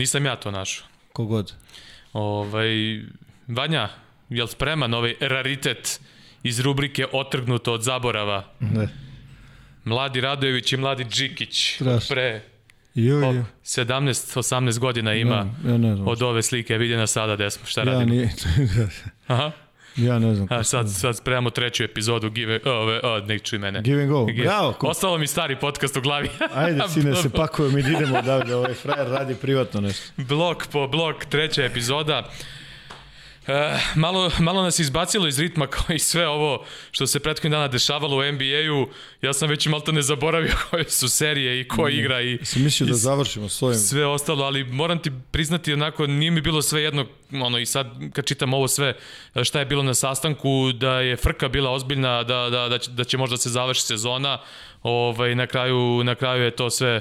Nisam ja to našao. Kogod. Ovaj, Vanja, jel spreman ovaj raritet iz rubrike Otrgnuto od zaborava? Ne. Mladi Radojević i mladi Džikić. Strašno. Pre Jo, jo. 17-18 godina ima Ja, ja ne znam. od ove slike. Vidi nas sada gde smo, šta ja, radimo. nije, Aha. ja ne znam. A sad, sad spremamo treću epizodu Give, ove, o, nek čuj mene. Give and go. Give- Bravo. ko- Ostalo mi stari podcast u glavi. Ajde, sine, se pakujemo i da idemo da, da ovaj frajer radi privatno nešto. blok po blok, treća epizoda. E, malo, malo nas je izbacilo iz ritma kao i sve ovo što se prethodnih dana dešavalo u NBA-u. Ja sam već malta ne zaboravio koje su serije i ko igra i, Sam mislio da i završimo s ovim. sve ostalo, ali moram ti priznati onako nije mi bilo sve jedno, ono i sad kad čitam ovo sve šta je bilo na sastanku, da je frka bila ozbiljna, da, da, da, će, da će možda se završi sezona, ovaj, na, kraju, na kraju je to sve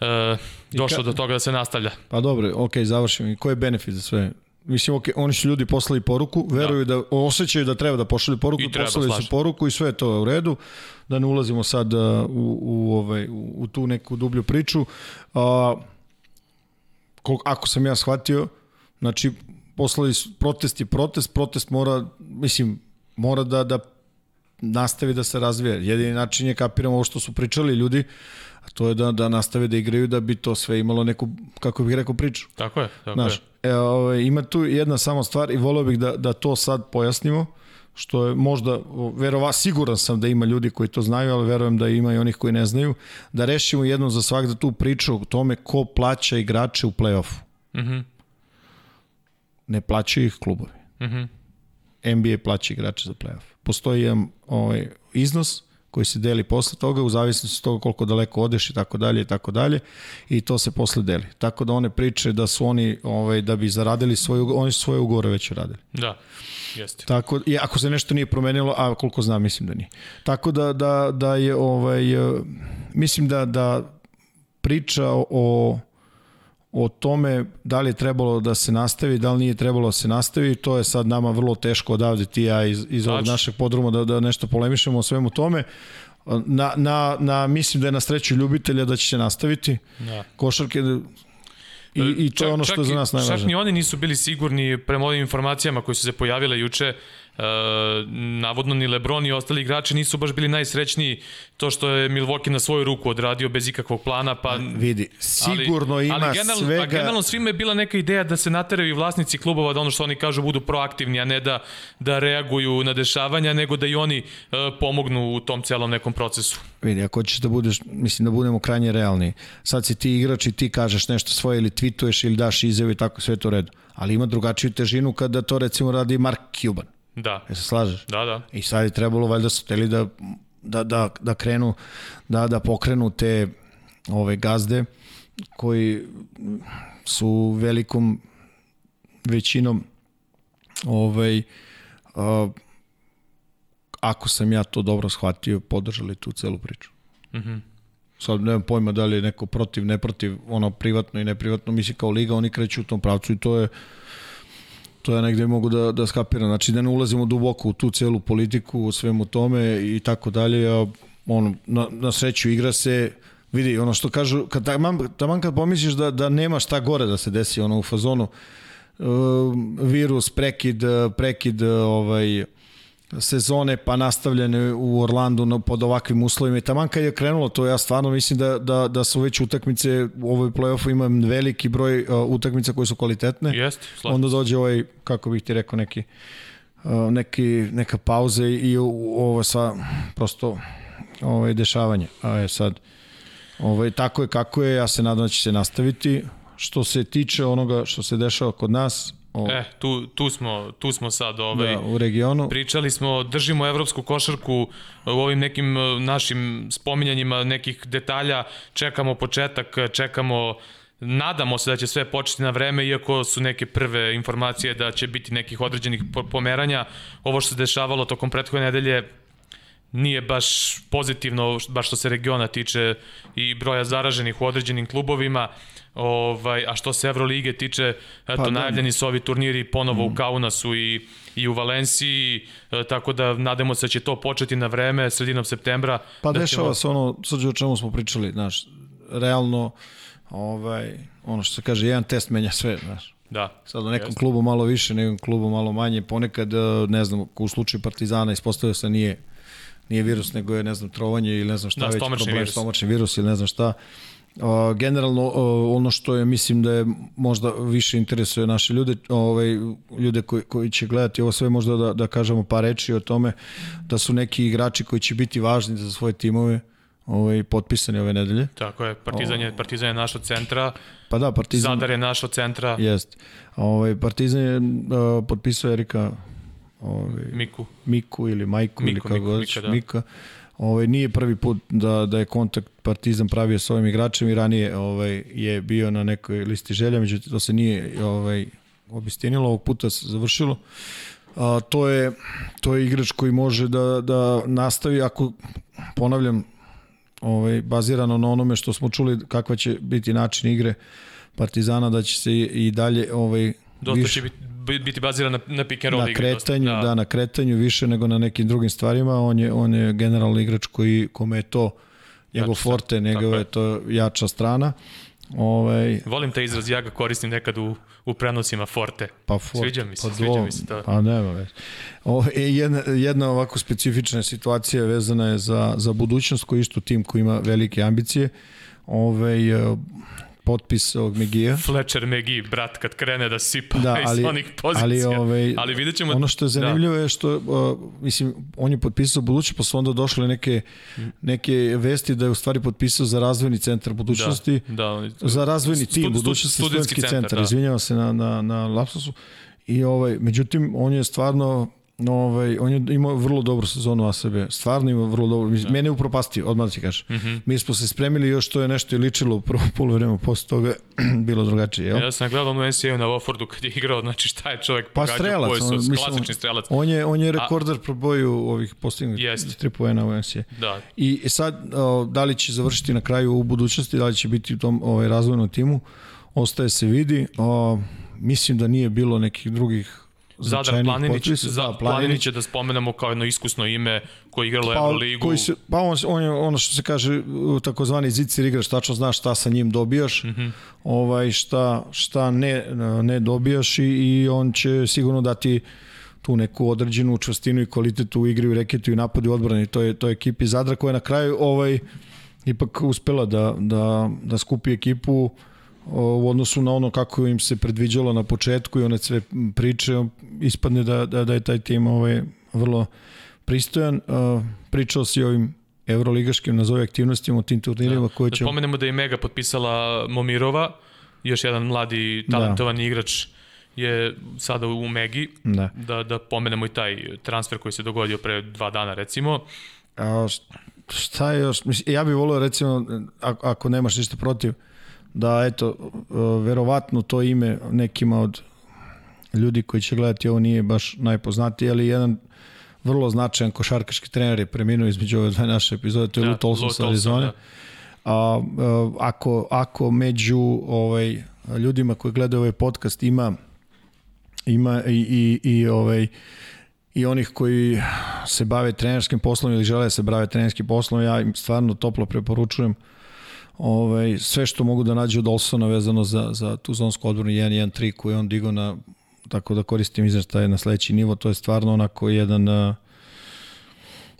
e, došlo ka- do toga da se nastavlja. Pa dobro, okej, završimo. I koji je benefit za sve? Mislim, okej, oni su ljudi poslali poruku, veruju da, osjećaju da treba da pošalju poruku, I treba, poslali slažem. su poruku i sve je to u redu, da ne ulazimo sad uh, u, u, ovaj, u, u tu neku dublju priču. A, kol, ako sam ja shvatio, znači, poslali su, protest je protest, protest mora, mislim, mora da, da nastavi da se razvija. Jedini način je kapiramo ovo što su pričali ljudi, a to je da, da nastave da igraju da bi to sve imalo neku, kako bih rekao, priču. Tako je, tako Znaš, je. e, ovaj, ima tu jedna samo stvar i voleo bih da, da to sad pojasnimo, što je možda, verova, siguran sam da ima ljudi koji to znaju, ali verujem da ima i onih koji ne znaju, da rešimo jednom za svak da tu priču o tome ko plaća igrače u play-offu. Mhm. Ne plaćaju ih klubovi. Mhm. NBA plaća igrače za play-off. Postoji jedan ovaj, iznos koji se deli posle toga u zavisnosti od toga koliko daleko odeš i tako dalje i tako dalje i to se posle deli. Tako da one priče da su oni ovaj da bi zaradili svoje oni su svoje ugovore već uradili. Da, jeste. Tako i ako se nešto nije promenilo, a koliko znam mislim da nije. Tako da da da je ovaj mislim da da priča o o tome da li je trebalo da se nastavi, da li nije trebalo da se nastavi, to je sad nama vrlo teško odavde ti ja iz, iz ovog našeg podruma da, da nešto polemišemo o svemu tome. Na, na, na, mislim da je na sreću ljubitelja da će se nastaviti. Da. Košarke i, i to je ono što je za nas Čak najvažnije. ni oni nisu bili sigurni prema ovim informacijama koje su se pojavile juče. E, navodno ni Lebron i ostali igrači nisu baš bili najsrećniji to što je Milwaukee na svoju ruku odradio bez ikakvog plana, pa Vidi, sigurno ali, ima ali generalno, svega... A generalno svima je bila neka ideja da se nateraju vlasnici klubova da ono što oni kažu budu proaktivni, a ne da, da reaguju na dešavanja, nego da i oni e, pomognu u tom celom nekom procesu. Vidi, ako ćeš da budeš, mislim da budemo krajnje realni, sad si ti igrač i ti kažeš nešto svoje ili tweetuješ ili daš izjavu i tako, sve to redu. Ali ima drugačiju težinu kada to recimo radi Mark Cuban. Da, Je se slažeš? da, da. I sad je trebalo, valjda su teli da, da, da, da krenu, da, da pokrenu te ove gazde koji su velikom većinom ovaj, a, ako sam ja to dobro shvatio, podržali tu celu priču. Mhm. Sad nemam pojma da li je neko protiv, ne protiv, ono privatno i neprivatno, misli kao liga, oni kreću u tom pravcu i to je to ja negde mogu da, da skapiram. Znači da ne ulazimo duboko u tu celu politiku, u svemu tome i tako dalje. A, ono, na, na sreću igra se, vidi, ono što kažu, kad, taman, taman kad pomisliš da, da nema šta gore da se desi ono, u fazonu, uh, virus, prekid, prekid ovaj, sezone pa nastavljene u Orlandu na, pod ovakvim uslovima i taman kad je krenulo to ja stvarno mislim da, da, da su već utakmice u ovoj play-offu ima veliki broj uh, utakmica koje su kvalitetne Jeste, slažem onda dođe ovaj, kako bih ti rekao, neki, uh, neki, neka pauza i u- ovo sa prosto ovaj, dešavanje. A je sad, ovaj, tako je kako je, ja se nadam da će se nastaviti. Što se tiče onoga što se dešava kod nas, o, E, tu, tu, smo, tu smo sad ovaj, da, u regionu, Pričali smo, držimo evropsku košarku u ovim nekim e, našim spominjanjima nekih detalja, čekamo početak, čekamo Nadamo se da će sve početi na vreme, iako su neke prve informacije da će biti nekih određenih po- pomeranja. Ovo što se dešavalo tokom prethodne nedelje nije baš pozitivno, baš što se regiona tiče i broja zaraženih u određenim klubovima, ovaj, a što se Evrolige tiče, eto, pa, najavljeni su ovi turniri ponovo mm. u Kaunasu i, i u Valenciji, e, tako da nadamo se da će to početi na vreme, sredinom septembra. Pa da dešava ćemo... se ono, sad o čemu smo pričali, znaš, realno, ovaj, ono što se kaže, jedan test menja sve, znaš. Da. Sad u nekom jest. klubu malo više, nekom klubu malo manje, ponekad, e, ne znam, u slučaju Partizana ispostavio se nije nije virus, nego je, ne znam, trovanje ili ne znam šta da, već, problem, virus. stomačni virus ili ne znam šta. Generalno ono što je mislim da je možda više interesuje naše ljude, ovaj ljude koji koji će gledati ovo sve možda da da kažemo par reči o tome da su neki igrači koji će biti važni za svoje timove ovaj potpisani ove nedelje. Tako je, Partizan je Partizan je naš od centra. Pa da, Partizan Zadar je naš od centra. Jest. Ovaj Partizan je uh, potpisao Erika ovaj Miku. Miku ili Majku Miku, ili kako god Mika, da. Mika. Ovaj nije prvi put da da je kontakt Partizan pravio sa ovim igračem i ranije ovaj je bio na nekoj listi želja, međutim to se nije ovaj obistinilo, ovog puta se završilo. A, to je to je igrač koji može da da nastavi ako ponavljam ovaj bazirano na onome što smo čuli kakva će biti način igre Partizana da će se i, dalje ovaj Dosta više, će biti biti baziran na, na pick and roll na kretanju, da. da. na kretanju više nego na nekim drugim stvarima. On je on je generalni igrač koji kome je to njegov jača forte, njegov je to jača strana. Ovaj volim taj izraz ja ga koristim nekad u u prenosima forte. Pa forte. Sviđa mi se, pa sviđa mi se to. Pa nema već. O, jedna, jedna ovako specifična situacija vezana je za, za budućnost koji isto tim koji ima velike ambicije. Ove, ovaj, potpis ovog Megija. Fletcher Megi, brat, kad krene da sipa da, ali, iz onih pozicija. Ali, ovaj, ali vidjet ćemo... Ono što je zanimljivo da. je što, uh, mislim, on je potpisao buduće, pa su onda došle neke, neke vesti da je u stvari potpisao za razvojni centar budućnosti. Da, da. Za razvojni tim budućnosti, studentski centar, centar da. izvinjavam se na, na, na lapsusu. I ovaj, međutim, on je stvarno ovaj, on je imao vrlo dobru sezonu ASB, stvarno ima vrlo dobro, da. mene je upropastio, odmah ti kažeš. Mm -hmm. Mi smo se spremili još to je nešto i ličilo u prvo polovreme, posle toga bilo drugačije, jel? Ja sam gledao u NCAA na Woffordu kad je igrao, znači šta je čovjek pa pogađao, strelac, koji su on, mislim, klasični strelac. On je, on je rekorder pro boju ovih postignutih tri poena u NCAA. Da. I sad, o, da li će završiti na kraju u budućnosti, da li će biti u tom ovaj, razvojnom timu, ostaje se vidi. O, mislim da nije bilo nekih drugih Zadar Planinić, za, da, Planinić je da spomenemo kao jedno iskusno ime koji je igralo pa, Euroligu. Koji se, pa on, on je ono što se kaže takozvani zicir igrač, tačno znaš šta sa njim dobijaš, mm -hmm. ovaj, šta, šta ne, ne dobijaš i, i on će sigurno dati tu neku određenu čvrstinu i kvalitetu u igri, u reketu i napadu i odbrani. To je, to je ekipi Zadra koja je na kraju ovaj, ipak uspela da, da, da skupi ekipu u odnosu na ono kako im se predviđalo na početku i one sve priče, ispadne da, da, da je taj tim ovaj, vrlo pristojan. Pričao si o ovim evroligaškim nazove aktivnostima u tim turnirima da. koje će... Da pomenemo da je Mega potpisala Momirova, još jedan mladi da. talentovan da. igrač je sada u Megi, da. da, da pomenemo i taj transfer koji se dogodio pre dva dana recimo. A, šta je još? Ja bih volio recimo, ako nemaš ništa protiv, da eto, verovatno to ime nekima od ljudi koji će gledati ovo nije baš najpoznatiji, ali jedan vrlo značajan košarkaški trener je preminuo između ove dve naše epizode, to je da, Lou Tolson sa Arizone. Da. A, ako, ako među ovaj, ljudima koji gledaju ovaj podcast ima ima i, i, i ovaj i onih koji se bave trenerskim poslom ili žele da se bave trenerskim poslom, ja im stvarno toplo preporučujem uh, ovaj, sve što mogu da nađu od Olsona vezano za, za tu zonsku odbranu 1-1-3 koju on digao na, tako da koristim izraštaj na sledeći nivo, to je stvarno onako jedan uh,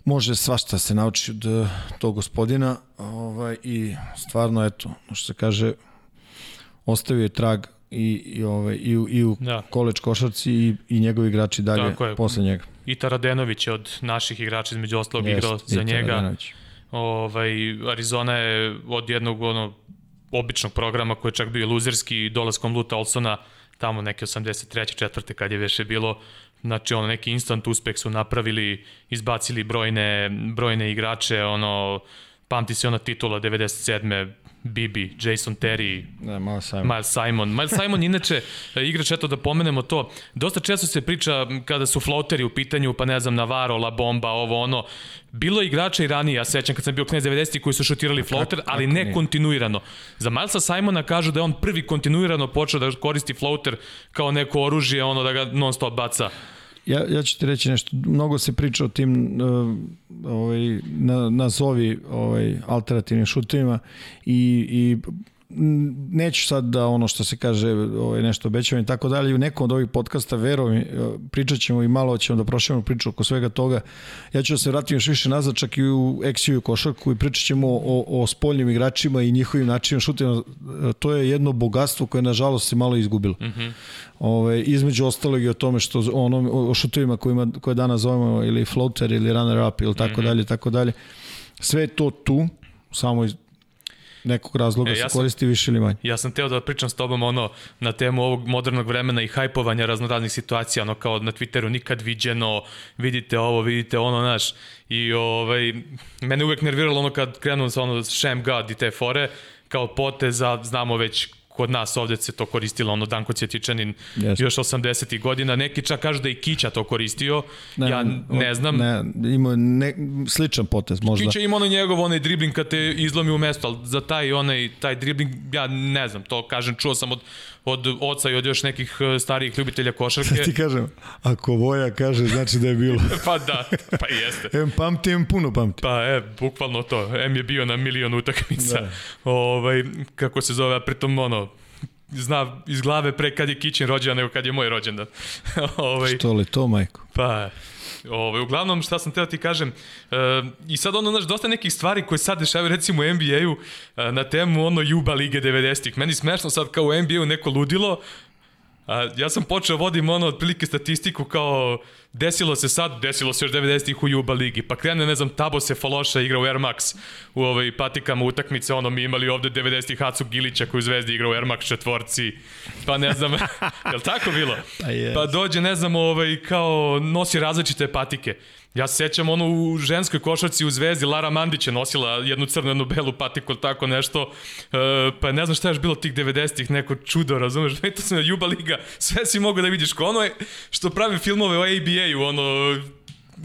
može svašta se nauči od tog gospodina ovaj, i stvarno eto, što se kaže ostavio je trag i, i, ovaj, i, u, i u da. koleč košarci i, i njegovi igrači dalje posle njega. I Taradenović je od naših igrača između ostalog igrao za njega. Taradenović Ovaj, Arizona je od jednog ono, običnog programa koji je čak bio luzerski dolaskom Luta Olsona tamo neke 83. četvrte kad je veše bilo znači ono neki instant uspeh su napravili izbacili brojne brojne igrače ono pamti se ona titula 97 Bibi, Jason Terry, Ne, malo Simon. Miles Simon. Miles Simon inače e, igrač, eto da pomenemo to, dosta često se priča kada su floateri u pitanju, pa ne znam, Navarro, La Bomba, ovo ono. Bilo je igrača i ranije, ja se sećam kad sam bio knez 90 koji su šutirali floater, ali ne kontinuirano. Za Milesa Simona kažu da je on prvi kontinuirano počeo da koristi floater kao neko oružje, ono da ga non stop baca. Ja, ja ću ti reći nešto, mnogo se priča o tim uh, ovaj, na, nazovi ovaj, alternativnim šutovima i, i neću sad da ono što se kaže ovaj, nešto obećavam i tako dalje, u nekom od ovih podcasta mi, pričat ćemo i malo ćemo da prošljamo priču oko svega toga. Ja ću da se vratim još više nazad, čak i u Exiju košarku i pričat ćemo o, o spoljnim igračima i njihovim načinima šutima. To je jedno bogatstvo koje nažalost se malo izgubilo. Mm -hmm. Ove, između ostalog i o tome što ono, o šutovima kojima, koje danas zovemo ili floater ili runner up ili tako dalje, tako dalje. Sve je to tu, samo nekog razloga E, ja ja sam- se koristi više ili manje. Ja sam teo da pričam s tobom ono na temu ovog modernog vremena i hajpovanja raznoraznih situacija, ono kao na Twitteru nikad viđeno, vidite ovo, vidite ono, znaš, i ovaj, mene uvek nerviralo ono kad krenu sa ono Sham God i te fore, kao poteza, znamo već kod nas ovde se to koristilo, ono Danko Cvjetičanin Jeste. još 80. godina, neki čak kažu da i Kića to koristio, ja ne znam, Ne, ima ne, sličan potez možda. Kića ima ono njegov onaj dribling kad te izlomi u mesto, ali za taj onaj taj dribling ja ne znam, to kažem čuo sam od od oca i od još nekih eh, starijih ljubitelja košarke. Ti kažem, ako Voja kaže, znači da je bilo. pa da, pa jeste. Em pamti, em puno pamti. Pa e, bukvalno to. M je bio na milion utakmica. Da. Ovaj, kako se zove, a pritom ono, zna iz glave pre kad je Kićin rođendan nego kad je moj rođendan. ovaj, Što li to, majko? Pa, ovaj, uglavnom, šta sam teo ti kažem, e, i sad ono, znaš, dosta nekih stvari koje sad dešavaju, recimo u NBA-u, e, na temu ono Juba Lige 90-ih. Meni smešno sad kao u NBA-u neko ludilo, A, ja sam počeo vodim ono otprilike statistiku kao desilo se sad, desilo se još 90-ih u Juba ligi, pa krene, ne znam, Tabo se Faloša igra u Air Max u ovaj, patikama utakmice, ono mi imali ovde 90-ih Hacu Gilića koji u Zvezdi igra u Air Max četvorci, pa ne znam, je li tako bilo? Pa jest. Pa dođe, ne znam, ovaj, kao nosi različite patike. Ja se sećam ono u ženskoj košarci u Zvezdi, Lara Mandić je nosila jednu crnu, jednu belu patiku ili tako nešto, e, pa ne znam šta je još bilo tih 90-ih, neko čudo, razumeš, to se na Juba Liga, sve si mogu da vidiš, ko ono je što pravi filmove o ABA-u, ono,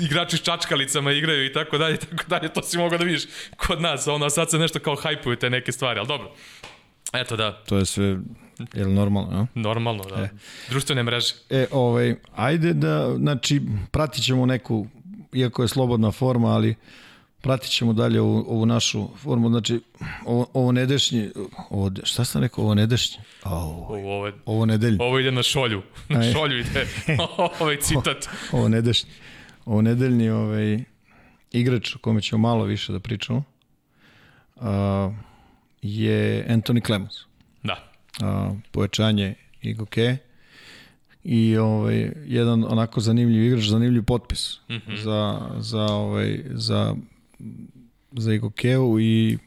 igrači s čačkalicama igraju i tako dalje, tako dalje, to si mogao da vidiš kod nas, ono, a sad se nešto kao hajpuju te neke stvari, ali dobro. Eto da, To je sve, je li normalno, ja? normalno, da. Društvene mreže. E, ovaj, ajde da, znači, pratit ćemo neku, iako je slobodna forma, ali pratit ćemo dalje ovu, ovu našu formu, znači, ovo, ovo nedešnje, ovo, šta sam rekao, ovo nedešnje? Ovo, je, ovo nedeljno. ovo ide na šolju, na Aj. šolju ide ovaj citat. ovo nedešnji, ovo nedeljni ovaj, igrač o kome ćemo malo više da pričamo uh, je Anthony Clemens. Da. Uh, pojačanje Igoke i ovaj, jedan onako zanimljiv igrač, zanimljiv potpis mm -hmm. za, za, ovaj, za, za Igokeu i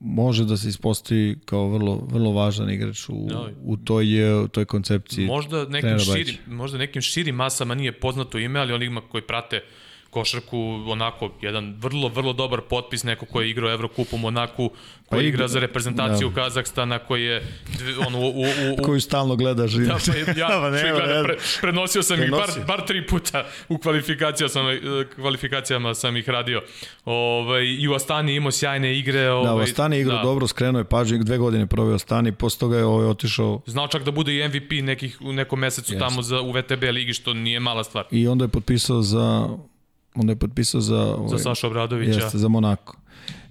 može da se ispostavi kao vrlo, vrlo važan igrač u, u toj, eh, toj koncepciji. Možda nekim, širim, možda nekim širim masama nije poznato ime, ali onima koji prate košarku, onako, jedan vrlo, vrlo dobar potpis, neko ko je igrao Evrokup u Monaku, koji Pa igra igra- za reprezentaciju da. Kazahstana, koji je on, u, u, u, u, koju stalno gledaš. Da, pa ja, Pa gledam, ne. pre, prenosio sam ih bar, Prenosio. bar tri puta u kvalifikacijama sam, eh, kvalifikacijama sam ih radio. Ovaj, I u Astani imao sjajne igre. Ovaj, Da, u Astani igrao da. dobro, skrenuo je pažnju, dve godine proveo u Astani, posle toga je ovaj, otišao Znao čak da bude i MVP nekih, u nekom mesecu Jeste. tamo za, u VTB ligi, što nije mala stvar. i onda je potpisao za onda je potpisao za ovaj, Za Saša Obradovića. Jeste, za Monako.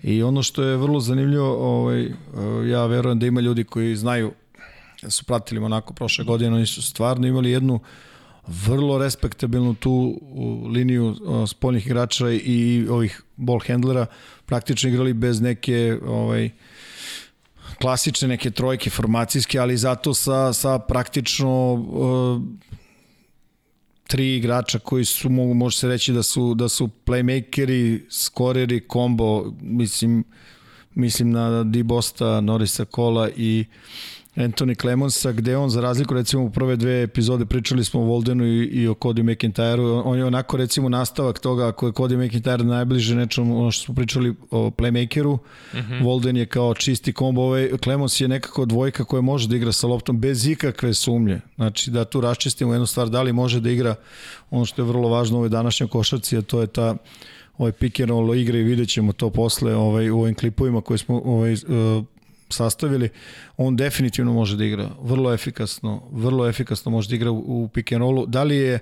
I ono što je vrlo zanimljivo, ovaj, eh, ja verujem da ima ljudi koji znaju da su pratili Monako prošle godine, oni su stvarno imali jednu vrlo respektabilnu tu liniju spoljnih igrača i ovih ball handlera, praktično igrali bez neke ovaj, klasične neke trojke formacijske, ali zato sa, sa praktično uh, tri igrača koji su mogu može se reći da su da su playmakeri, skoreri, kombo, mislim mislim na Di Bosta, Norisa Kola i Anthony Clemonsa, gde on, za razliku recimo u prve dve epizode, pričali smo o Voldenu i, i o Cody McIntyre-u, on je onako recimo nastavak toga, ako je Cody McIntyre najbliže nečemu, ono što smo pričali o playmakeru, mm -hmm. Volden je kao čisti kombo, ovaj Clemons je nekako dvojka koja može da igra sa loptom bez ikakve sumnje. Znači da tu raščistimo jednu stvar, da li može da igra ono što je vrlo važno u ovoj današnjoj košarci, a to je ta ovaj pick and roll igre i vidjet ćemo to posle ovaj, u ovim klipovima koje smo ovaj, uh, sastavili, on definitivno može da igra vrlo efikasno, vrlo efikasno može da igra u, u pick and rollu. Da li je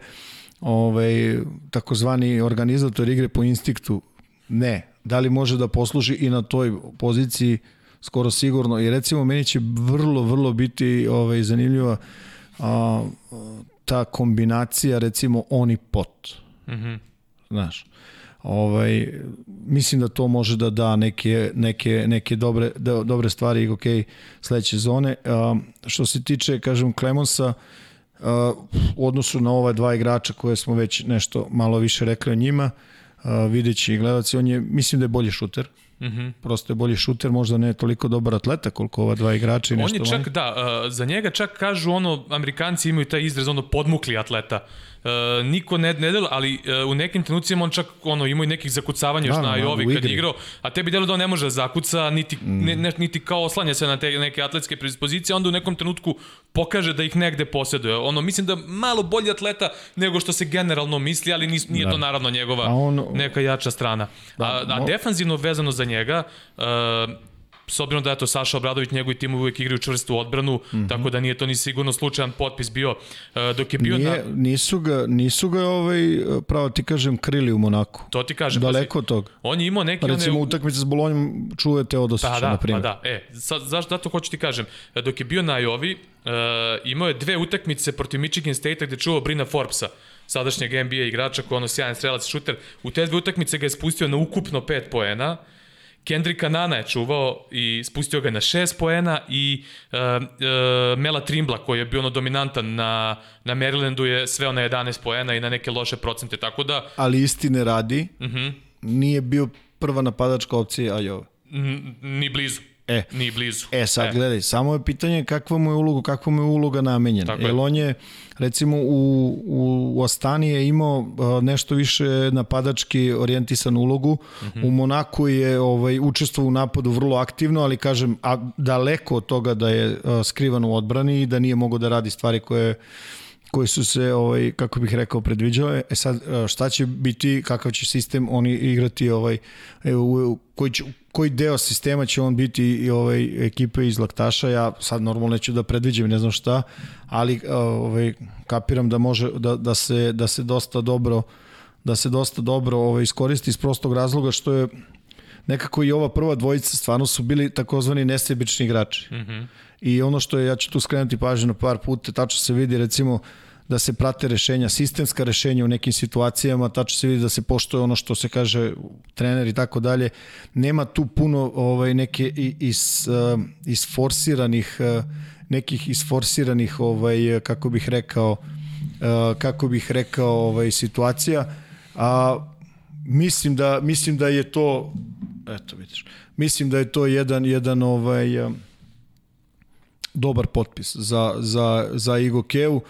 ovaj, takozvani organizator igre po instinktu? Ne. Da li može da posluži i na toj poziciji? Skoro sigurno. I recimo, meni će vrlo, vrlo biti ovaj, zanimljiva a, ta kombinacija, recimo, oni pot. Mm -hmm. Znaš, ovaj, mislim da to može da da neke, neke, neke dobre, da, dobre stvari ok, sledeće zone. Uh, što se tiče, kažem, Klemonsa, uh, u odnosu na ova dva igrača koje smo već nešto malo više rekli o njima, uh, videći i gledalci, on je, mislim da je bolji šuter. Mm -hmm. Prosto je bolji šuter, možda ne toliko dobar atleta koliko ova dva igrača i nešto. On je čak, da, uh, za njega čak kažu ono, Amerikanci imaju taj izraz, ono, podmukli atleta. Uh, niko ne, ne delo, ali uh, u nekim trenucima on čak ono, imao i nekih zakucavanja još da, na Jovi kad je igrao, a tebi delo da on ne može da zakuca, niti, mm. ne, ne, niti kao oslanja se na te neke atletske predispozicije, onda u nekom trenutku pokaže da ih negde posjeduje. Ono, mislim da malo bolji atleta nego što se generalno misli, ali nis, nije da. to naravno njegova on, neka jača strana. Da, a, a defanzivno vezano za njega, uh, s obzirom da je to Saša Obradović, njegovi timovi uvijek igraju čvrstu odbranu, mm -hmm. tako da nije to ni sigurno slučajan potpis bio. Uh, dok je bio nije, na... nisu ga, nisu ga ovaj, pravo ti kažem, krili u Monaku. To ti kažem. Daleko od toga. On je imao neke... Pa recimo one... utakmice s Bolonjom čuje Teodosića, pa, da, na primjer. Pa da, e, sad, zašto, zato hoću ti kažem. Dok je bio na Jovi, uh, imao je dve utakmice protiv Michigan State-a gde čuvao Brina Forbesa sadašnjeg NBA igrača koji je ono sjajan strelac šuter. U te dve utakmice ga je spustio na ukupno 5 poena. Kendrika Nana je čuvao i spustio ga na 6 poena i uh, uh, Mela Trimbla koji je bio ono dominantan na, na Marylandu je sveo na 11 poena i na neke loše procente, tako da... Ali istine radi, uh mhm. -huh. nije bio prva napadačka opcija Ajove. Ni blizu. E, ni blizu. E, sad e. gledaj, samo je pitanje kakva mu je uloga, kakva mu je uloga namenjena. Jer on je, recimo, u, u, u Astani je imao nešto više napadački orijentisan ulogu. Mm -hmm. U Monaku je ovaj, učestvo u napadu vrlo aktivno, ali kažem, a daleko od toga da je skrivan u odbrani i da nije mogo da radi stvari koje koji su se, ovaj, kako bih rekao, predviđale. E sad, šta će biti, kakav će sistem oni igrati, ovaj, e, u, koji, će, koji deo sistema će on biti i ovaj, ekipe iz Laktaša, ja sad normalno neću da predviđam, ne znam šta, ali ovaj, kapiram da može, da, da, se, da se dosta dobro da se dosta dobro ovaj, iskoristi iz prostog razloga što je nekako i ova prva dvojica stvarno su bili takozvani nesebični igrači. Mm -hmm i ono što je, ja ću tu skrenuti pažnju na par puta, tačno se vidi recimo da se prate rešenja, sistemska rešenja u nekim situacijama, tačno se vidi da se poštoje ono što se kaže trener i tako dalje. Nema tu puno ovaj, neke is, uh, isforsiranih uh, nekih isforsiranih ovaj kako bih rekao uh, kako bih rekao ovaj situacija a mislim da mislim da je to eto vidiš mislim da je to jedan jedan ovaj dobar potpis za, za, za Igo Keu.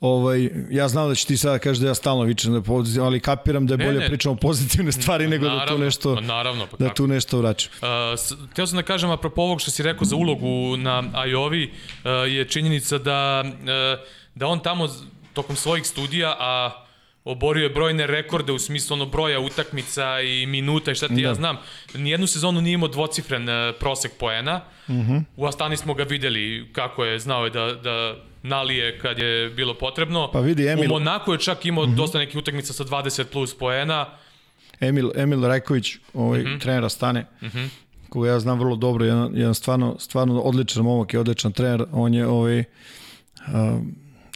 Ovaj, ja znam da će ti sada kažeš da ja stalno vičem da pozitivno, ali kapiram da je bolje ne, ne. pričamo pozitivne stvari nego naravno, da tu nešto naravno, pa da tu nešto vraćam. Uh, teo sam da kažem apropo ovog što si rekao za ulogu na Ajovi uh, je činjenica da uh, da on tamo tokom svojih studija, a oborio je brojne rekorde u smislu ono broja utakmica i minuta i šta ti da. ja znam. Nijednu sezonu nije imao dvocifren uh, prosek poena. Uh mhm. -huh. U Astani smo ga videli kako je znao je da, da nalije kad je bilo potrebno. Pa vidi Emil. U Monaku je čak imao uh mhm. -huh. dosta nekih utakmica sa 20 plus poena. Emil, Emil Rajković, ovaj uh mhm. -huh. trener Astane, uh -huh. koga ja znam vrlo dobro, jedan, jedan stvarno, stvarno odličan momak i odličan trener. On je ovaj, uh,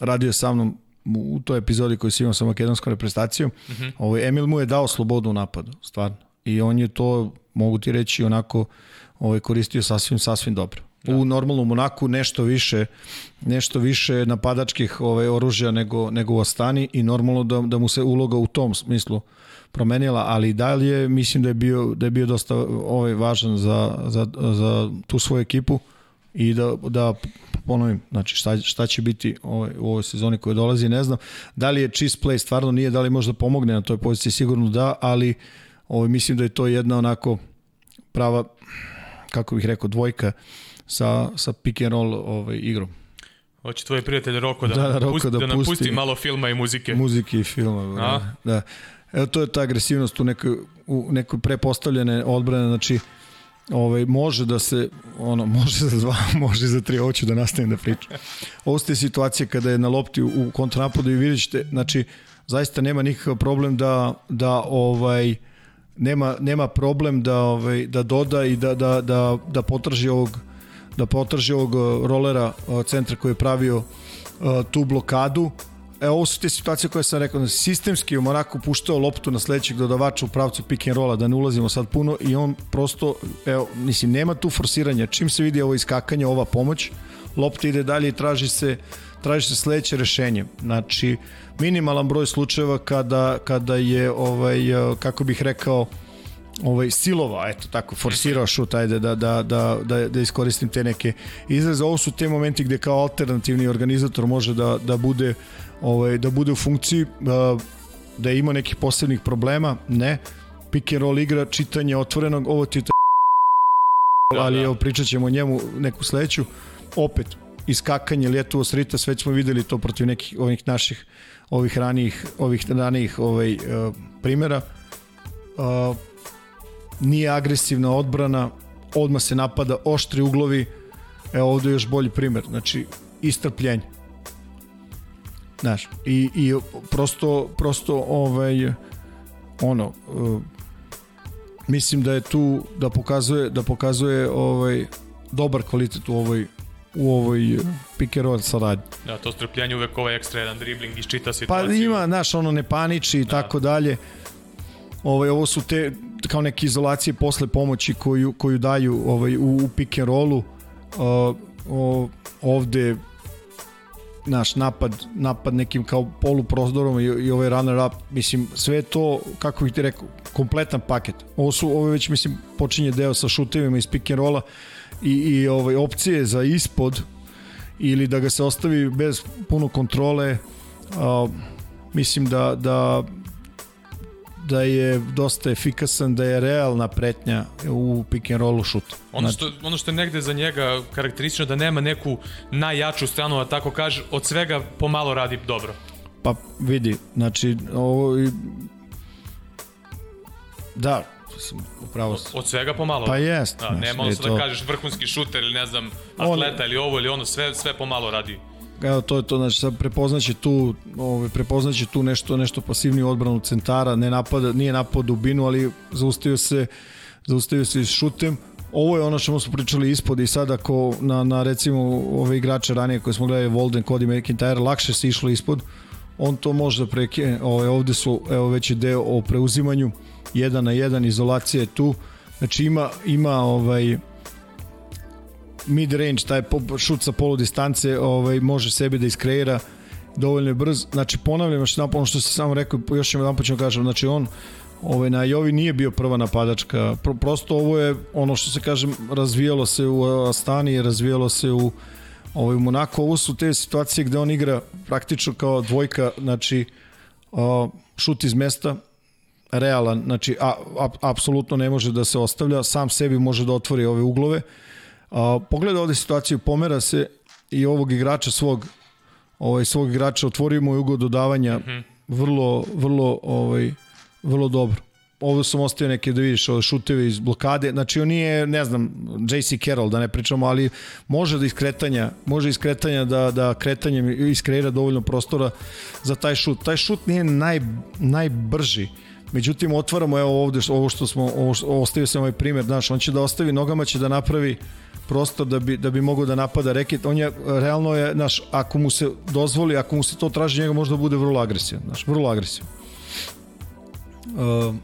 radio sa mnom u toj epizodi koju si imao sa makedonskom reprezentacijom, mm -hmm. ovaj, Emil mu je dao slobodu u napadu, stvarno. I on je to, mogu ti reći, onako ovaj, koristio sasvim, sasvim dobro. Da. U normalnom Monaku nešto više nešto više napadačkih ovaj oružja nego nego u Astani i normalno da, da mu se uloga u tom smislu promenila, ali i dalje mislim da je bio da je bio dosta ovaj važan za, za, za tu svoju ekipu i da, da ponovim, znači šta, šta će biti ovaj, u ovoj sezoni koja dolazi, ne znam. Da li je čist play, stvarno nije, da li možda pomogne na toj poziciji, sigurno da, ali ovaj, mislim da je to jedna onako prava, kako bih rekao, dvojka sa, sa pick and roll ovaj, igrom. Hoće tvoj prijatelj Roko da, da, da, Roko pusti, da, da nam pusti, pusti malo filma i muzike. Muzike i filma. Da. da. Evo to je ta agresivnost u nekoj, u nekoj prepostavljene odbrane, znači ovaj, može da se, ono, može za dva, može za tri, hoću da nastavim da pričam. Ovo ste situacije kada je na lopti u kontranapadu i vidjet ćete, znači, zaista nema nikakav problem da, da ovaj, nema, nema problem da, ovaj, da doda i da, da, da, da potraži ovog da potraži ovog rolera centra koji je pravio tu blokadu E, ovo su te situacije koje sam rekao, sistemski u Monaku puštao loptu na sledećeg dodavača u pravcu pick and rolla, da ne ulazimo sad puno i on prosto, evo, mislim, nema tu forsiranja. Čim se vidi ovo iskakanje, ova pomoć, lopta ide dalje i traži se, traži se sledeće rešenje. Znači, minimalan broj slučajeva kada, kada je, ovaj, kako bih rekao, ovaj silova, eto tako, forsirao šut, ajde da, da, da, da, da iskoristim te neke izraze. Ovo su te momenti gde kao alternativni organizator može da, da bude ovaj, da bude u funkciji da, da ima nekih posebnih problema, ne. Pick and roll igra, čitanje otvorenog, ovo ti je da, ali da. evo pričat ćemo o njemu neku sledeću. Opet, iskakanje ljetuvo srita, sve smo videli to protiv nekih ovih naših ovih ranijih ovih ranijih ovaj uh, primera. Uh, nije agresivna odbrana, odma se napada, oštri uglovi. Evo ovde je još bolji primer, znači istrpljenje Znaš, i, i prosto, prosto ovaj, ono, uh, mislim da je tu, da pokazuje, da pokazuje ovaj, dobar kvalitet u ovoj u ovoj pick and roll saradnji. Da, to strpljanje uvek ovaj ekstra jedan dribling iščita situaciju. Pa ima, znaš, ono ne paniči i da. tako dalje. Ovaj, ovo su te kao neke izolacije posle pomoći koju, koju daju ovaj, u, u pick and rollu. Uh, o, ovde naš napad, napad nekim kao poluprozdorom i, i ovaj runner up, mislim, sve to, kako bih ti rekao, kompletan paket. Ovo su, ovo već, mislim, počinje deo sa šutevima iz pick and rolla i, i ovaj, opcije za ispod ili da ga se ostavi bez puno kontrole, a, mislim da, da da je dosta efikasan, da je realna pretnja u pick and rollu šut. Ono što, znači, ono što je negde za njega karakteristično da nema neku najjaču stranu, a tako kaže, od svega pomalo radi dobro. Pa vidi, znači ovo da, upravo od, od svega pomalo. Pa jest. Da, nema ono da kažeš vrhunski šuter ili ne znam, atleta On... ili ovo ili ono, sve, sve pomalo radi evo to je to znači sad prepoznaće tu ovaj prepoznaće tu nešto nešto pasivniju odbranu centara ne napada nije napao dubinu ali zaustavio se zaustavio se šutem. Ovo je ono što smo pričali ispod i sad ako na, na recimo ove igrače ranije koje smo gledali Volden, Cody McIntyre lakše se išlo ispod. On to može da preke ovaj, ovde su evo već je deo o preuzimanju. Jedan na jedan izolacija je tu. Znači ima ima ovaj mid range, taj šut sa polu distance ovaj, može sebi da iskreira dovoljno je brz. Znači, ponavljam još ono što se samo rekao, još jedan počeo kažem, znači on ovaj, na Jovi nije bio prva napadačka, Pro, prosto ovo je ono što se kažem, razvijalo se u Astani, razvijalo se u ovaj, u Monako, ovo su te situacije gde on igra praktično kao dvojka, znači a, šut iz mesta, realan, znači a, a, apsolutno ne može da se ostavlja, sam sebi može da otvori ove uglove, A, pogleda ovde situaciju, pomera se i ovog igrača svog ovaj svog igrača otvorio mu ugod dodavanja mm -hmm. vrlo vrlo ovaj vrlo dobro. Ovo sam ostavio neke da vidiš ove šuteve iz blokade. Znači on nije, ne znam, JC Carroll da ne pričamo, ali može da iskretanja, može iskretanja da da kretanjem iskreira dovoljno prostora za taj šut. Taj šut nije naj najbrži. Međutim otvaramo evo ovde ovo što smo ovo ostavio sam ovaj primer, znaš, on će da ostavi nogama će da napravi prostor da bi, da bi mogao da napada reket. On je, realno je, znaš, ako mu se dozvoli, ako mu se to traži, njega možda bude vrlo agresivan, znaš, vrlo agresivan. Uh,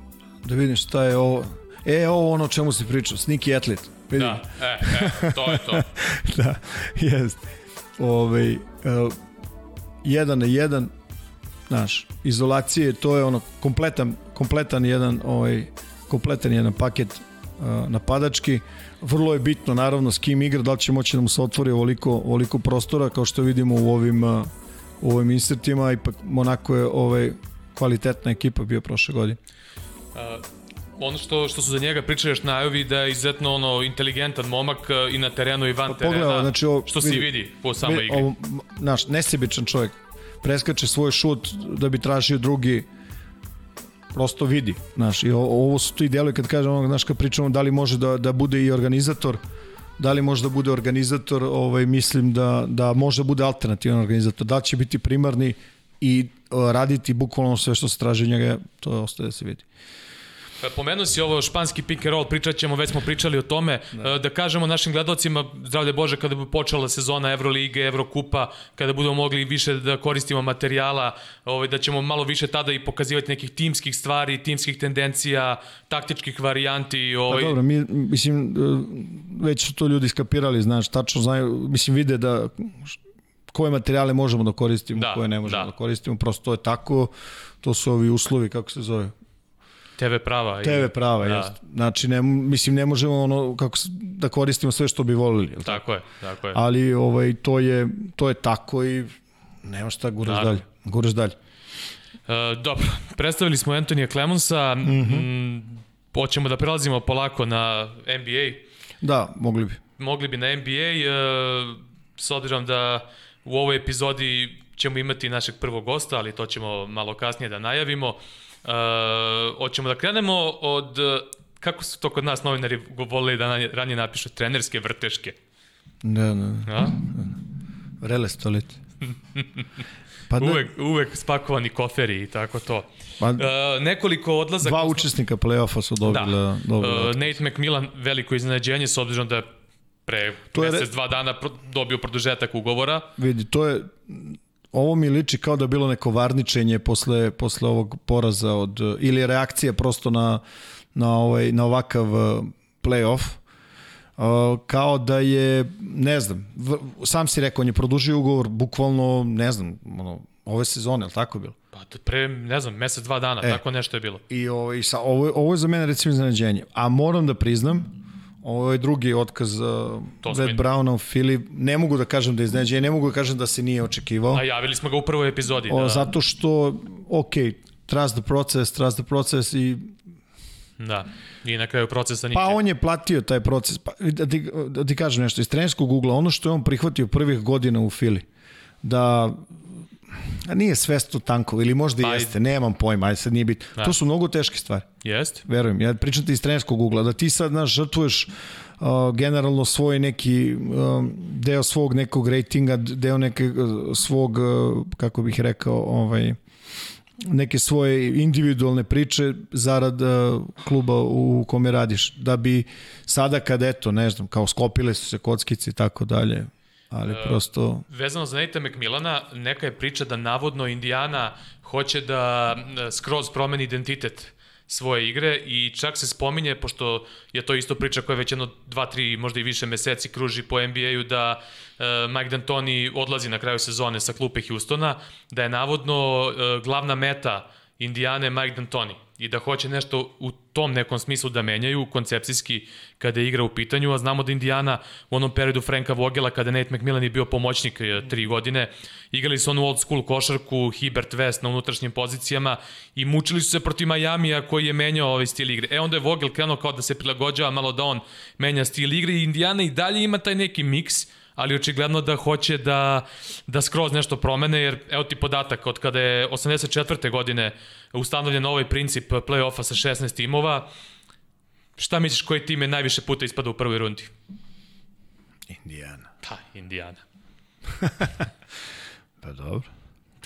da vidim šta je ovo. E, ovo ono čemu se pričao, sneaky athlete. Vidim. Da, e, e, to je to. da, jest. Ove, uh, jedan na jedan, znaš, izolacije, to je ono kompletan, kompletan jedan, ovaj, kompletan jedan paket napadački. Vrlo je bitno naravno s kim igra, da li će moći da mu se otvori ovoliko, ovoliko prostora kao što vidimo u ovim u ovim insertima, ipak Monako je ovaj kvalitetna ekipa bio prošle godine. Uh, ono što što su za njega pričali još najovi da je izuzetno ono inteligentan momak i na terenu i van pa, terena. Znači ovo, što vidi, se vidi po samoj igri. Ovo, naš nesebičan čovjek preskače svoj šut da bi tražio drugi prosto vidi, znaš, i ovo su ti delovi kad kažem, ono, znaš, kad pričamo da li može da, da bude i organizator, da li može da bude organizator, ovaj, mislim da, da može da bude alternativan organizator, da će biti primarni i raditi bukvalno sve što se traži njega, to ostaje da se vidi. E, pomenuo si ovo španski pick and roll, pričat ćemo, već smo pričali o tome, da, e, da kažemo našim gledalcima, zdravlje Bože, kada bi počela sezona Evrolige, Evrokupa, kada budemo mogli više da koristimo materijala, ovaj, da ćemo malo više tada i pokazivati nekih timskih stvari, timskih tendencija, taktičkih varijanti. Ovaj... Pa dobro, mi, mislim, e, već su to ljudi skapirali, znaš, tačno znaju, mislim, vide da koje materijale možemo da koristimo, da, koje ne možemo da. da koristimo, prosto to je tako, to su ovi uslovi, kako se zove, TV prava. TV prava, da. jest. Znači, ne, mislim, ne možemo ono, kako, da koristimo sve što bi volili. Tako, tako je, tako je. Ali ovaj, to, je, to je tako i nema šta, guraš dalje. Guraš dalje. E, dobro, predstavili smo Antonija Clemonsa, mm -hmm. hoćemo da prelazimo polako na NBA. Da, mogli bi. Mogli bi na NBA, e, s obzirom da u ovoj epizodi ćemo imati našeg prvog gosta, ali to ćemo malo kasnije da najavimo. Uh, hoćemo da krenemo od, kako su to kod nas novinari volili da ranije napišu, trenerske vrteške. Da, da. A? Vrele stolit. Pa da. uvek, uvek spakovani koferi i tako to. Pa, uh, nekoliko odlazaka... Dva učesnika play-offa su dobili. Da. dobili uh, Nate McMillan, veliko iznenađenje s obzirom da pre to mesec, re... dva dana dobio produžetak ugovora. Vidi, to je ovo mi liči kao da je bilo neko varničenje posle, posle ovog poraza od, ili reakcija prosto na, na, ovaj, na ovakav uh, play-off. Uh, kao da je, ne znam, sam si rekao, on je produžio ugovor bukvalno, ne znam, ono, ove sezone, ali tako je bilo? Pa pre, ne znam, mesec, dva dana, e, tako nešto je bilo. I ovaj, sa, ovo, ovo je za mene recimo iznenađenje. A moram da priznam, Ovo je drugi otkaz uh, Red Browna u Fili. Ne mogu da kažem da je iznenađenje, ne mogu da kažem da se nije očekivao. A javili smo ga u prvoj epizodi. O, da. Zato što, ok, trust the process, trust the process i Da, i na kraju procesa nije. Pa on je platio taj proces. Pa, da, ti, da ti kažem nešto, iz trenerskog ugla, ono što je on prihvatio prvih godina u Fili, da nije sve sto tankova, ili možda pa, jeste, nemam pojma, aj sad nije bit. Da. To su mnogo teške stvari. Jeste. Verujem, ja pričam ti iz trenerskog ugla, da ti sad, znaš, žrtvuješ uh, generalno svoj neki uh, deo svog nekog rejtinga, deo neke uh, svog, uh, kako bih rekao, ovaj, neke svoje individualne priče zarad uh, kluba u kome radiš. Da bi sada kad eto, ne znam, kao skopile su se kockice i tako dalje, ali e, prosto... Vezano za Nate McMillana, neka je priča da navodno Indiana hoće da skroz promeni identitet svoje igre i čak se spominje, pošto je to isto priča koja već jedno dva, tri, možda i više meseci kruži po NBA-u, da e, Mike D'Antoni odlazi na kraju sezone sa klupe Houstona, da je navodno e, glavna meta Indijane Mike D'Antoni i da hoće nešto u tom nekom smislu da menjaju koncepcijski kada je igra u pitanju, a znamo da Indijana u onom periodu Franka Vogela kada Nate McMillan je bio pomoćnik e, tri godine, igrali su onu old school košarku, Hibert West na unutrašnjim pozicijama i mučili su se protiv Majamija koji je menjao ovaj stil igre. E onda je Vogel krenuo kao da se prilagođava malo da on menja stil igre i Indijana i dalje ima taj neki miks, ali očigledno da hoće da, da skroz nešto promene, jer evo ti podatak, od kada je 84. godine ustanovljen ovaj princip play-offa sa 16 timova, šta misliš koji tim je najviše puta ispada u prvoj rundi? Indijana. Pa, Indijana. pa dobro.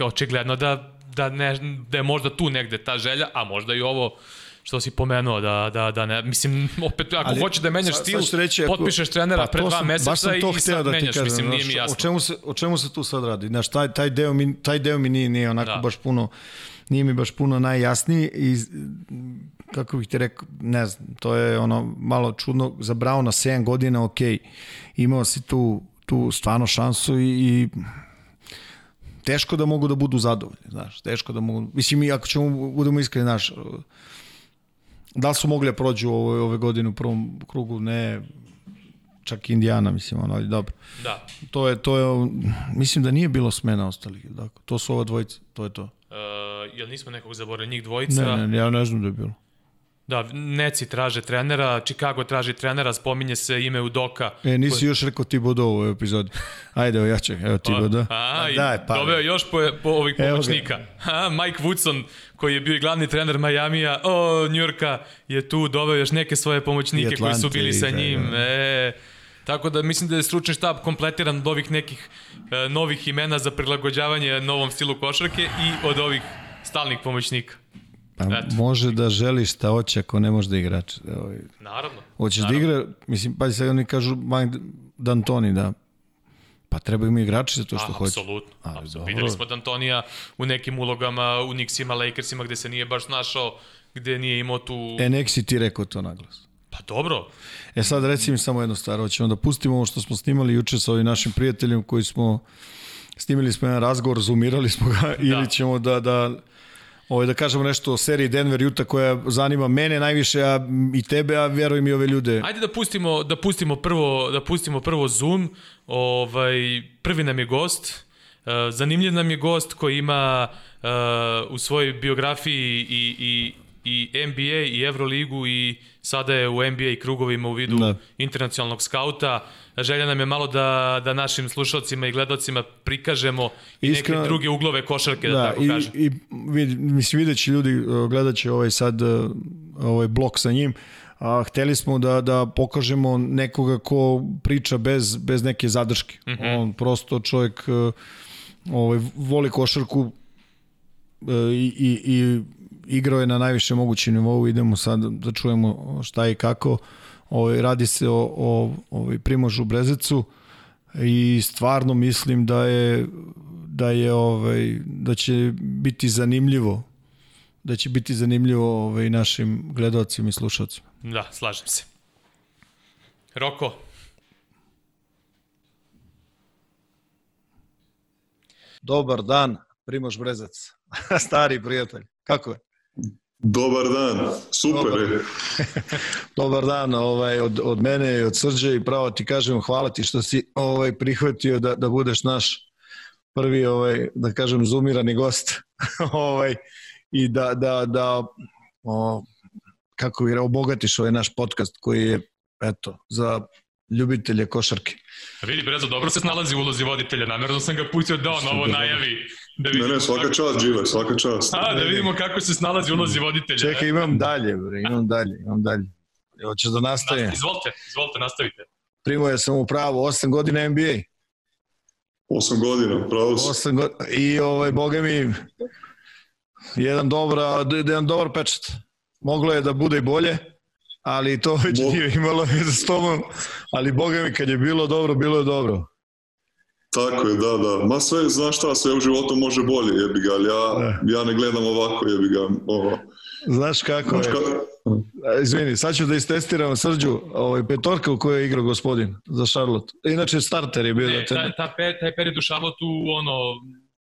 Očigledno da, da, ne, da je možda tu negde ta želja, a možda i ovo što si pomenuo da da da ne mislim opet ako Ali, hoćeš da menjaš sa, stil reći, ako, potpišeš trenera pa, pre dva meseca i sad da menjaš kažem, mislim nije mi jasno o čemu se o čemu se tu sad radi znaš taj taj deo mi taj deo mi nije nije onako da. baš puno nije mi baš puno najjasniji i kako bih ti rekao, ne znam, to je ono malo čudno za Brauna 7 godina, ok, imao si tu, tu stvarno šansu i, i teško da mogu da budu zadovoljni, znaš, teško da mogu, mislim, ako ćemo, budemo iskreni, znaš, Da li su mogli da prođu ove, ove godine u prvom krugu? Ne, čak Indijana, mislim, ono, ali dobro. Da. To je, to je, mislim da nije bilo smena ostalih, dakle, to su ova dvojica, to je to. Uh, jel nismo nekog zaboravili, njih dvojica? Ne, ne, ja ne znam da je bilo. Da, Neci traže trenera, Chicago traži trenera, spominje se ime Udoka. E, nisi koji... još rekao Tibodo u ovoj epizodi. Ajde, evo ja ću, evo Tibodo. A, a, daj, pa. Doveo još po, po ovih pomoćnika. A, Mike Woodson, koji je bio i glavni trener Majamija, o, Njurka, je tu doveo još neke svoje pomoćnike koji su bili sa njim. Da, da. E, Tako da mislim da je stručni štab kompletiran od ovih nekih e, novih imena za prilagođavanje novom stilu košarke i od ovih stalnih pomoćnika. Pa Eto. može da želiš šta hoće ako ne može da igrač. Ovaj. Naravno. Hoćeš naravno. da igra, mislim, pa se oni kažu Mike D'Antoni, da Pa trebaju mi igrači za to što hoće. Apsolutno. apsolutno. Videli smo D'Antonija u nekim ulogama, u Knicksima, Lakersima, gde se nije baš našao, gde nije imao tu... E, nek si ti rekao to naglas. Pa dobro. E sad reci mi samo jednu stvar, hoćemo da pustimo ovo što smo snimali juče sa ovim našim prijateljem koji smo snimili smo jedan razgovor, zoomirali smo ga da. ili ćemo da, da ovaj, da kažemo nešto o seriji Denver Utah koja zanima mene najviše a i tebe, a verujem i ove ljude. Ajde da pustimo da pustimo prvo da pustimo prvo Zoom. Ovaj prvi nam je gost. Uh, zanimljiv nam je gost koji ima uh, u svojoj biografiji i, i i NBA i Euroligu i sada je u NBA krugovima u vidu da. internacionalnog skauta. Želja nam je malo da, da našim slušalcima i gledalcima prikažemo i Iskreno, neke druge uglove košarke, da, da tako i, kažem. I, vid, mislim, vidjet će ljudi, uh, gledat će ovaj sad uh, ovaj blok sa njim, a hteli smo da da pokažemo nekoga ko priča bez bez neke zadrške. Mm -hmm. On prosto čovjek uh, ovaj voli košarku i i i igrao je na najviše mogućem nivou, idemo sad da čujemo šta i kako. Ovaj, radi se o, o ovaj, Primožu Brezecu i stvarno mislim da je da je ovaj da će biti zanimljivo da će biti zanimljivo ovaj našim gledaocima i slušaocima. Da, slažem se. Roko. Dobar dan, Primož Brezac. Stari prijatelj. Kako je? Dobar dan, super Dobar, je. Dobar dan ovaj, od, od mene i od Srđe i pravo ti kažem hvala ti što si ovaj, prihvatio da, da budeš naš prvi, ovaj, da kažem, zoomirani gost ovaj, i da, da, da o, kako bi obogatiš ovaj naš podcast koji je eto, za ljubitelje košarke. Vidi, Brezo, dobro se snalazi u ulozi voditelja, namjerno sam ga pustio da on ovo najavi. Da ne, ne, svaka čast, žive, svaka čast. A, da vidimo kako se snalazi u ulozi voditelja. Čekaj, imam dalje, bre, imam dalje, imam dalje. Hoćeš da nastavim? Izvolite, izvolite, nastavite. Primo je sam u pravo, 8 godina NBA. 8 godina, pravo si. 8 godina, i ovaj, boga mi, jedan, dobra, jedan dobar pečat. Moglo je da bude i bolje, ali to već Bo... nije imalo za s tobom, ali boga mi kad je bilo dobro, bilo je dobro. Tako je, da, da. Ma sve, znaš šta, sve u životu može bolje, jebi ga, ali ja, da. ja ne gledam ovako, jebi ga. Ovo. Znaš kako znaš je? Ka... Izvini, sad ću da istestiram Srđu, ovaj, petorka u kojoj je igrao gospodin za Charlotte. Inače, starter je bio. Ne, da te... ta, ta, pe, taj period u Charlotte, ono,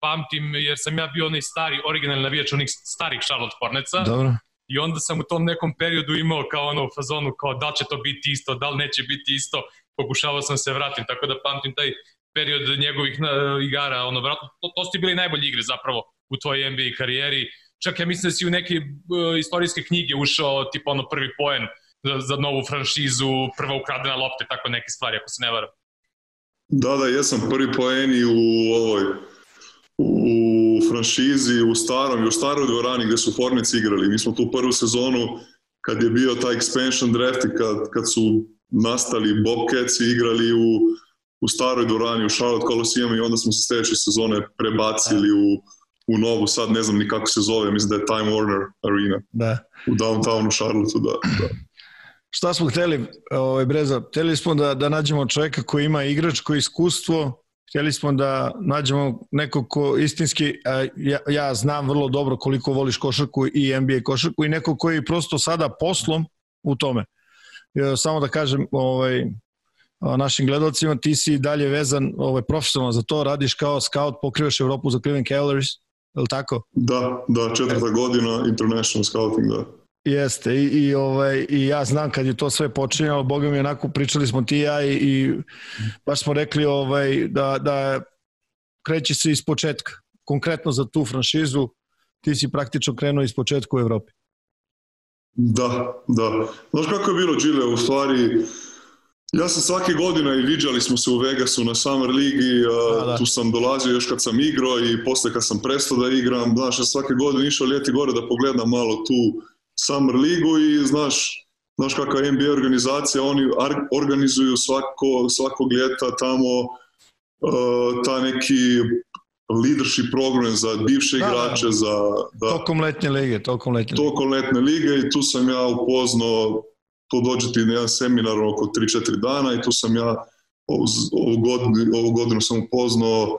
pamtim, jer sam ja bio onaj stari, originalni navijač onih starih Charlotte Hornetsa. Dobro. I onda sam u tom nekom periodu imao kao ono u fazonu kao da će to biti isto, da li neće biti isto, pokušavao sam se vratim, tako da pamtim taj period njegovih igara, ono, vratno, to, to su bili najbolji igre zapravo u tvojoj NBA karijeri. Čak ja mislim da si u neke uh, istorijske knjige ušao, tipa ono prvi poen za, za novu franšizu, prva ukradena lopta, tako neke stvari, ako se ne varam. Da, da, jesam prvi poen i u ovoj u franšizi, u starom i u staroj dvorani gde su Hornets igrali. Mi smo tu prvu sezonu kad je bio taj expansion draft i kad, kad su nastali Bobcats i igrali u, u staroj dvorani u Charlotte Coliseum i onda smo se sledeće sezone prebacili u, u novu, sad ne znam ni kako se zove, mislim da je Time Warner Arena. Da. U downtownu Charlotte, da. da. Šta smo hteli, ovaj, Breza? Hteli smo da, da nađemo čoveka koji ima igračko iskustvo, htjeli smo da nađemo neko ko istinski, ja, ja znam vrlo dobro koliko voliš košarku i NBA košarku i neko koji prosto sada poslom u tome. Samo da kažem ovaj, našim gledalcima, ti si dalje vezan ovaj, profesionalno za to, radiš kao scout, pokrivaš Evropu za Cleveland Cavaliers, je li tako? Da, da, četvrta godina international scouting, da. Jeste i, i, ovaj, i ja znam kad je to sve počinjalo, boga mi onako pričali smo ti i ja i, i baš smo rekli ovaj, da, da kreće se iz početka. Konkretno za tu franšizu ti si praktično krenuo iz početka u Evropi. Da, da. Znaš kako je bilo, Gile, u stvari, ja sam svake godine i viđali smo se u Vegasu na Summer Ligi, da, da. tu sam dolazio još kad sam igrao i posle kad sam prestao da igram, znaš, ja svake godine išao ljeti gore da pogledam malo tu Summer Ligu i znaš, znaš kakva NBA organizacija, oni organizuju svako, svakog ljeta tamo uh, ta neki leadership program za bivše da, da. igrače, za... Da, tokom letnje lige, tokom letnje lige. Tokom letnje lige i tu sam ja upoznao, tu dođe ti na jedan seminar oko 3-4 dana i tu sam ja ovu godinu, ovu godinu sam upoznao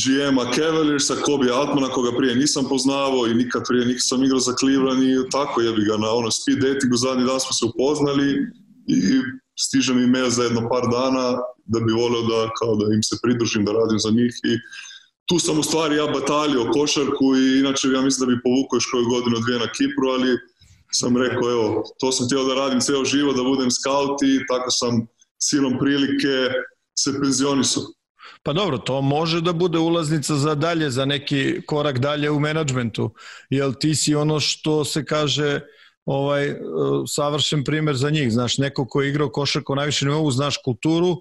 GM-a Cavaliersa, Kobe Altmana, koga prije nisam poznavao i nikad prije nisam igrao za Cleveland i tako jebi ga na ono speed datingu, zadnji dan smo se upoznali i stiže mi mail za jedno par dana da bi volio da, kao da im se pridružim, da radim za njih i tu sam u stvari ja batalio košarku i inače ja mislim da bi povukao još koju godinu dvije na Kipru, ali sam rekao, evo, to sam htio da radim ceo život, da budem scout i tako sam silom prilike se penzionisao. Pa dobro, to može da bude ulaznica za dalje, za neki korak dalje u menadžmentu, jer ti si ono što se kaže ovaj savršen primer za njih, znaš, neko ko je igrao košarku na najvišem nivou, znaš kulturu,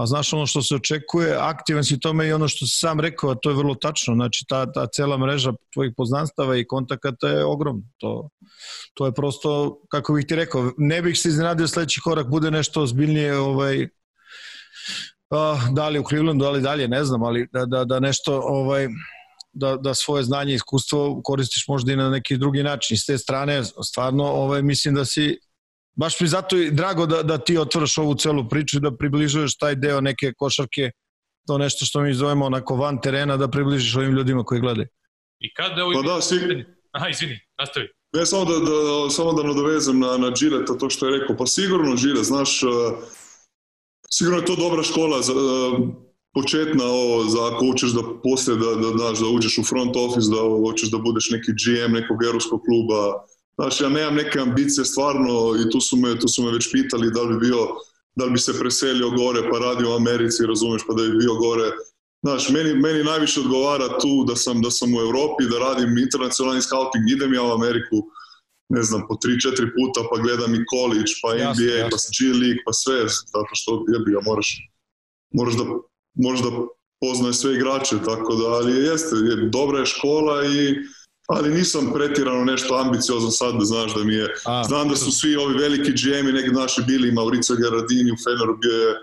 a znaš ono što se očekuje, aktivan si tome i ono što si sam rekao, a to je vrlo tačno, znači ta, ta cela mreža tvojih poznanstava i kontakata je ogromna, to, to je prosto, kako bih ti rekao, ne bih se iznenadio sledeći korak bude nešto ozbiljnije ovaj, uh, da li u Clevelandu, da li dalje, ne znam, ali da, da, da nešto ovaj, da, da svoje znanje i iskustvo koristiš možda i na neki drugi način. S te strane, stvarno, ovaj, mislim da si baš mi zato i drago da, da ti otvaraš ovu celu priču i da približuješ taj deo neke košarke, to nešto što mi zovemo onako van terena, da približiš ovim ljudima koji gledaju. I kada ovo... Pa da, svi... Aha, izvini, nastavi. Ne, samo da, da, samo da nadovezem na, na Gilleta, to što je rekao. Pa sigurno Gillet, znaš, uh, sigurno je to dobra škola za, uh, početna ovo, za ako hoćeš da posle da, da, da, da uđeš u front office, da hoćeš da budeš neki GM nekog europskog kluba, Znaš, ja nemam neke ambicije stvarno i tu su me, tu su me već pitali da li bi bio, da li bi se preselio gore pa radio u Americi, razumeš, pa da bi bio gore. Znaš, meni, meni najviše odgovara tu da sam, da sam u Evropi, da radim internacionalni scouting, idem ja u Ameriku, ne znam, po 3-4 puta, pa gledam i college, pa jasne, NBA, jasne. pa G League, pa sve, zato što jebi ga, moraš, moraš da, moraš da poznaje sve igrače, tako da, ali jeste, je, dobra je škola i ali nisam pretirano nešto ambiciozan sad da znaš da mi je, A, znam da su svi ovi veliki GM-i neki naši bili, Mauricio Garadini u Feneru bio je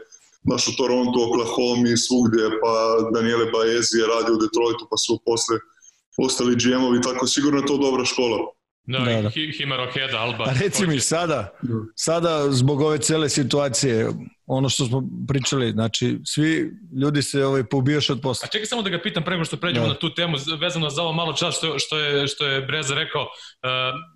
naš u Toronto, Oklahoma i svugdje, pa Daniele Baezi je radio u Detroitu, pa su posle ostali GM-ovi, tako sigurno je to dobra škola. Da, da, da. Himaro Heda, Alba. A reci mi sada, sada zbog ove cele situacije, ono što smo pričali, znači svi ljudi se ovaj pobijaš od posla. A čekaj samo da ga pitam prego što pređemo da. na tu temu vezano za ovo malo čas što, što, je, što je Breza rekao. Uh,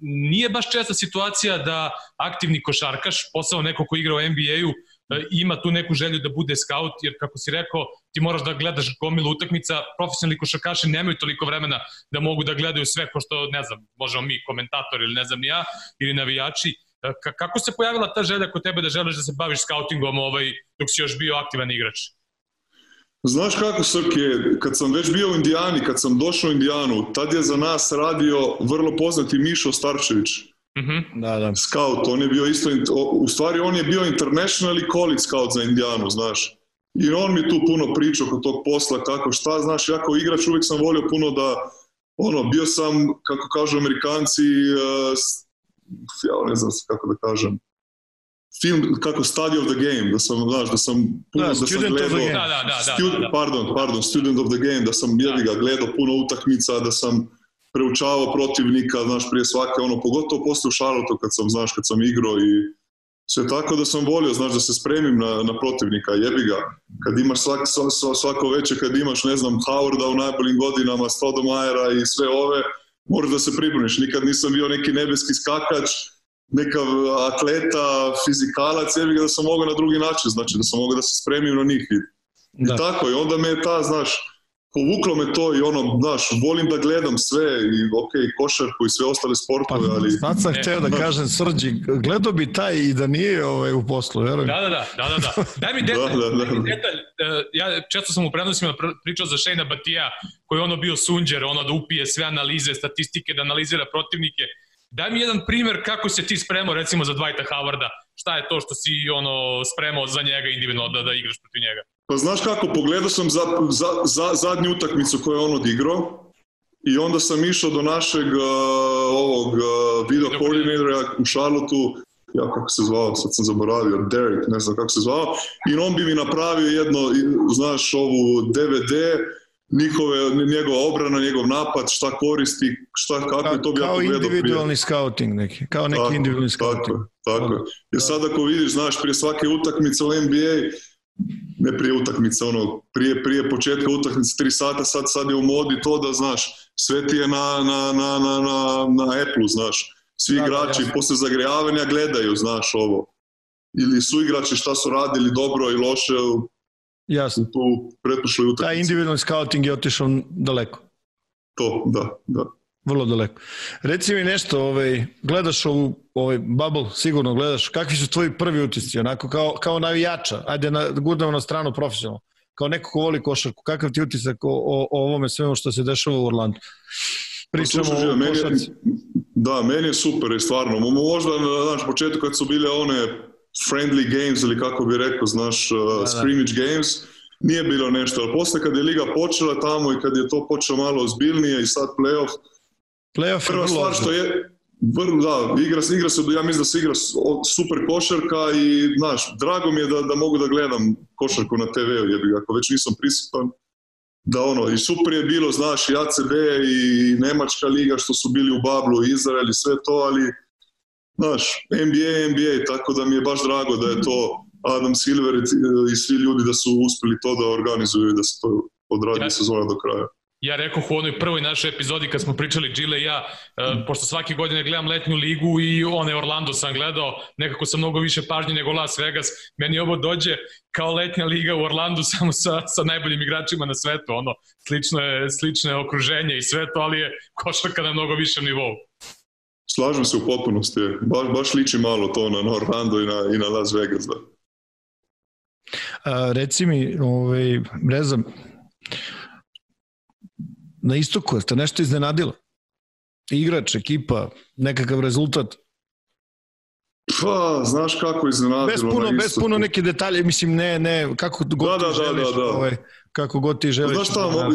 nije baš česta situacija da aktivni košarkaš, posao neko ko igra u NBA-u, E, ima tu neku želju da bude scout, jer kako si rekao, ti moraš da gledaš gomilu utakmica, profesionalni košarkaši nemaju toliko vremena da mogu da gledaju sve ko što, ne znam, možemo mi, komentatori ili ne znam ni ja, ili navijači. E, kako se pojavila ta želja kod tebe da želiš da se baviš scoutingom ovaj, dok si još bio aktivan igrač? Znaš kako, Srke, kad sam već bio u Indijani, kad sam došao u Indijanu, tad je za nas radio vrlo poznati Mišo Starčević. Mm -hmm. da, da. Scout, on je bio isto, u stvari on je bio international i college scout za Indijanu, znaš. I on mi tu puno pričao kod tog posla, kako šta, znaš, ja kao igrač uvijek sam volio puno da, ono, bio sam, kako kažu amerikanci, uh, ja ne znam kako da kažem, film kako study of the game, da sam, znaš, da sam puno, da, da sam gledao, da, da, da, da, da, da. pardon, pardon, student of the game, da sam, jebi ga, gledao puno utakmica, da sam preučavao protivnika, znaš, prije svake, ono, pogotovo posle u Charlotte kad sam, znaš, kad sam igrao i sve tako da sam volio, znaš, da se spremim na, na protivnika, jebi ga. Kad imaš svak, svako veće, kad imaš, ne znam, Howarda u najboljim godinama, Stodomajera i sve ove, moraš da se pribruniš. Nikad nisam bio neki nebeski skakač, neka atleta, fizikalac, jebi ga da sam mogao na drugi način, znači da sam mogao da se spremim na njih. I, da. i tako, i onda me je ta, znaš, povuklo me to i ono, znaš, volim da gledam sve i ok, košarku i sve ostale sportove, pa, ali... Sad sam hteo da kažem, Srđi, gledao bi taj i da nije ovaj, u poslu, verujem. Da, da, da, da, da, da. Daj mi detalj, da, da, da. detalj. Uh, ja često sam u prenosima pričao za Shayna Batija, koji je ono bio sunđer, ono da upije sve analize, statistike, da analizira protivnike. Daj mi jedan primer kako se ti spremao recimo za Dwighta Howarda. Šta je to što si ono spremao za njega individualno da, da igraš protiv njega? Pa znaš kako, pogledao sam za, za, za zadnju utakmicu koju je on odigrao i onda sam išao do našeg uh, ovog uh, video koordinatora u Charlotteu ja kako se zvao, sad sam zaboravio, Derek, ne znam kako se zvao, i on bi mi napravio jedno, znaš, ovu DVD, njihove, njegova obrana, njegov napad, šta koristi, šta, kako je to bi Kao individualni scouting neki, kao neki tako, individualni scouting. Tako, tako. Jer sad ako vidiš, znaš, prije svake utakmice u NBA, ne prije utakmice, ono, prije, prije početka utakmice, tri sata, sad, sad je u modi to da, znaš, sve ti je na, na, na, na, na, na Apple, znaš, svi da, igrači da, posle zagrejavanja gledaju, znaš, ovo. Ili su igrači šta su radili dobro i loše Jasno. u tu pretpošloj utakmici. Taj individualni scouting je otišao daleko. To, da, da. Vrlo daleko. Reci mi nešto, ovaj, gledaš ovu ovaj bubble, sigurno gledaš, kakvi su tvoji prvi utisci, onako kao, kao navijača, ajde na, gudamo na stranu profesionalno, kao neko ko voli košarku, kakav ti utisak o, o, o ovome svemu što se dešava u Orlandu? Pričamo pa, slušaj, o meni je, Da, meni je super, stvarno. Možda, znaš, početku kad su bile one friendly games ili kako bi rekao, znaš, uh, da, da. scrimmage games, nije bilo nešto, ali posle kad je liga počela tamo i kad je to počelo malo ozbiljnije i sad playoff, playoff prva stvar što je, vrlo, da, igra, igra se, ja mislim da se igra super košarka i, znaš, drago mi je da, da mogu da gledam košarku na TV-u, jebi ako već nisam prisutan, da ono, i super je bilo, znaš, i ACB i Nemačka liga što su bili u Bablu, Izrael i sve to, ali, znaš, NBA, NBA, tako da mi je baš drago da je to Adam Silver i svi ljudi da su uspeli to da organizuju i da se to odradi ja, sezona do kraja ja rekao u onoj prvoj našoj epizodi kad smo pričali Gile i ja, uh, pošto svake godine gledam letnju ligu i one Orlando sam gledao, nekako sa mnogo više pažnje nego Las Vegas, meni ovo dođe kao letnja liga u Orlandu samo sa, sa najboljim igračima na svetu, ono, slično je, slično je okruženje i sve to, ali je košarka na mnogo višem nivou. Slažem se u potpunosti, baš, baš liči malo to na Orlando i na, i na Las Vegas, da. A, reci mi, ovaj, Breza, na istoku, ste nešto iznenadilo? Igrač, ekipa, nekakav rezultat? Pa, znaš kako iznenadilo bez puno, bez puno neke detalje, mislim, ne, ne, kako god da, da, ti da, želiš, da, da. Ovaj, kako god ti želiš. Znaš šta, da,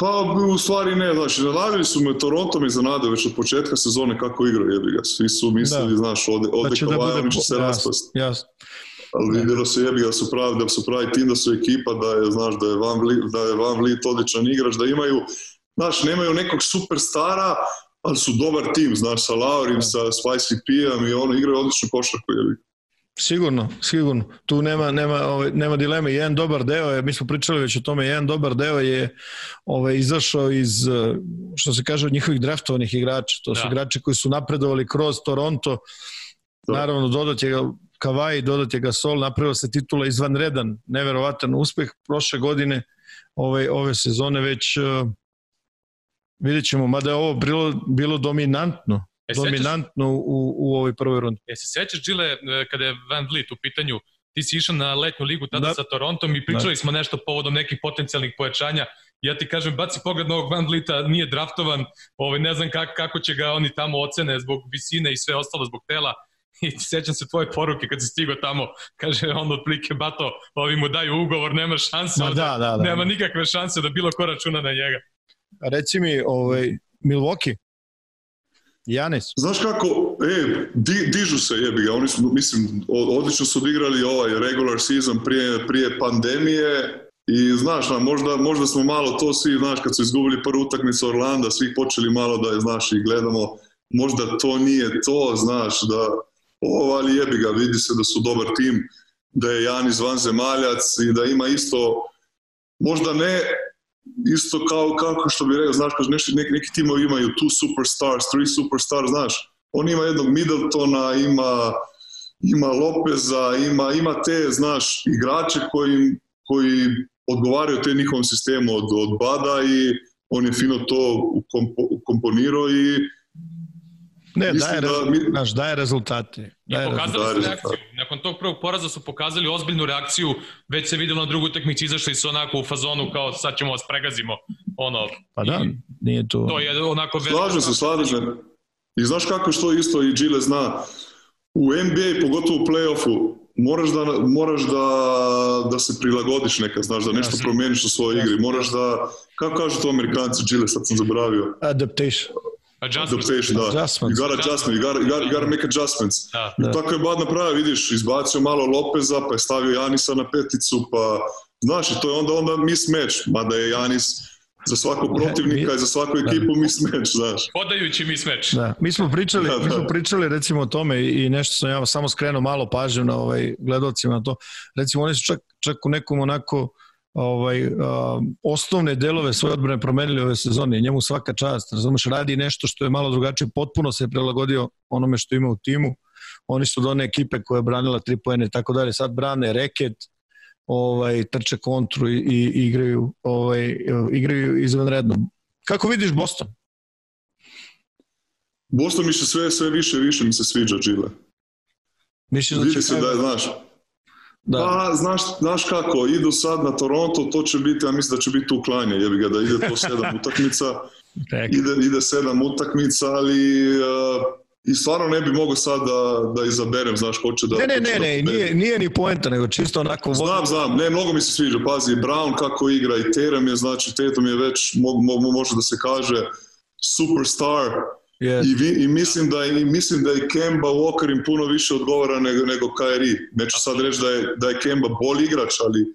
Pa, u stvari ne, znači, iznenadili su me, Toronto mi iznenade već od početka sezone kako igra, jebi ga. Svi su mislili, da. znaš, ode, ode da će da bude, će se jasno, raspast. Jasno. Ali vidjelo se jebi da su pravi, da su pravi tim, da su ekipa, da je, znaš, da je Van Vliet, da je Van Vliet odličan igrač, da imaju, znaš, nemaju nekog superstara, ali su dobar tim, znaš, sa Laurim, sa Spicy P-om i ono, igraju odličnu košarku, jebi. Sigurno, sigurno. Tu nema, nema, ovaj, nema dileme. Jedan dobar deo je, mi smo pričali već o tome, jedan dobar deo je ovaj, izašao iz, što se kaže, od njihovih draftovanih igrača. To su da. igrači koji su napredovali kroz Toronto. Da. Naravno, dodat je ga Kavaj, dodat je ga Sol, napravila se titula izvanredan, neverovatan uspeh prošle godine, ove, ove sezone već uh, vidjet ćemo, mada je ovo bilo, bilo dominantno, e, dominantno sećaš, u, u ovoj prvoj rundi. E se sećaš, Gile, e, kada je Van Vliet u pitanju, ti si išao na letnju ligu tada da. sa Torontom i pričali da. smo nešto povodom nekih potencijalnih pojačanja. Ja ti kažem, baci pogled na ovog Van Vlita, nije draftovan, ovaj, ne znam kako, kako će ga oni tamo ocene zbog visine i sve ostalo zbog tela i sećam se tvoje poruke kad si stigao tamo, kaže on otplike, bato, ovi mu daju ugovor, nema šanse, da, da, da, nema nikakve šanse da bilo ko računa na njega. A reci mi, ovaj, Milwaukee, Janis. Znaš kako, e, di, dižu se jebi ga, oni su, mislim, odlično su odigrali ovaj regular season prije, prije pandemije i znaš, na, možda, možda smo malo to svi, znaš, kad su izgubili prvu utakmicu Orlanda, svi počeli malo da je, znaš, i gledamo, možda to nije to, znaš, da, ovo, ali jebi ga, vidi se da su dobar tim, da je Janis vanzemaljac i da ima isto, možda ne isto kao, kako što bi rekao, znaš, neki, neki, neki timovi imaju two superstars, three superstars, znaš, on ima jednog Middletona, ima, ima Lopeza, ima, ima te, znaš, igrače koji, koji odgovaraju te njihovom sistemu od, od Bada i on je fino to ukomponirao i Ne, daje, da, mi... naš, daje rezultate. Daje I pokazali su reakciju. Nakon tog prvog poraza su pokazali ozbiljnu reakciju, već se videlo na drugu utakmici, izašli su onako u fazonu kao sad ćemo vas pregazimo. Ono, pa da, nije to... To je onako... Slažem se, slažem se. I znaš kako što isto i Gile zna, u NBA, pogotovo u play-offu, moraš da, moraš da, da se prilagodiš nekad, znaš, da nešto promeniš u svojoj igri. Moraš da, kako kažu to amerikanci, Gile, sad sam zaboravio. Adaptation. Adjustment. Adaptation, da. Adjustments. You got adjustment, you got, you got, you got make adjustments. Da. da. Tako je Bad napravio, vidiš, izbacio malo Lopeza, pa je stavio Janisa na peticu, pa znaš, to je onda, onda mismatch, mada je Janis za svakog protivnika i za svaku da. ekipu da. mismatch, znaš. Podajući mismatch. Da. Mi smo pričali, da, da. mi smo pričali recimo o tome i nešto sam ja samo skrenuo malo pažnju na ovaj gledalcima na to. Recimo oni su čak, čak u nekom onako ovaj, uh, osnovne delove svoje odbrane promenili ove sezone. Njemu svaka čast, razumeš, radi nešto što je malo drugačije, potpuno se je prilagodio onome što ima u timu. Oni su do one ekipe koja je branila tri poene i tako dalje. Sad brane reket, ovaj, trče kontru i, i igraju, ovaj, igraju izvanredno. Kako vidiš Boston? Boston mi se sve, sve više više mi se sviđa, Gile. Misliš da Vidi se da je, znaš, Da. Pa, znaš, znaš kako, idu sad na Toronto, to će biti, ja mislim da će biti uklanje, jebi ga, da ide to sedam utakmica, ide, ide sedam utakmica, ali uh, i stvarno ne bi mogao sad da, da izaberem, znaš, ko će da... Ne, ne, ne, da ne, nije, nije ni poenta, nego čisto onako... Znam, znam, ne, mnogo mi se sviđa, pazi, Brown kako igra i Tatum je, znači, Tatum je već, mo, mo, može da se kaže, superstar, Yes. I, vi, I mislim da i mislim da je Kemba Walker im puno više odgovara nego nego Kyrie. Neću sad reći da je da je Kemba bolji igrač, ali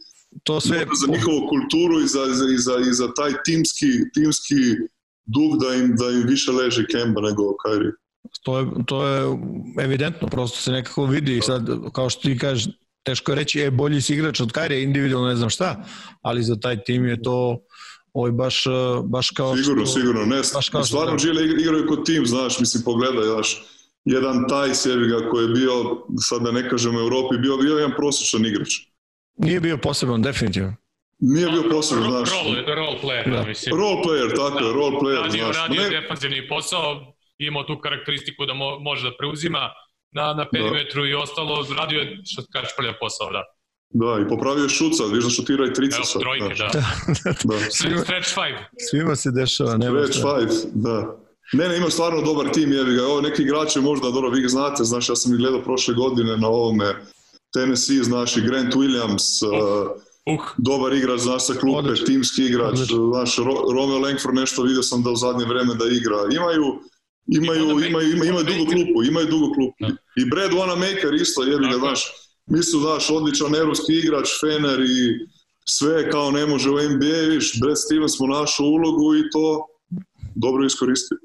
to sve za njihovu kulturu i za, i za, i za taj timski, timski duh da im, da im više leži Kemba nego Kyrie. To je, to je evidentno, prosto se nekako vidi sad, kao što ti kažeš, teško je reći, e, bolji si igrač od Kyrie, individualno ne znam šta, ali za taj tim je to Ovaj baš, e, baš kao Sigurno, što, sigurno. Ne, baš kao stvarno Žile igraju kod tim, znaš, mislim, pogledaj, znaš, jedan taj sjeviga koji je bio, sad da ne kažem u Europi, bio, bio jedan prosječan igrač. Nije bio poseban, definitivno. Nije bio poseban, znaš. Role, role player, da. mislim. Role player, tako da, je, role player, radio, znaš. Radio ne... defanzivni posao, imao tu karakteristiku da mo, može da preuzima na, na da. perimetru da. i ostalo, radio je, što kažeš, prlja posao, da. Da, i popravio je šut sad, viš da šutira i trica sad. Trojke, da. da. da. Stretch five. Svima se dešava. Nema Stretch five, da. Ne, ne, ima stvarno dobar tim, jevi ga. Ovo neki igrači možda, dobro, vi znate, znaš, ja sam ih gledao prošle godine na ovome Tennessee, znaš, i Grant Williams, uh, uh. dobar igrač, znaš, sa klupe, Odlično. timski igrač, Odlično. znaš, Romeo Langford nešto vidio sam da u zadnje vreme da igra. Imaju, imaju, imaju, imaju, imaju dugu klupu, imaju dugu klupu. Da. I Brad Wanamaker isto, jevi ga, znaš, mi su, znaš, odličan evropski igrač, Fener i sve kao ne može u NBA, viš, Brad Stevens smo našu ulogu i to dobro iskoristio.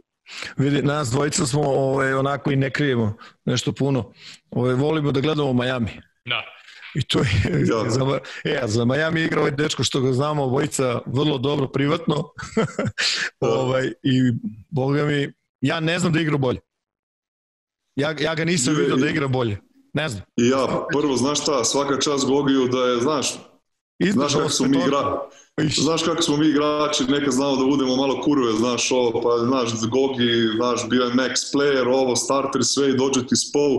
Vidi, nas dvojica smo ovaj, onako i ne krijemo nešto puno. Ovaj, volimo da gledamo Miami. Da. I to je, ja. za, e, za Miami igra ovaj dečko što ga znamo obojica vrlo dobro privatno. da. ovaj, I boga mi, ja ne znam da igra bolje. Ja, ja ga nisam vidio da igra bolje. Ne znam. I ja, prvo, znaš šta, svaka čast Gogiju da je, znaš, znaš kako su mi igra, znaš kako smo mi igrači, neka znamo da budemo malo kurve, znaš ovo, pa znaš, Gogi, znaš, bio je max player, ovo, starter, sve i dođe ti spol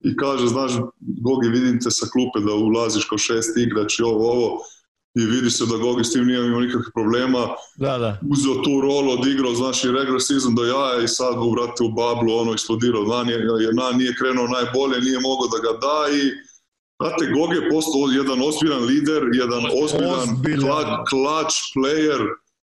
i kaže, znaš, Gogi, vidim te sa klupe da ulaziš kao šest igrač i ovo, ovo, i vidi se da Gogi s tim nije imao nikakvih problema. Da, da. Uzeo tu rolu, odigrao, znaš, i regular season do jaja i sad ga uvrate u bablu, ono, eksplodirao. Na nije, na nije krenuo najbolje, nije mogao da ga da i Znate, Gog je postao jedan ozbiljan lider, jedan ozbiljan, ozbiljan. klač player,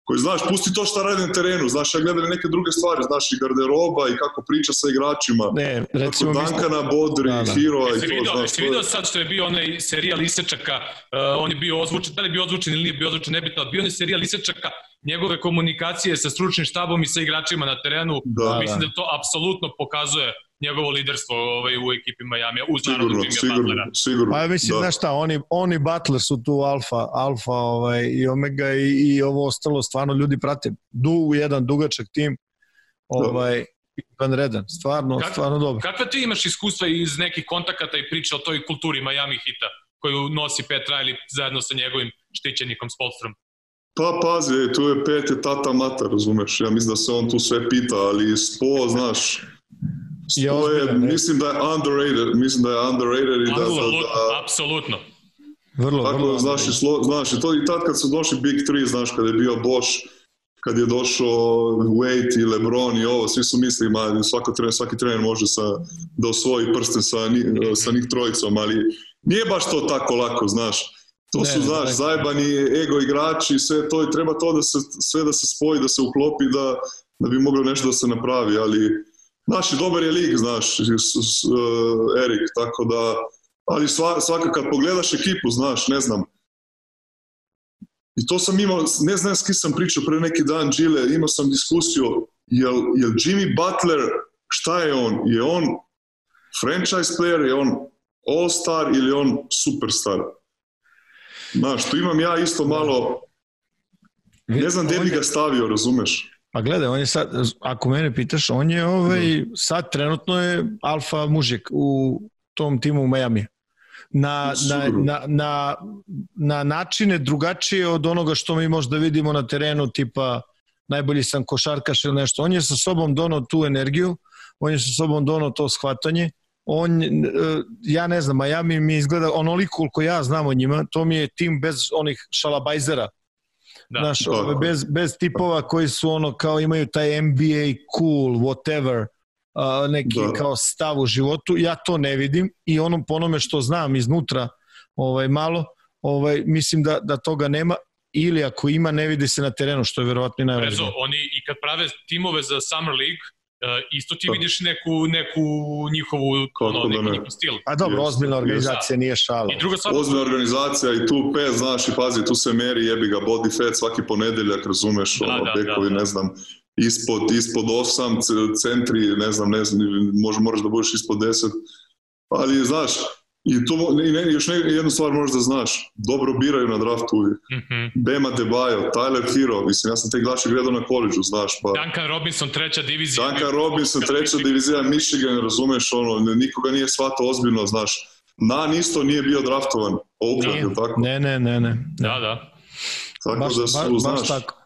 koji, znaš, pusti to šta radi na terenu, znaš, ja gledam neke druge stvari, znaš, i garderoba i kako priča sa igračima. Ne, recimo... Kako Dankana bodri, da, da. Hero i to, vidio, znaš. Jesi vidio sad što je bio onaj serijal Isečaka, uh, on je bio ozvučen, da li je bio ozvučen ili nije bio ozvučen, nebitno, bio je serijal Isečaka, njegove komunikacije sa stručnim štabom i sa igračima na terenu, da, mislim da, da to apsolutno pokazuje njegovo liderstvo ovaj, u ekipi Miami, uz naravno Jimmy sigurno, Butlera. Sigurno, Pa mislim, da. znaš šta, oni, oni Butler su tu alfa, alfa ovaj, i omega i, i ovo ostalo stvarno ljudi prate. Du, jedan dugačak tim, ovaj, Van Redan, stvarno, Kak, stvarno dobro. Kakve ti imaš iskustva iz nekih kontakata i priča o toj kulturi Miami hita? koju nosi Pat Riley zajedno sa njegovim štićenikom Spolstrom? Pa pazi, tu je pet je tata mata, razumeš? Ja mislim da se on tu sve pita, ali Spo, znaš, Spo je, je mislim da je underrated, mislim da je underrated i da... Da, apsolutno. Vrlo, tako, vrlo. Znaš, i slo, znaš, i, to, i tad kad su došli Big Three, znaš, kad je bio Bosch, kad je došao Wade i LeBron i ovo, svi su mislili, ma, svako trener, svaki trener može sa, da osvoji prsten sa, sa njih trojicom, ali nije baš to tako lako, znaš. To ne, su, znaš, ne. zajebani ego igrači, sve to i treba to da se, sve da se spoji, da se uklopi, da, da bi moglo nešto da se napravi, ali naši dobar je lig, znaš, Erik, tako da, ali svaka kad pogledaš ekipu, znaš, ne znam, I to sam imao, ne znam s kim sam pričao pre neki dan, Gile, imao sam diskusiju, jel, jel Jimmy Butler, šta je on? Je on franchise player, je on all-star ili on superstar? Znaš, tu imam ja isto malo, ne znam gde bi ga stavio, razumeš? Pa gledaj, on je sad, ako mene pitaš, on je ovaj, sad trenutno je alfa mužik u tom timu u Miami. Na, na, na, na, na načine drugačije od onoga što mi možda vidimo na terenu, tipa najbolji sam košarkaš ili nešto. On je sa sobom donao tu energiju, on je sa sobom donao to shvatanje, on, e, ja ne znam, Miami mi izgleda onoliko koliko ja znam o njima, to mi je tim bez onih šalabajzera, Da. Znaš, bez, bez tipova koji su ono kao imaju taj NBA cool, whatever, uh, neki da. kao stav u životu. Ja to ne vidim i onom po onome što znam iznutra ovaj, malo, ovaj, mislim da, da toga nema ili ako ima ne vidi se na terenu što je verovatno i najvažnije. Rezo, oni i kad prave timove za Summer League, isto ti vidiš neku, neku njihovu ono, neki, da njihov stil. A dobro, ozbiljna organizacija da. nije šala. I druga stvar... Ozbiljna organizacija i tu pet, znaš, i pazi, tu se meri, jebi ga, body fat svaki ponedeljak, razumeš, da, ono, da, bekovi, da, da. ne znam, ispod, ispod 8, centri, ne znam, ne znam, može, moraš da budeš ispod 10, ali znaš, I to, i ne, još ne, jednu stvar možeš da znaš, dobro biraju na draftu uvijek. Mm -hmm. Bema Debajo, Tyler Hero, mislim, ja sam te glaši gledao na koleđu, znaš, pa... Duncan Robinson, treća divizija. Duncan Robinson, treća divizija, Michigan, razumeš, ono, nikoga nije shvatao ozbiljno, znaš. Nan isto nije bio draftovan, Oakland, tako? Ne, ne, ne, ne. Da, da. Tako baš, da su, baš, znaš... Baš tako.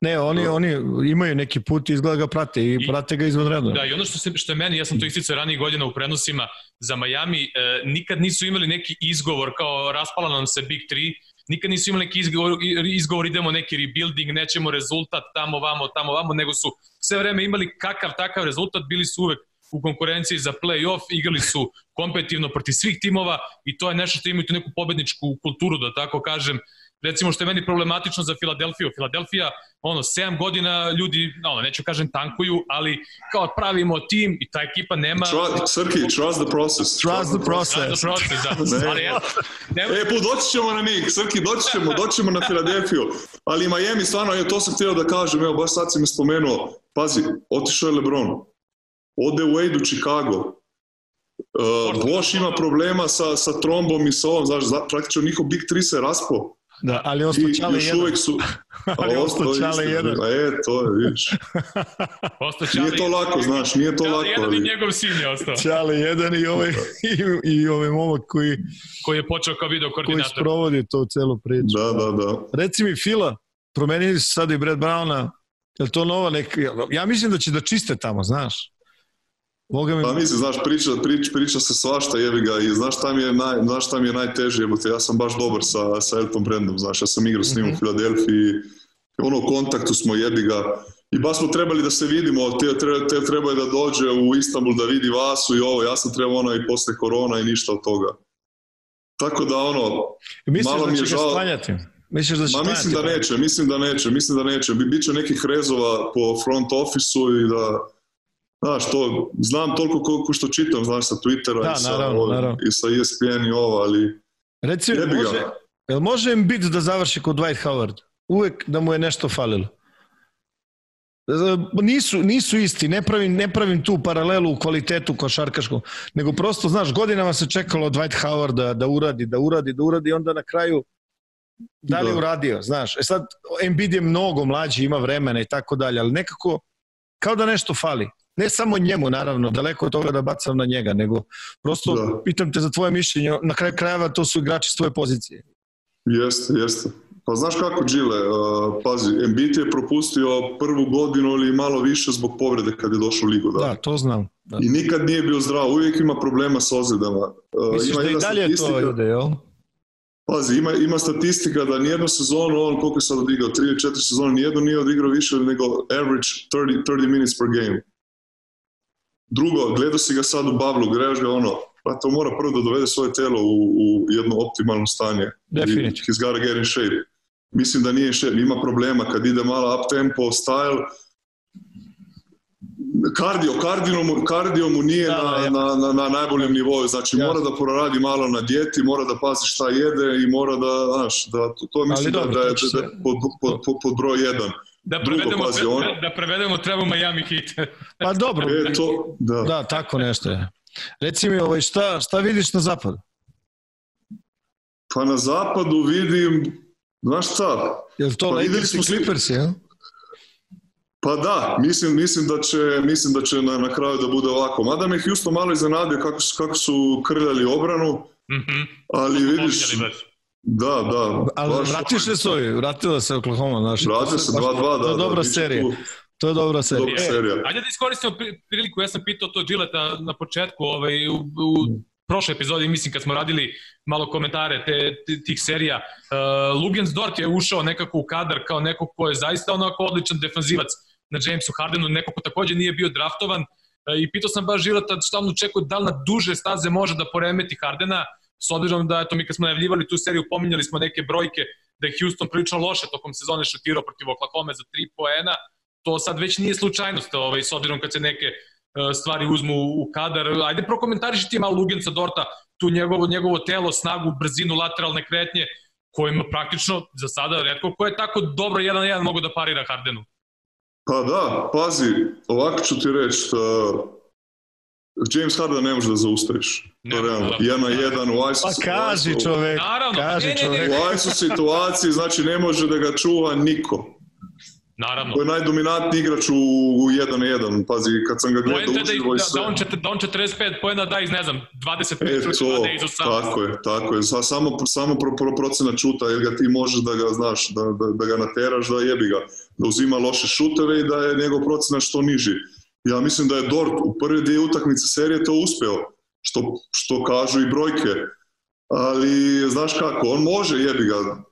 Ne, oni, oni imaju neki put i izgleda ga prate i, I prate ga izvanredno. Da, i ono što, se, što je meni, ja sam to isticao ranije godina u prenosima za Miami, e, nikad nisu imali neki izgovor kao raspala nam se Big 3, nikad nisu imali neki izgovor, izgovor idemo neki rebuilding, nećemo rezultat tamo, vamo, tamo, vamo, nego su sve vreme imali kakav takav rezultat, bili su uvek u konkurenciji za play-off, igrali su kompetitivno protiv svih timova i to je nešto što imaju tu neku pobedničku kulturu, da tako kažem, recimo što je meni problematično za Filadelfiju. Filadelfija, ono, 7 godina ljudi, ono, neću kažem tankuju, ali kao pravimo tim i ta ekipa nema... Trust, Srki, trust the process. Trust the process. Trust the process, da. ali ja, nema... E, put, doći ćemo na njih, Srki, doći ćemo, doći ćemo na Filadelfiju. Ali Miami, stvarno, je, to sam htio da kažem, evo, baš sad si me spomenuo, pazi, otišao je Lebron, ode Wade u Chicago, Uh, Boš ima problema sa, sa trombom i sa ovom, znaš, praktično njihov Big 3 se raspo. Da, ali ostao Čale jedan. uvek su... ali ostao Čale jedan. A e, to je, vidiš. nije to lako, znaš, nije to lako. Jedan ali... i njegov sin je ostao. Čale jedan i ovaj, i, i ovaj momak koji... Koji je počeo kao video koordinator. Koji sprovodi to celu priču. Da, da, da. Reci mi, Fila, promenili su sad i Brad Browna, je li to nova neka... Ja mislim da će da čiste tamo, znaš. Boga mi... Pa mislim, znaš, priča, priča, priča se svašta, jebi ga, i znaš šta mi je, naj, znaš šta mi je najteže, jebote, ja sam baš dobar sa, sa Elton Brandom, znaš, ja sam igrao s njim mm -hmm. u mhm. Filadelfiji, ono, u kontaktu smo, jebi ga, i baš smo trebali da se vidimo, te, te, te trebaju da dođe u Istanbul da vidi Vasu i ovo, ja sam trebao ono i posle korona i ništa od toga. Tako da, ono, Misliš malo da mi je žao... Stanjati? Misliš da će Ma mislim da neće, mislim da neće, mislim da neće. Biće nekih rezova po front ofisu i da Znaš, to, znam toliko koliko što čitam, znaš, sa Twittera da, i, sa, naravno, ovim, naravno. i sa ESPN i ovo, ali... Reci, može, jel može Embiid da završi kod Dwight Howard? Uvek da mu je nešto falilo. Nisu, nisu isti, ne pravim, ne pravim tu paralelu u kvalitetu košarkaškom, nego prosto, znaš, godinama se čekalo od Dwight Howard da, da uradi, da uradi, da uradi, onda na kraju da li da. uradio, znaš. E sad, Embiid je mnogo mlađi, ima vremena i tako dalje, ali nekako kao da nešto fali ne samo njemu naravno, daleko od toga da bacam na njega, nego prosto da. pitam te za tvoje mišljenje, na kraju krajeva to su igrači s tvoje pozicije. Jeste, jeste. Pa znaš kako, Đile, uh, pazi, Embiid je propustio prvu godinu ili malo više zbog povrede kad je došao u ligu. Da, da to znam. Da. I nikad nije bio zdrav, uvijek ima problema sa ozljedama. Uh, Misliš ima da i dalje statistika... to ide, jel? Pazi, ima, ima statistika da nijednu sezonu, on koliko je sad odigrao, 3 ili 4 sezone, nijednu nije odigrao više nego average 30, 30 minutes per game. Drugo, gledao si ga sad u bablu, grejaš ga ono, pa to mora prvo da dovede svoje telo u, u jedno optimalno stanje. Definitivno. He's gotta get in shape. Mislim da nije shape, ima problema kad ide malo up tempo, style, kardio, kardio mu, kardio mu nije da, na, ja. na, na, na najboljem nivou, znači ja. mora da poradi malo na dijeti, mora da pazi šta jede i mora da, znaš, da, to, to mislim dobro, da, da, da, da, pod, pod, pod, pod broj jedan. Da prevedemo, Drugo, pazi, on... da prevedemo treba Miami Heat. pa dobro, e, to, da. da, tako nešto je. Reci mi, ovaj, šta, šta vidiš na zapadu? Pa na zapadu vidim, znaš šta? Je li to pa Lakers i Clippers, jel? Pa da, mislim, mislim, da će, mislim da će na, na kraju da bude ovako. Mada me Houston malo iznenadio kako, kako su krljali obranu, mm -hmm. ali vidiš... Da, da. Ali vratiš se svoji, vratila se Oklahoma, znaš. Vratio se 2-2, da. To je dobra da, serija. To je dobra serija. Dobra serija. E, ajde da iskoristimo priliku, ja sam pitao to Gilleta na početku, ovaj, u, u prošle epizodi, mislim kad smo radili malo komentare te, tih serija, uh, Lugens Dort je ušao nekako u kadar kao neko ko je zaista onako odličan defanzivac na Jamesu Hardenu, neko ko takođe nije bio draftovan, uh, i pitao sam baš Žilata šta on očekuje da li na duže staze može da poremeti Hardena, s obzirom da, eto, mi kad smo najavljivali tu seriju, pominjali smo neke brojke da je Houston prilično loše tokom sezone šutirao protiv Oklahoma za 3 poena, to sad već nije slučajnost, ovaj, s obzirom kad se neke uh, stvari uzmu u kadar. Ajde prokomentariši ti malo Lugenca Dorta, tu njegovo, njegovo telo, snagu, brzinu, lateralne kretnje, kojima praktično za sada redko ko je tako dobro jedan na jedan mogu da parira Hardenu. Pa da, pazi, ovako ću ti reći, uh, James Harden ne može da zaustaviš. Ne, to realno. Jedan na jedan u ISO Pa kaži čovek. Naravno. Kaži ne, ne, ne, U ISO situaciji, znači ne može da ga čuva niko. Naravno. To je najdominantniji igrač u, u 1 na 1. Pazi, kad sam ga gledao da, uživo i da, sve. Da on, čet, da on 45 pojena da iz, ne znam, 25 e, to, da iz 18. Tako je, tako je. Sa, samo, samo pro, pro procena čuta, jer ga ti možeš da ga, znaš, da, da, da ga nateraš, da jebi ga. Da uzima loše šuteve i da je njegov procena što niži. Ja mislim da je Dort u prve dvije utakmice serije to uspeo, što, što kažu i brojke. Ali, znaš kako, on može jebi ga,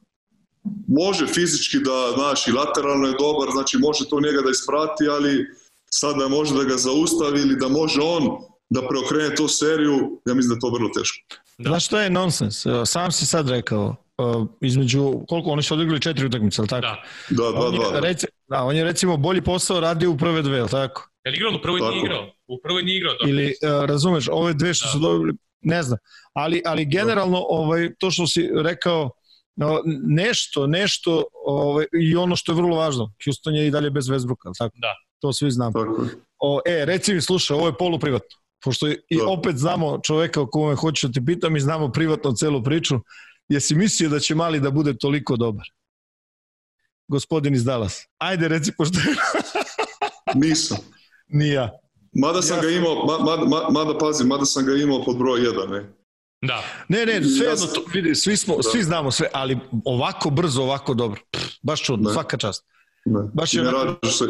može fizički da, znaš, i lateralno je dobar, znači može to njega da isprati, ali sada može da ga zaustavi ili da može on da preokrene to seriju, ja mislim da je to vrlo teško. Da. Znaš što je nonsens? Sam si sad rekao, između, koliko oni su odigrali četiri utakmice, ali tako? Da, da, da. On je, da. Reci, da, on je recimo bolji posao radio u prve dve, ali tako? Je li igrao? U prvoj nije igrao. U prvoj nije igrao. Ili, uh, razumeš, ove dve što da. su dobili, ne znam. Ali, ali generalno, ovaj, to što si rekao, no, nešto, nešto ovaj, i ono što je vrlo važno, Houston je i dalje bez Westbrooka, tako? Da. To svi znamo. Tako. O, e, reci mi, slušaj, ovo je poluprivatno. Pošto i opet znamo čoveka o kome hoću da te pitam i znamo privatno celu priču, jesi mislio da će mali da bude toliko dobar? Gospodin iz Dallas. Ajde, reci pošto Nisam. Ni ja. Mada sam ja ga imao, mada, mada, mada pazi, mada sam ga imao pod broj 1, ne. Da. Ne, ne, sve jedno, to, vidi, svi, smo, da. svi znamo sve, ali ovako brzo, ovako dobro. Pff, baš čudno, ne. svaka čast. Ne. Baš je ne radiš se,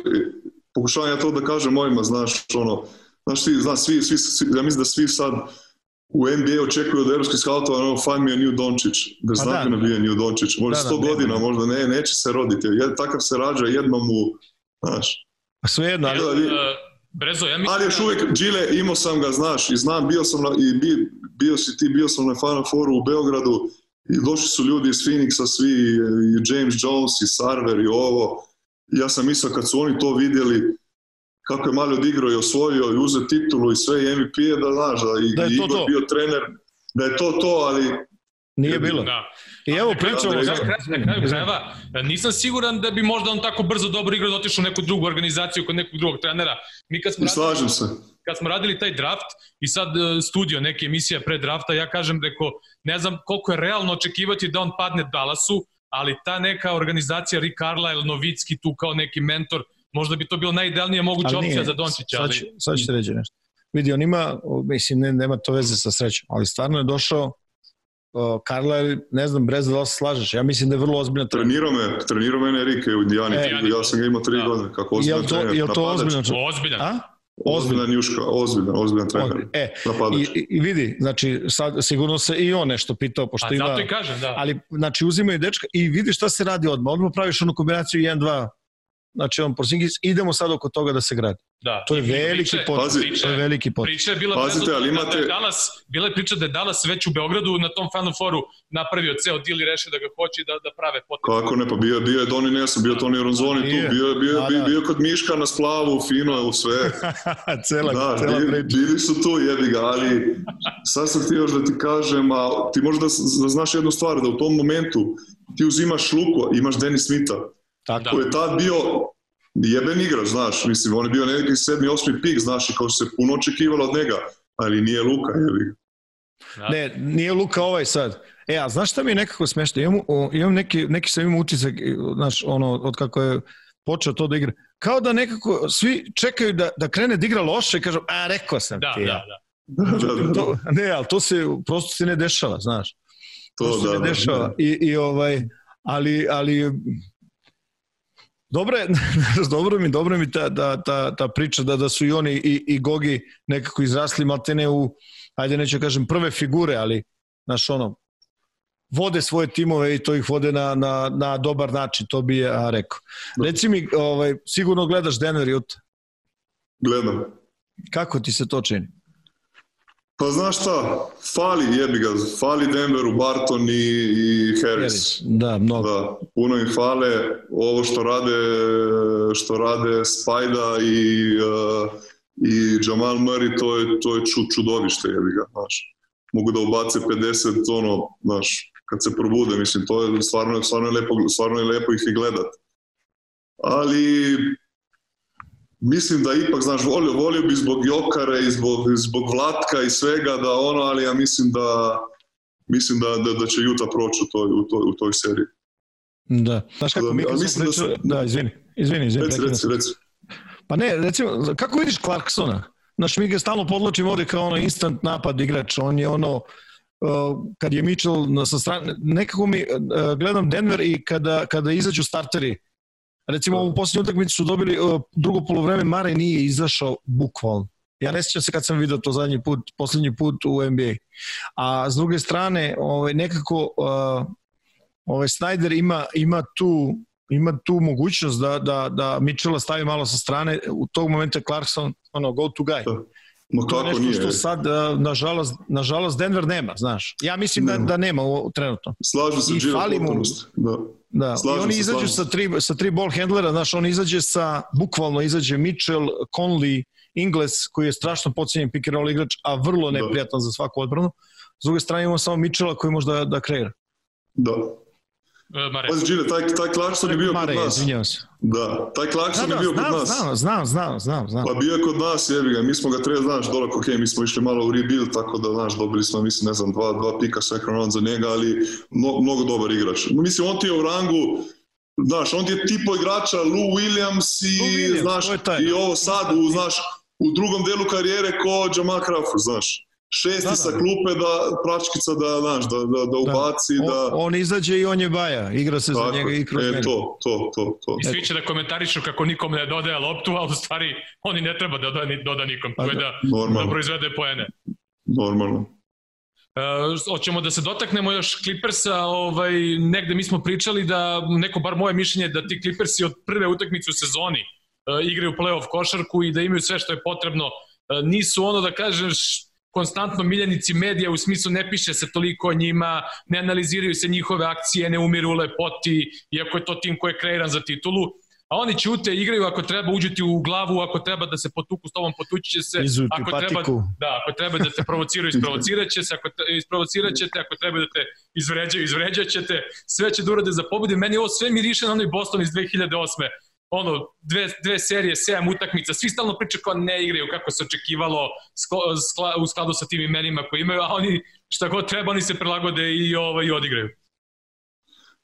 pokušavam ja to da kažem mojima, znaš, ono, znaš, svi, znaš, svi, svi, svi, ja mislim da svi sad u NBA očekuju od evropskih skautova, ono, find me a new Dončić. There's pa not da. gonna be a new Dončić. Možda da, 100 da, godina, ne, možda ne, neće se roditi. Jed, takav se rađa jednom u, znaš. Pa sve jedno, ali... uh, Brezo, ja mislim... Ali još uvijek, Gile, imao sam ga, znaš, i znam, bio sam na, i bi, bio si ti, bio sam na Final Fouru u Beogradu i došli su ljudi iz Phoenixa, svi, i James Jones, i Sarver, i ovo. Ja sam mislio kad su oni to vidjeli, kako je mali odigrao i osvojio i uzeo titulu i sve i MVP je da znaš da, i, da je to Igor to. bio trener da je to to, ali Nije bilo. Da. I evo pričamo... Na kraju, na kraju krajeva, nisam siguran da bi možda on tako brzo dobro igrao da otišao u neku drugu organizaciju kod nekog drugog trenera. Mi kad smo I slažem se. Kad smo radili taj draft i sad e, studio, neke emisije pre drafta, ja kažem reko, ne znam koliko je realno očekivati da on padne Dallasu, ali ta neka organizacija Rick Carlisle, Novicki tu kao neki mentor, možda bi to bilo najidealnija moguća opcija za Dončića. Ali... Sad, sad ću ti reći nešto. Vidi, on ima, mislim, ne, nema to veze sa srećom, ali stvarno je došao Carlisle, ne znam, Brez, da se slažeš, ja mislim da je vrlo ozbiljno trener. Trenirao me, trenirao me Enrique u Indijani, E, ja sam ga imao tri da. godine, kako Je ozbiljan li to, trener, je li to napadač. ozbiljno? Ozbiljan. A? Ozbiljan Juška, ozbiljan, ozbiljan trener, E, napadač. i, i vidi, znači, sad sigurno se i on nešto pitao, pošto Pa ima... zato i kažem, da. Ali, znači, uzimaju dečka i vidi šta se radi odmah. Odmah praviš onu kombinaciju 1-2, znači on Porzingis, idemo sad oko toga da se gradi. da. To je veliki priče- potez. Pazi. priče- To je veliki potez. Priča je bila Pazite, ali ali imate- da je Dallas, bila je priča da je Dallas već u Beogradu na tom Final Fouru napravio ceo deal i rešio da ga hoće da, da prave potez. Kako ne, pa bio, bio je Doni Nelson, bio Toni Ronzoni tu, bio, je- bio, Da, bio, da. bio kod Miška na splavu, fino je u sve. cela, Da, cela bili, priča. bili su tu, jebi ga, ali sad sam htio još da ti kažem, a ti možda da, da znaš jednu stvar, da u tom momentu ti uzimaš Luku, imaš Denis Smitha, Tako. Da. je tad bio jeben igrač, znaš, mislim, on je bio neki sedmi, osmi pik, znaš, i kao se puno očekivalo od njega, ali nije Luka, jebi ga. Da. Ne, nije Luka ovaj sad. E, a znaš šta mi je nekako smešno? Imam, o, imam neki, neki sam imao utisak, znaš, ono, od kako je počeo to da igra. Kao da nekako svi čekaju da, da krene da igra loše i kažu, a, rekao sam Da, ti da, ja. da. Da, da, da, To, ne, ali to se, prosto se ne dešava, znaš. To, to, se da, ne da, dešava. da. I, i ovaj, ali, ali dobro je, dobro mi, dobro mi ta, ta, ta, ta priča da, da su i oni i, i Gogi nekako izrasli maltene u, ajde neću da kažem prve figure, ali znaš ono, vode svoje timove i to ih vode na, na, na dobar način, to bi je a, rekao. Reci mi, ovaj, sigurno gledaš Denver Utah, Gledam. kako ti se to čini? Pa znaš šta, fali jebi ga, fali Denveru, Barton i, i Harris. Da, mnogo. Da, puno im fale ovo što rade, što rade Spajda i, uh, i Jamal Murray, to je, to je ču, čudovište, jebi ga, znaš. Mogu da ubace 50, ono, znaš, kad se probude, mislim, to je stvarno, stvarno, je lepo, stvarno je lepo ih i gledat. Ali, mislim da ipak, znaš, volio, volio bi zbog Jokare i zbog, zbog Vlatka i svega da ono, ali ja mislim da, mislim da, da, da će Utah proći u toj, u toj, u toj seriji. Da. Znaš kako Da, mi mislim da su- Da, izvini, izvini, izvini. Reci, reci, reci. Pa ne, recimo, kako vidiš Clarksona? Znaš, mi ga stalno podločimo ovde kao ono instant napad igrač, on je ono, uh, kad je Mitchell na, sa strane, nekako mi uh, gledam Denver i kada, kada izađu starteri, recimo u posljednju utakmicu su dobili uh, drugo polovreme, Mare nije izašao bukvalno. Ja ne sjećam se kad sam vidio to zadnji put, poslednji put u NBA. A s druge strane, ovaj, nekako uh, ovaj Snyder ima, ima tu ima tu mogućnost da, da, da Mitchella stavi malo sa strane, u tog momenta Clarkson, ono, go to guy. Ma To je nešto nije? što sad, uh, nažalost, nažalost Denver nema, znaš. Ja mislim da, Nema. da nema u, trenutno. Slažem se, potpunosti. Da. Da. Slažem I oni se, izađu sa tri, sa tri ball handlera, znaš, on izađe sa, bukvalno izađe Mitchell, Conley, Ingles, koji je strašno pocenjen pick and roll igrač, a vrlo Da. neprijatan za svaku odbranu. S druge strane imamo samo Mitchella koji može da, da kreira. Da. E, Mare. Pazi, Gino, taj, taj Clarkson je bio Mare, kod nas. izvinjavam se. Da, taj Da, Clarkson da, je bio znam, kod nas. znam, znam, znam, znam, znam. Pa bio je kod nas, jebi ga, mi smo ga trebali, znaš, dole, ok, mi smo išli malo u rebuild, tako da, znaš, dobili smo, mislim, ne znam, dva, dva pika second round za njega, ali mnogo, mnogo dobar igrač. Mislim, on ti je u rangu, znaš, on ti je tipo igrača Lou Williams i, Lou Williams, znaš, i da. ovo sad, u, znaš, u drugom delu karijere ko Jamal Crawford, znaš. Šesti Da, da. sa klupe da, pračkica da, znaš, da, da, da ubaci, da... On, on izađe i on je baja, igra se za tako, njega i kroz e, mene. to, to, to, to. I svi će da komentarišu kako nikom ne dodaje loptu, ali u stvari oni ne treba da doda, ni- doda nikom. Pa To je da, da, Normalno, da proizvede poene. normalno. E, hoćemo da se dotaknemo još Clippersa, ovaj, negde mi smo pričali da, neko bar moje mišljenje, da ti Clippersi od prve utakmice u sezoni e, igraju playoff košarku i da imaju sve što je potrebno. E, nisu ono da kažeš konstantno miljenici medija u smislu ne piše se toliko o njima, ne analiziraju se njihove akcije, ne umiru u lepoti, iako je to tim koji je kreiran za titulu. A oni ćute, igraju ako treba uđeti u glavu, ako treba da se potuku s tobom, potući će se. Izuti ako treba, patiku. da, ako treba da te provociraju, isprovocirat će se, ako te, isprovocirat ćete, ako treba da te izvređaju, izvređat ćete, sve će da urade za pobedu. Meni ovo sve miriše na onaj Boston iz 2008 ono, dve, dve serije, sedam utakmica, svi stalno pričaju kao ne igraju kako se očekivalo skla, skla, u skladu sa tim imenima koje imaju, a oni šta god treba, oni se prilagode i, ovaj, i odigraju.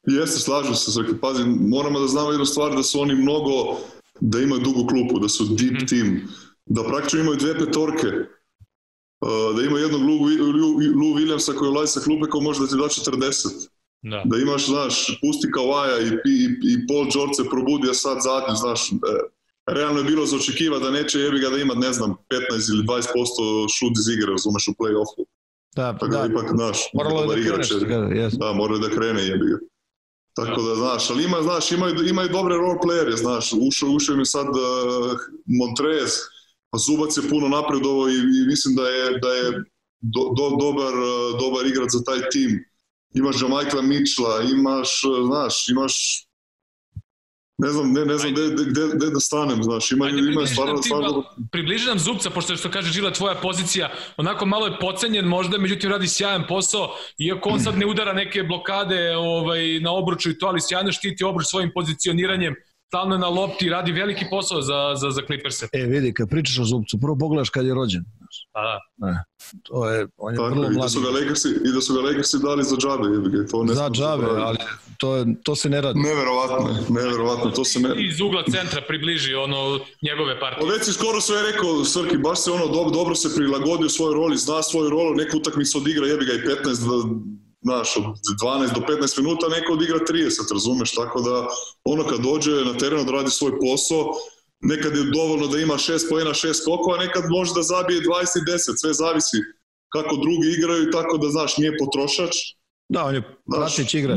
Jeste, slažem se, Srki. Pazi, moramo da znamo jednu stvar, da su oni mnogo, da imaju dugu klupu, da su deep Mhm. team, da praktično imaju dve petorke. da ima jednog Lou, Lou, Lou Williamsa koji ulazi sa klupe ko može da ti da 40. Da. Da imaš, znaš, pusti Kawaja i, i, i Paul George se probudi, a sad zadnji, znaš, e, realno je bilo za očekiva da neće jebi ga da ima, ne znam, 15 ili 20% šut iz igre, razumeš, u play-offu. Da, Tako da, da, ipak, znaš, moralo je da igrač kreneš. je. Da, yes. Da, mora da krene, jebi ga. Tako da, znaš, ali ima, znaš, imaju, imaju dobre role playere, znaš, ušao, ušao mi sad uh, Montrez, pa Zubac je puno napredovao i, i mislim da je, da je do, do, dobar, uh, dobar igrač za taj tim. Imaš Jamaikla Mitchella, imaš, uh, znaš, imaš ne znam, ne, ne znam gde, gde, gde da stanem, znaš, imaju, Ajde, približi stvarno, stvarno, malo- približi nam Zubca, pošto je što kaže Žila tvoja pozicija, onako malo je pocenjen možda, međutim radi sjajan posao, iako on sad ne udara neke blokade ovaj, na obruču i to, ali sjajno štiti obruč svojim pozicioniranjem, stalno je na lopti, radi veliki posao za, za, za Clippers-e. E, vidi, kad pričaš o Zubcu, prvo pogledaš kad je rođen. Pa da. To je, on je tako, vrlo i da mlad. su ga Lakersi, i da su ga Lakersi dali za džabe, jebi to ne Za džave, zaboraviti. ali to, je, to se ne radi. Neverovatno, neverovatno, to se ne... Iz ugla centra približi ono njegove Pa partije. već si skoro sve rekao, Srki, baš se ono dobro, dobro se prilagodio svojoj roli, zna svoju rolu, neku utakmicu odigra, jebi ga i 15, da- znaš, od 12 do 15 minuta, neko odigra 30, razumeš, tako da ono kad dođe na teren da radi svoj posao, nekad je dovoljno da ima 6 pojena, 6 skokova, nekad može da zabije 20 i 10, sve zavisi kako drugi igraju i tako da, znaš, nije potrošač, Da, on je pratić igra.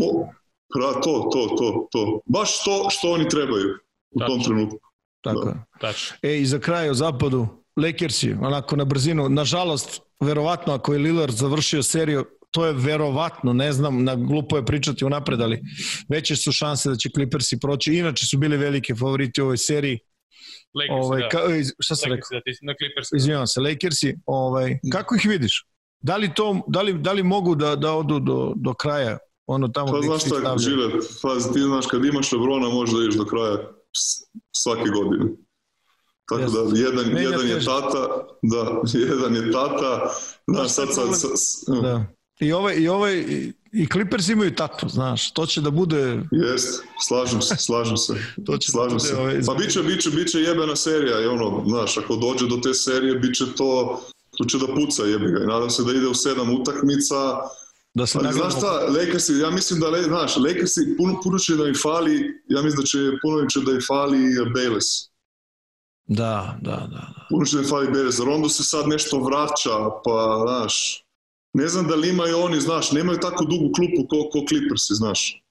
pra, to, to, to, to. Baš to što oni trebaju u tom Tačno. trenutku. Tako je. Tačno. E, i za kraj o zapadu, Lakersi, onako na brzinu, nažalost, verovatno ako je Lillard završio seriju, to je verovatno, ne znam, na glupo je pričati unapred, ali veće su šanse da će Clippersi proći. Inače su bili velike favoriti u ovoj seriji. Lakers, Ovaj, da. ka, šta sam rekao? Lakers, da, ti, na Clippers. Izvinjavam se, Lakersi, ovaj, kako ih vidiš? Da li, to, da li, da li mogu da, da odu do, do kraja? Ono tamo Pa znaš šta? Žile, pazi, ti znaš, kad imaš Lebrona možeš da ideš do kraja svake godine. Tako da, jedan, Menja jedan je tata, da, jedan je tata, znaš, sad, sad, sad, sad Da. I ovaj, i ovaj, i, Clippers imaju tatu, znaš, to će da bude, jest, slažem se, slažem se. to će Slažem da se. bude, ovaj, Pa biće, biće, biće jebena serija i ono, znaš, ako dođe do te serije, biće to, tu će da puca jebi ga i nadam se da ide u sedam utakmica, da se Ali znaš šta, Lakersi, ja mislim da, znaš, Lakersi puno, puno će da im fali, ja mislim da će puno će da im fali Bayless. Da, da, da. da. Puno će da im fali Bayless. Rondo se sad nešto vraća, pa, znaš, ne znam da li imaju oni, znaš, nemaju tako dugu klupu ko, ko Clippersi, znaš.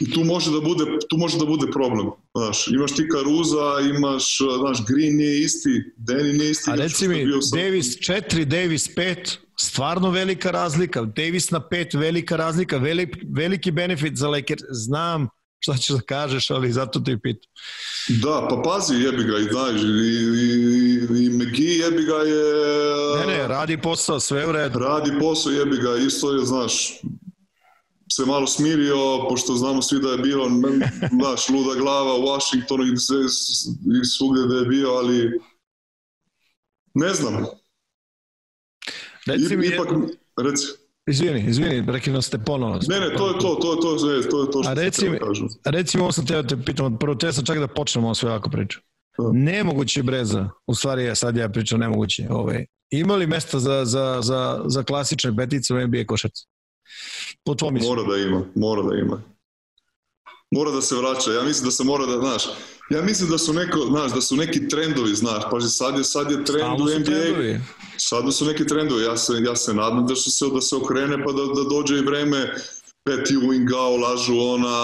I tu može da bude, tu može da bude problem, znaš. Imaš ti Caruza, imaš, znaš, Green nije isti, Danny nije isti. A reci mi, sad. Davis 4, Davis 5, stvarno velika razlika. Davis na 5, velika razlika, velik, veliki benefit za Lakers. Znam šta ćeš da kažeš, ali zato te pitam. Da, pa pazi, jebi ga, i znaš, i, i, i, i McGee jebi ga je... Ne, ne, radi posao, sve u redu. Radi posao, jebi ga, isto je, znaš, se malo smirio, pošto znamo svi da je bilo, znaš, luda glava u Washingtonu i, sve, i svugde da je bio, ali ne znam. Reci I, mi, ipak, reci, izvini, izvini, prekinuo ste ponovo. ne, ne, to je to, to je to, to je to, je to što A reci mi- kažem. Reci mi, ovo sam teo da te pitam, prvo te sam čak da počnemo ovo sve ovako priču. Da. Nemoguće breza, u stvari ja sad ja pričam nemoguće. Ovaj. Ima li mesta za, za, za, za klasične petice u NBA košarci? Po tvom mišljenju. Mora da ima, mora da ima. Mora da se vraća. Ja mislim da se mora da, znaš, ja mislim da su neko, znaš, da su neki trendovi, znaš, pa sad je, sad je trend u NBA. trendovi. Sada su neki trendovi. Ja se, ja se nadam da, što se, da se okrene pa da, da dođe i vreme Pat Ewinga, lažu ona,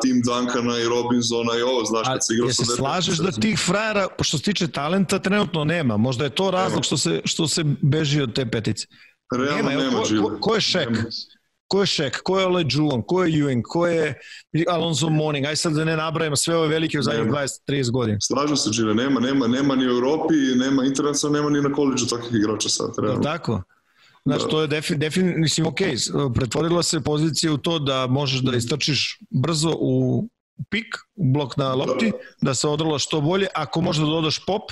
Tim Duncana i Robinsona i ovo, znaš, kad se se sa slažeš da tih frajera, što se tiče talenta, trenutno nema. Možda je to razlog što se, što se beži od te petice. Realno nema, nema, ko- ko- ko je Shaq? Nema. Ko je Shaq, ko je Olajuwon, ko je Ewing, ko je Alonso Mourning, aj sad da ne nabrajamo sve ove velike u zadnjih Nema. 20-30 godina. Slažem se, Gile, nema, nema, nema ni u Europi, nema internacionalno, nema ni na koleđu takvih igrača sad, realno. tako? Znači, Da. to je defi, defin, mislim, ok, pretvorila se pozicija u to da možeš da istrčiš brzo u pik, u blok na lopti, da se odrla što bolje. Ako možeš da dodaš pop,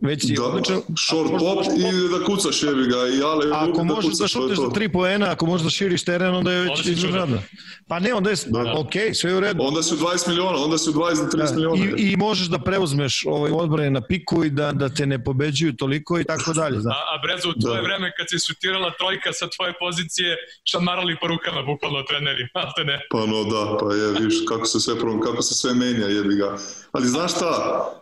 već si da, odličan. Short pop i da kucaš jebi ga i ale Ako da možeš da kucaš, je šutneš to. za 3 poena, ako možeš da širiš teren, onda je već izvanredno. Pa ne, onda je, Da. ok, sve je u redu. Onda su 20 miliona, onda su 20 do 30 miliona. Da, I, I možeš da preuzmeš ovaj odbrane na piku i da, da te ne pobeđuju toliko i tako dalje. A, Znaš. a Brezo, u tvoje Da. vreme kad se šutirala trojka sa tvoje pozicije, šamarali po rukama, bukvalno treneri, malte ne. Pa no da, pa je, viš kako se sve, prom- kako se sve menja, jebi ga. Ali znaš šta,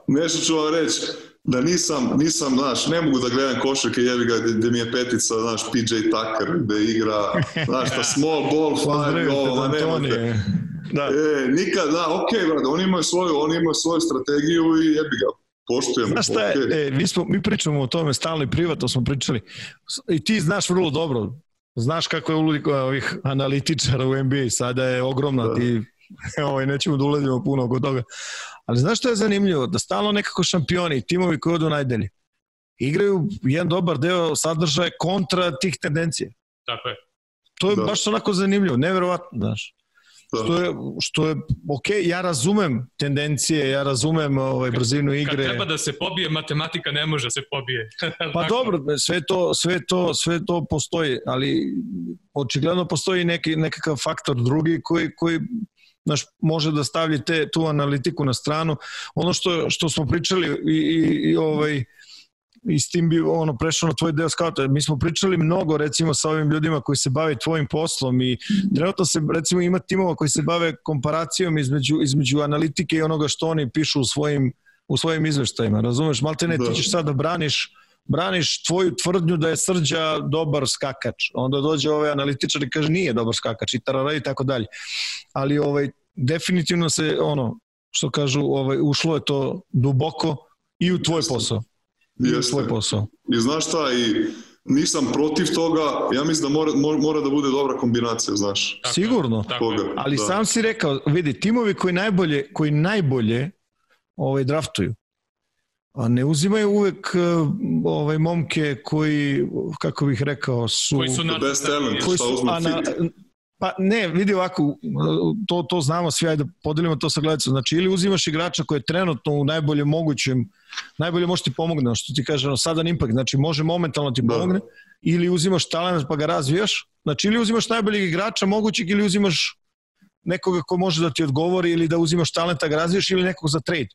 nešto ću vam reći, da nisam, nisam, znaš, ne mogu da gledam košarke, jebi ga, gde, mi je petica, znaš, PJ Tucker, gde igra, znaš, ta small ball, five, ovo, ma da. Antonije. Da. E, nikad, da, okej, okay, brate, oni imaju svoju, oni imaju svoju strategiju i jebi ga, poštujem. Znaš šta je, okej. e, mi, smo, mi pričamo o tome stalno i privatno smo pričali i ti znaš vrlo dobro, znaš kako je uloga ovih analitičara u NBA, sada je ogromna, Da. ti ovaj, nećemo da ulazimo puno oko toga, ali znaš što je zanimljivo? Da stalno nekako šampioni, timovi koji odu najdalje, igraju jedan dobar deo sadržaja kontra tih tendencija. Tako je. To je Da. baš onako zanimljivo, neverovatno, znaš. Da. Što je, što je ok, ja razumem tendencije, ja razumem ovaj, brzinu Kad igre. treba da se pobije, matematika ne može da se pobije. Pa Tako. dobro, sve to, sve to, sve to postoji, ali očigledno postoji neki, nekakav faktor drugi koji, koji znaš, može da stavlji te, tu analitiku na stranu. Ono što, što smo pričali i, i, i ovaj, i s tim bi ono prešao na tvoj deo skauta. Mi smo pričali mnogo recimo sa ovim ljudima koji se bave tvojim poslom i trenutno se recimo ima timova koji se bave komparacijom između, između analitike i onoga što oni pišu u svojim, u svojim izveštajima. Razumeš, malte ne, Da. ti ćeš sad da braniš braniš tvoju tvrdnju da je Srđa dobar skakač. Onda dođe ovaj analitičar i kaže nije dobar skakač i tarara i tako dalje. Ali ovaj definitivno se ono što kažu ovaj ušlo je to duboko i u tvoj Jeste. posao. I u tvoj posao. I znaš šta, i nisam protiv toga, ja mislim da mora, mora, da bude dobra kombinacija, znaš. Tako. Sigurno. Tako. Toga. Ali da. sam si rekao, vidi, timovi koji najbolje, koji najbolje ovaj, draftuju, a ne uzimaju uvek eh, ovaj, momke koji, kako bih rekao, su... Koji su na... best talent. koji su ana, pa ne, vidi ovako, to, to znamo svi, ajde podelimo to sa gledacom. Znači, ili uzimaš igrača koji je trenutno u najboljem mogućem, najbolje može ti pomogne, što ti kaže, ono, sadan impact, znači može momentalno ti Da. pomogne, ili uzimaš talent pa ga razvijaš, znači ili uzimaš najboljeg igrača mogućeg ili uzimaš nekoga ko može da ti odgovori ili da uzimaš talenta ga razvijaš ili nekog za trade.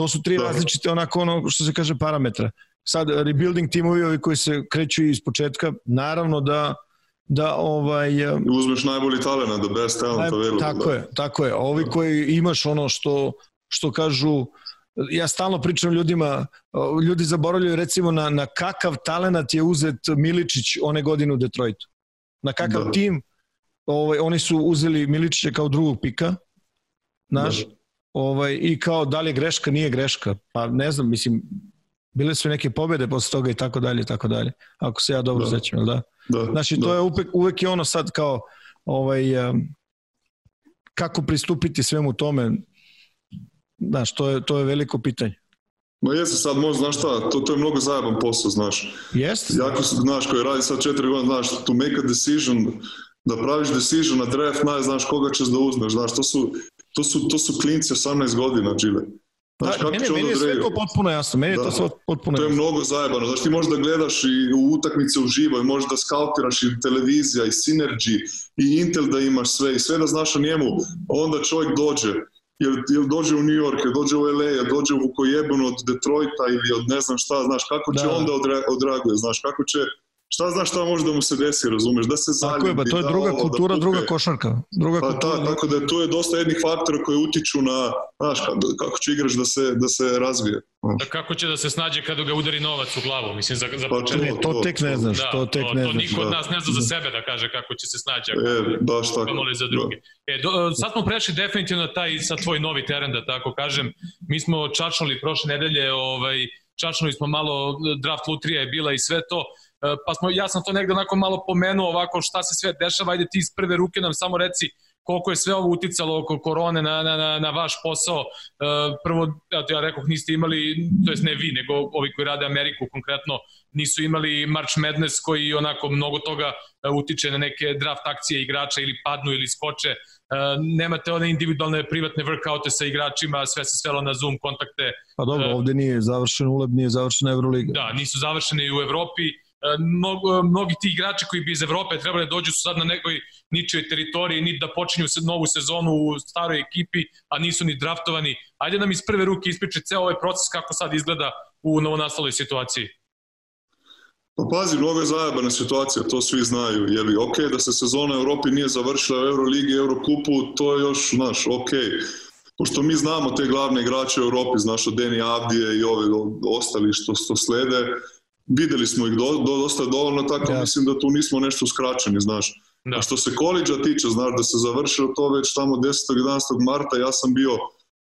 To su tri Da. različite onako ono što se kaže parametra. Sad rebuilding timovi ovi koji se kreću iz početka, naravno da da ovaj I uzmeš najbolji talent, the best talent Aj, available. tako da. je, tako je. Ovi koji imaš ono što što kažu ja stalno pričam ljudima, ljudi zaboravljaju recimo na, na kakav talenat je uzet Miličić one godine u Detroitu. Na kakav Da. tim ovaj, oni su uzeli Miličića kao drugog pika, naš, Da. Ovaj, i kao da li je greška, nije greška. Pa ne znam, mislim, bile su neke pobede posle toga i tako dalje i tako dalje. Ako se ja dobro Da. sećam, da? Da, Znači, da. to je uvek, uvek je ono sad kao ovaj, um, kako pristupiti svemu tome, znaš, to je, to je veliko pitanje. Ma jeste sad, možda, znaš šta, to, to je mnogo zajeban posao, znaš. Jeste? Jako, znaš, koji radi sad četiri godine, znaš, to make a decision, da praviš decision na draft, naj, znaš koga ćeš da uzmeš, znaš, to su, to su, to su klinci 18 godina, Čile. Znaš, Da, kako meni onda je sve to potpuno jasno, meni je Da. to sve potpuno To je jasno. mnogo zajebano. Znaš, ti možeš da gledaš i u utakmice uživo i možeš da skautiraš i televizija i Synergy i Intel da imaš sve i sve da znaš o njemu. Onda čovjek dođe. Jel, jel dođe u New York, jel dođe u LA, jel dođe u Vukojebunu od Detroita ili od ne znam šta, znaš, kako će Da. onda odre, odraguje, znaš, kako će, šta znaš šta može da mu se desi, razumeš, da se zaljubi, Tako je, pa to je da druga ovo, kultura, da druga košarka. Druga Pa kultura. da, tako da tu je dosta jednih faktora koji utiču na, znaš, kako, će igrač da se, da se razvije. Da kako će da se snađe kada ga udari novac u glavu, mislim, za, za Pa početak. Ne, to tek ne znaš, Da, to tek to, ne to znaš. niko od Da. nas ne zna za sebe da kaže kako će se snaći. ako- E, baš tako. kamoli za druge. E, do, sad smo prešli definitivno taj sa tvoj novi teren, da tako kažem. Mi smo čačnuli prošle nedelje, ovaj, čačnuli smo malo, draft lutrija je bila i sve to, E, pa smo, ja sam to negde onako malo pomenuo ovako šta se sve dešava, ajde ti iz prve ruke nam samo reci koliko je sve ovo uticalo oko korone na, na, na, na vaš posao. Uh, prvo, ja rekao, niste imali, to jest ne vi, nego ovi koji rade Ameriku konkretno, nisu imali March Madness koji onako mnogo toga uh, utiče na neke draft akcije igrača ili padnu ili skoče. Nemate one individualne privatne workoute sa igračima, sve se svelo na Zoom kontakte. Pa dobro, ovde nije završen ULEB, nije završen Euroliga. Da, nisu završeni u Evropi mnogo, mnogi ti igrači koji bi iz Evrope trebali da dođu su sad na nekoj ničoj teritoriji, ni da počinju novu sezonu u staroj ekipi, a nisu ni draftovani. Ajde nam iz prve ruke ispričaj ceo ovaj proces kako sad izgleda u novonastaloj situaciji. Pa pazi, mnogo je zajebana situacija, to svi znaju. Je li ok da se sezona u nije završila u Euroligi, Eurokupu, to je još, znaš, ok. Pošto mi znamo te glavne igrače u Evropi, znaš, od Deni Avdije i ove ostali što, što slede, videli smo ih do, do, dosta dovoljno, tako ja. mislim da tu nismo nešto skraćeni, znaš. Da. A što se koliđa tiče, znaš, da se završilo to već tamo 10. 11. marta, ja sam bio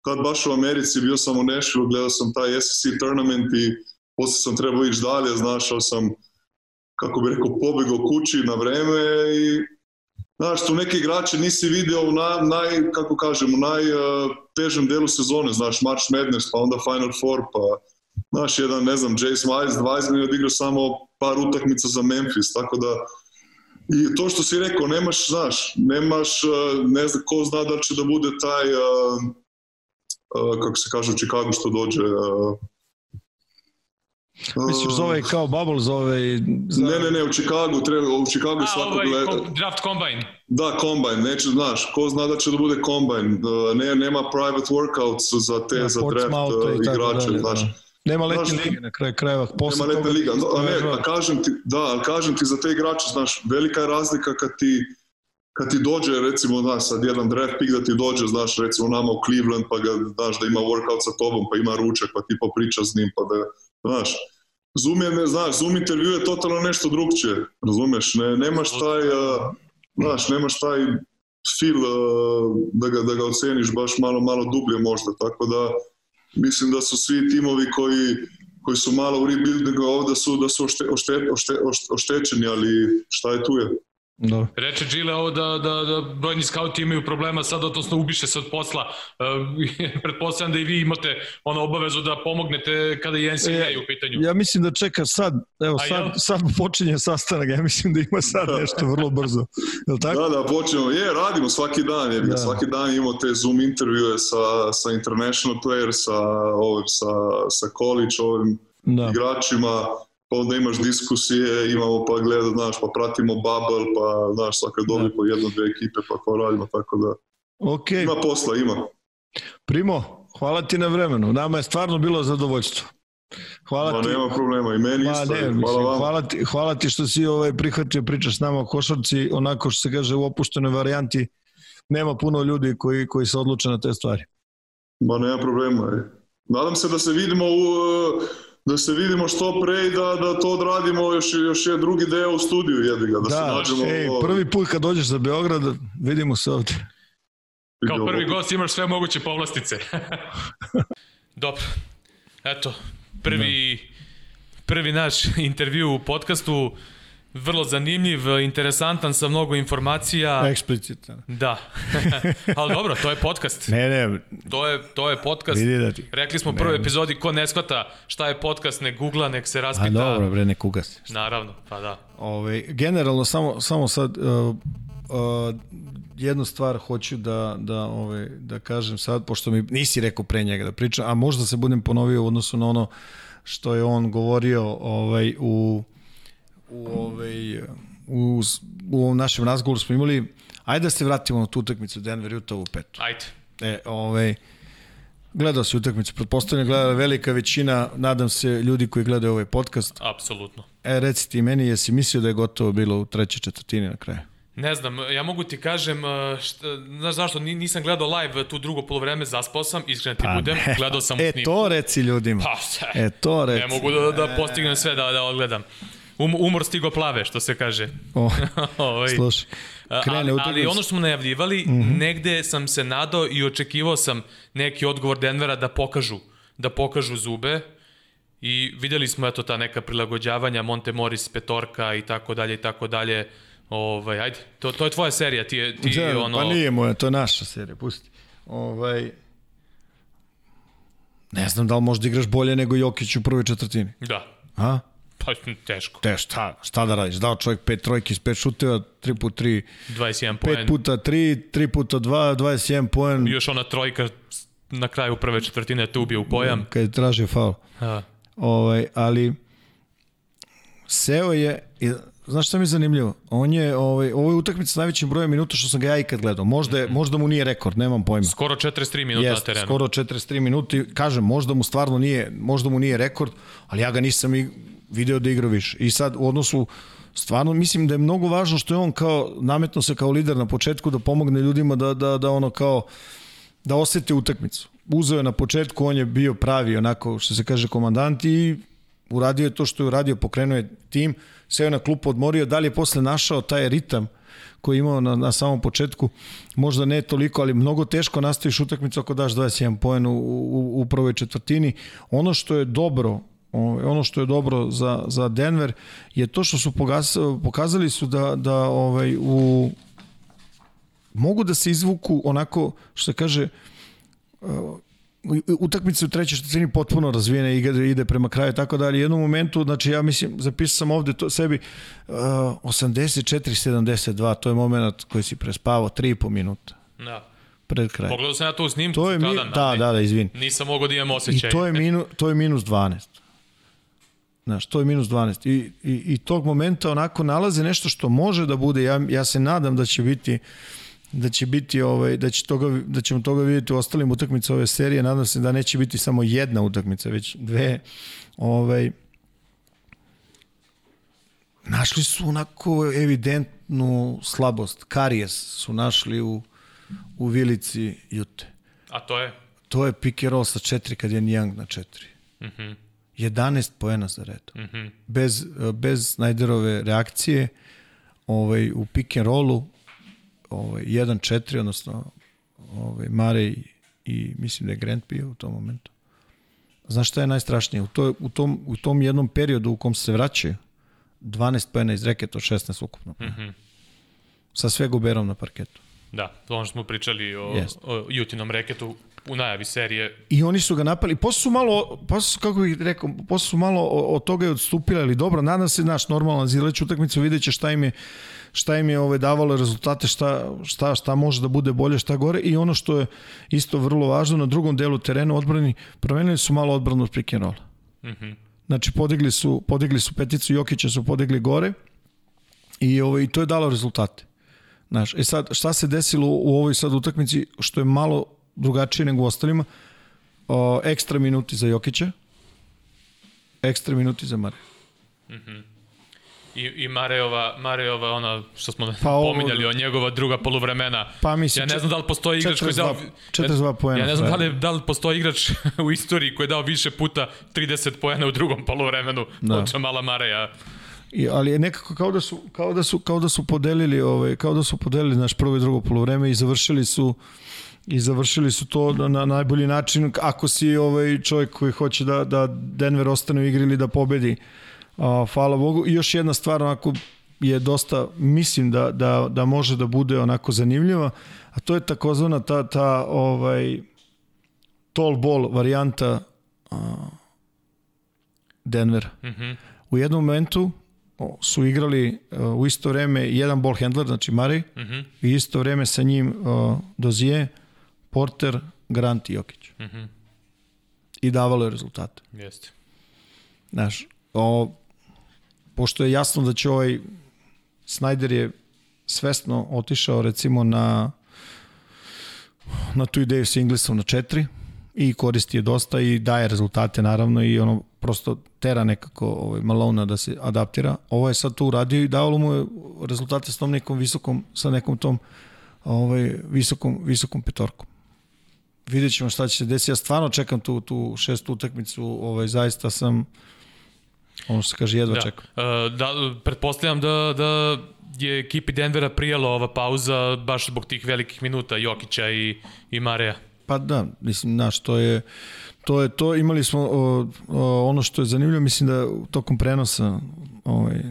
tad baš u Americi, bio sam u Nashville, gledao sam taj SEC tournament i posle sam trebao ići dalje, znaš, sam, kako bi rekao, pobegao kući na vreme i Znaš, tu neki igrače nisi video u naj, naj kako kažem, u najtežem uh, delu sezone, znaš, March Madness, pa onda Final Four, pa Znaš, jedan, ne znam, Jace Wise, Wiseman je odigrao samo par utakmica za Memphis, tako da I to što si rekao, nemaš, znaš, nemaš, ne znam, ko zna da će da bude taj, uh, uh, kako se kaže u Chicago što dođe, uh, Misliš za ovaj kao bubble, za ovaj... Za... Ne, ne, ne, u Chicagu treba, u Chicagu A, svakog ovaj, gleda... draft combine. Da, combine, neće, znaš, ko zna da će da bude combine, ne, nema private workouts za te, ja, za draft igrače, dalje, znaš. Da Nema letnje znaš, lige na kraju krajeva. Posle nema letnje liga. A ne, a kažem ti, da, ali kažem ti za te igrače, znaš, velika je razlika kad ti kad ti dođe, recimo, znaš, sad jedan draft pick da ti dođe, znaš, recimo nama u Cleveland, pa ga, znaš, da ima workout sa tobom, pa ima ručak, pa ti popriča s njim, pa da, znaš, Zoom je, ne, znaš, Zoom intervju je totalno nešto drugčije, razumeš, ne, nemaš taj, uh, znaš, nemaš taj feel uh, da, ga, da ga oceniš baš malo, malo dublje možda, tako da, mislim da su svi timovi koji, koji su malo u rebuildingu ovde su, da su ošte, ošte, ošte, oštećeni, ali šta je tu je. Da. Reče Gile ovo da, da, da brojni skauti imaju problema sad, odnosno ubiše se od posla. Uh, pretpostavljam da i vi imate ono obavezu da pomognete kada je NCAA e, u pitanju. Ja mislim da čeka sad, evo sad, ja? sad počinje sastanak, ja mislim da ima sad nešto vrlo brzo. Je tako? Da, da, počnemo. Je, radimo svaki dan, je, da. svaki dan imamo te Zoom intervjue sa, sa international players, sa, ovim, sa, sa college ovim da. igračima pa onda imaš diskusije, imamo pa gleda, znaš, pa pratimo bubble, pa znaš, svaka dobri da. po jedno, dve ekipe, pa ko radimo, tako da okay. ima posla, ima. Primo, hvala ti na vremenu, nama je stvarno bilo zadovoljstvo. Hvala Ma, ti. nema problema, i meni isto. Ne, mislim, hvala, vam. hvala, ti, hvala ti što si ovaj prihvatio pričaš s nama o košarci, onako što se kaže u opuštenoj varijanti, nema puno ljudi koji, koji se odluče na te stvari. Ma nema problema. Nadam se da se vidimo u da se vidimo što pre i da, da to odradimo još, još je drugi deo u studiju, jebi ga, da, da se nađemo. Ej, prvi put kad dođeš za Beograd, vidimo se ovde. Kao prvi gost imaš sve moguće povlastice. Dobro, eto, prvi, prvi naš intervju u podcastu vrlo zanimljiv, interesantan sa mnogo informacija. Eksplicitan. Da. Ali dobro, to je podcast. Ne, ne. To je, to je podcast. Vidi da ti. Rekli smo u prvoj epizodi, ko ne shvata šta je podcast, ne googla, nek se raspita. A dobro, bre, ne ugasi. Naravno, pa da. Ove, generalno, samo, samo sad, uh, uh, jednu stvar hoću da, da, ove, da kažem sad, pošto mi nisi rekao pre njega da pričam, a možda se budem ponovio u odnosu na ono što je on govorio ovaj, u u, ovaj, u, u ovom našem razgovoru smo imali, ajde da se vratimo na tu utakmicu Denver Utah u petu. Ajde. E, ovaj, gledao se utakmicu, pretpostavljam gleda velika većina, nadam se, ljudi koji gledaju ovaj podcast. Apsolutno. E, reci ti meni, jesi mislio da je gotovo bilo u trećoj četvrtini na kraju? Ne znam, ja mogu ti kažem, e, šta, znaš zašto, nisam gledao live tu drugo polovreme, zaspao sam, iskreno ti pa, budem, gledao sam e, snimku. E, to reci ljudima. Pa, e, to reci. Ne mogu da, da postignem sve da, da odgledam. Um, umor stigo plave, što se kaže. O, ovaj. slušaj. Krene ali, ali ono što smo najavljivali, mm -hmm. negde sam se nadao i očekivao sam neki odgovor Denvera da pokažu, da pokažu zube i videli smo eto ta neka prilagođavanja Monte Morris petorka i tako dalje i tako dalje Ovaj, ajde, to, to je tvoja serija, ti, je, ti Da, ono... Pa nije moja, to je naša serija, pusti. Ovaj, ne znam da li možda igraš bolje nego Jokić u prvoj četvrtini. Da, A? Pa teško. Te šta, šta da radiš? Dao čovjek pet trojki iz pet šuteva, 3 puta 3, 21 5 poen. puta 3, 3 puta 2, 21 poen. Još ona trojka na kraju prve četvrtine te ubije u pojam. Kad je tražio faul. A, Ovaj, ali seo je, i, znaš šta mi je zanimljivo? On je, ovaj, ovo je utakmica s najvećim brojem minuta što sam ga ja ikad gledao. Možda, je, možda mu nije rekord, nemam pojma. skoro 43 minuta na Jest, terenu. skoro 43 minuti. Kažem, možda mu stvarno nije, možda mu nije rekord, ali ja ga nisam i video da igra više. I sad u odnosu stvarno mislim da je mnogo važno što je on kao nametno se kao lider na početku da pomogne ljudima da da da ono kao da osete utakmicu. Uzeo je na početku, on je bio pravi onako što se kaže komandant i uradio je to što je uradio, pokrenuo je tim, je na klupu, odmorio, da li je posle našao taj ritam koji je imao na, na samom početku, možda ne toliko, ali mnogo teško nastaviš utakmicu ako daš 21 poen u, u, u prvoj četvrtini. Ono što je dobro ono što je dobro za, za Denver je to što su pogas, pokazali su da, da ovaj, u mogu da se izvuku onako što se kaže uh, utakmice u trećoj četvrtini potpuno razvijene ide, ide prema kraju tako da ali u jednom momentu znači ja mislim zapisao sam ovde to sebi uh, 84-72 to je moment koji si prespavao 3,5 minuta Da. pred kraj Pogledao sam ja to u snimku. to je mi, da, ali da, da, izvini Nisam mogao da imam I osjećaj. to je, minu, to je minus 12. Znaš, to je minus 12. I, i, I tog momenta onako nalaze nešto što može da bude, ja, ja se nadam da će biti da će biti ovaj da će toga da ćemo toga videti u ostalim utakmicama ove serije nadam se da neće biti samo jedna utakmica već dve ovaj našli su onako evidentnu slabost karijes su našli u u vilici Jute A to je? to je roll sa 4 kad je Young na 4. Mm -hmm. 11 poena za redom. Mm -hmm. Bez, bez Snyderove reakcije ovaj, u pick and rollu ovaj, 1-4, odnosno ovaj, Mare i, mislim da je Grant bio u tom momentu. Znaš šta je najstrašnije? U, to, u, tom, u tom jednom periodu u kom se vraćaju 12 poena iz reketa od 16 ukupno. Mm -hmm. Sa sve guberom na parketu. Da, to ono što smo pričali o, Jest. o Jutinom reketu u najavi serije. I oni su ga napali. Posle su malo, posle su, kako bih rekao, posle su malo od toga je odstupili, ali dobro, nadam se, naš normalan zileću utakmicu, vidjet će šta im je, šta im je ove davalo rezultate, šta, šta, šta može da bude bolje, šta gore. I ono što je isto vrlo važno, na drugom delu terena odbrani, promenili su malo odbranu od pick and rolla. Mm -hmm. Znači, podigli su, podigli su peticu, Jokića su podigli gore i, ovaj, i to je dalo rezultate. Znaš, e sad, šta se desilo u ovoj sad utakmici, što je malo drugačije nego u ostalima, o, ekstra minuti za Jokića, ekstra minuti za Mare. I, i Mareova, Mareova, ona što smo Pa ovo- pominjali, o njegova druga poluvremena. Pa mislim, ja ne znam da li postoji igrač koji je dao... 42 42 poena, Ja ne znam pa da li, da li postoji igrač u istoriji koji je dao više puta 30 poena u drugom poluvremenu Da. od Jamala Mareja. I, ali je nekako kao da su kao da su kao da su podelili ovaj kao da su podelili naš prvo i drugo poluvreme i završili su i završili su to na, na najbolji način ako si ovaj čovjek koji hoće da da Denver ostane u igri ili da pobedi. A, hvala Bogu. I još jedna stvar onako je dosta mislim da da da može da bude onako zanimljiva, a to je takozvana ta ta ovaj tall ball varijanta a, Denvera. Mm -hmm. U jednom momentu su igrali uh, u isto vreme jedan ball handler, znači Murray, mm Mhm. -hmm. i isto vreme sa njim uh, Dozije, Porter, Grant i Jokić. Mm Mhm. -hmm. I davalo je rezultate. Jeste. Znaš, o, pošto je jasno da će ovaj Snyder je svesno otišao recimo na na tu ideju sa Inglesom na četiri i koristi je dosta i daje rezultate naravno i ono prosto tera nekako ovaj, Malona da se adaptira. Ovo je sad to uradio i davalo mu je rezultate s tom nekom visokom, sa nekom tom ovaj, visokom, visokom petorkom. Vidjet ćemo šta će se desiti. Ja stvarno čekam tu, tu šestu utakmicu, ovaj, zaista sam ono što se kaže jedva Da. čekam. Uh, da, pretpostavljam da, da je ekipi Denvera prijela ova pauza baš zbog tih velikih minuta Jokića i, i Mareja. Pa da, mislim, znaš, to je to je to, imali smo o, o, ono što je zanimljivo, mislim da tokom prenosa ovaj,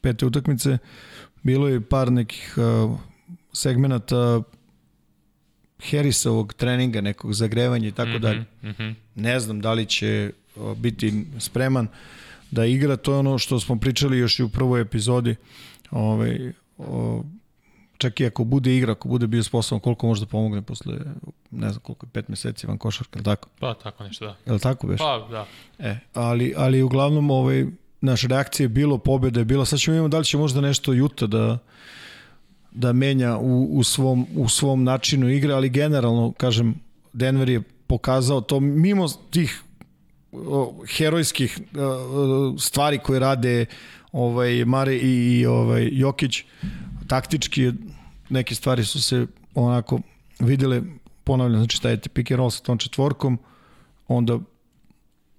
pete utakmice bilo je par nekih uh, segmenata Harrisovog treninga, nekog zagrevanja i tako -hmm, dalje. -hmm. Ne znam da li će uh, biti spreman da igra, to je ono što smo pričali još i u prvoj epizodi. Ovaj, o, čak i ako bude igra, ako bude bio sposoban, koliko može da pomogne posle, ne znam koliko je, pet meseci van košarka, ili tako? Pa, tako nešto, da. Je li tako beš? Pa, da. E, ali, ali uglavnom, ovaj, naša reakcija je bilo, pobjeda je bila, sad ćemo imamo da li će možda nešto Juta da, da menja u, u, svom, u svom načinu igre, ali generalno, kažem, Denver je pokazao to mimo tih o, herojskih o, stvari koje rade ovaj Mare i, i ovaj Jokić taktički neke stvari su se onako videle ponavljam znači šta je pick and roll sa tom četvorkom onda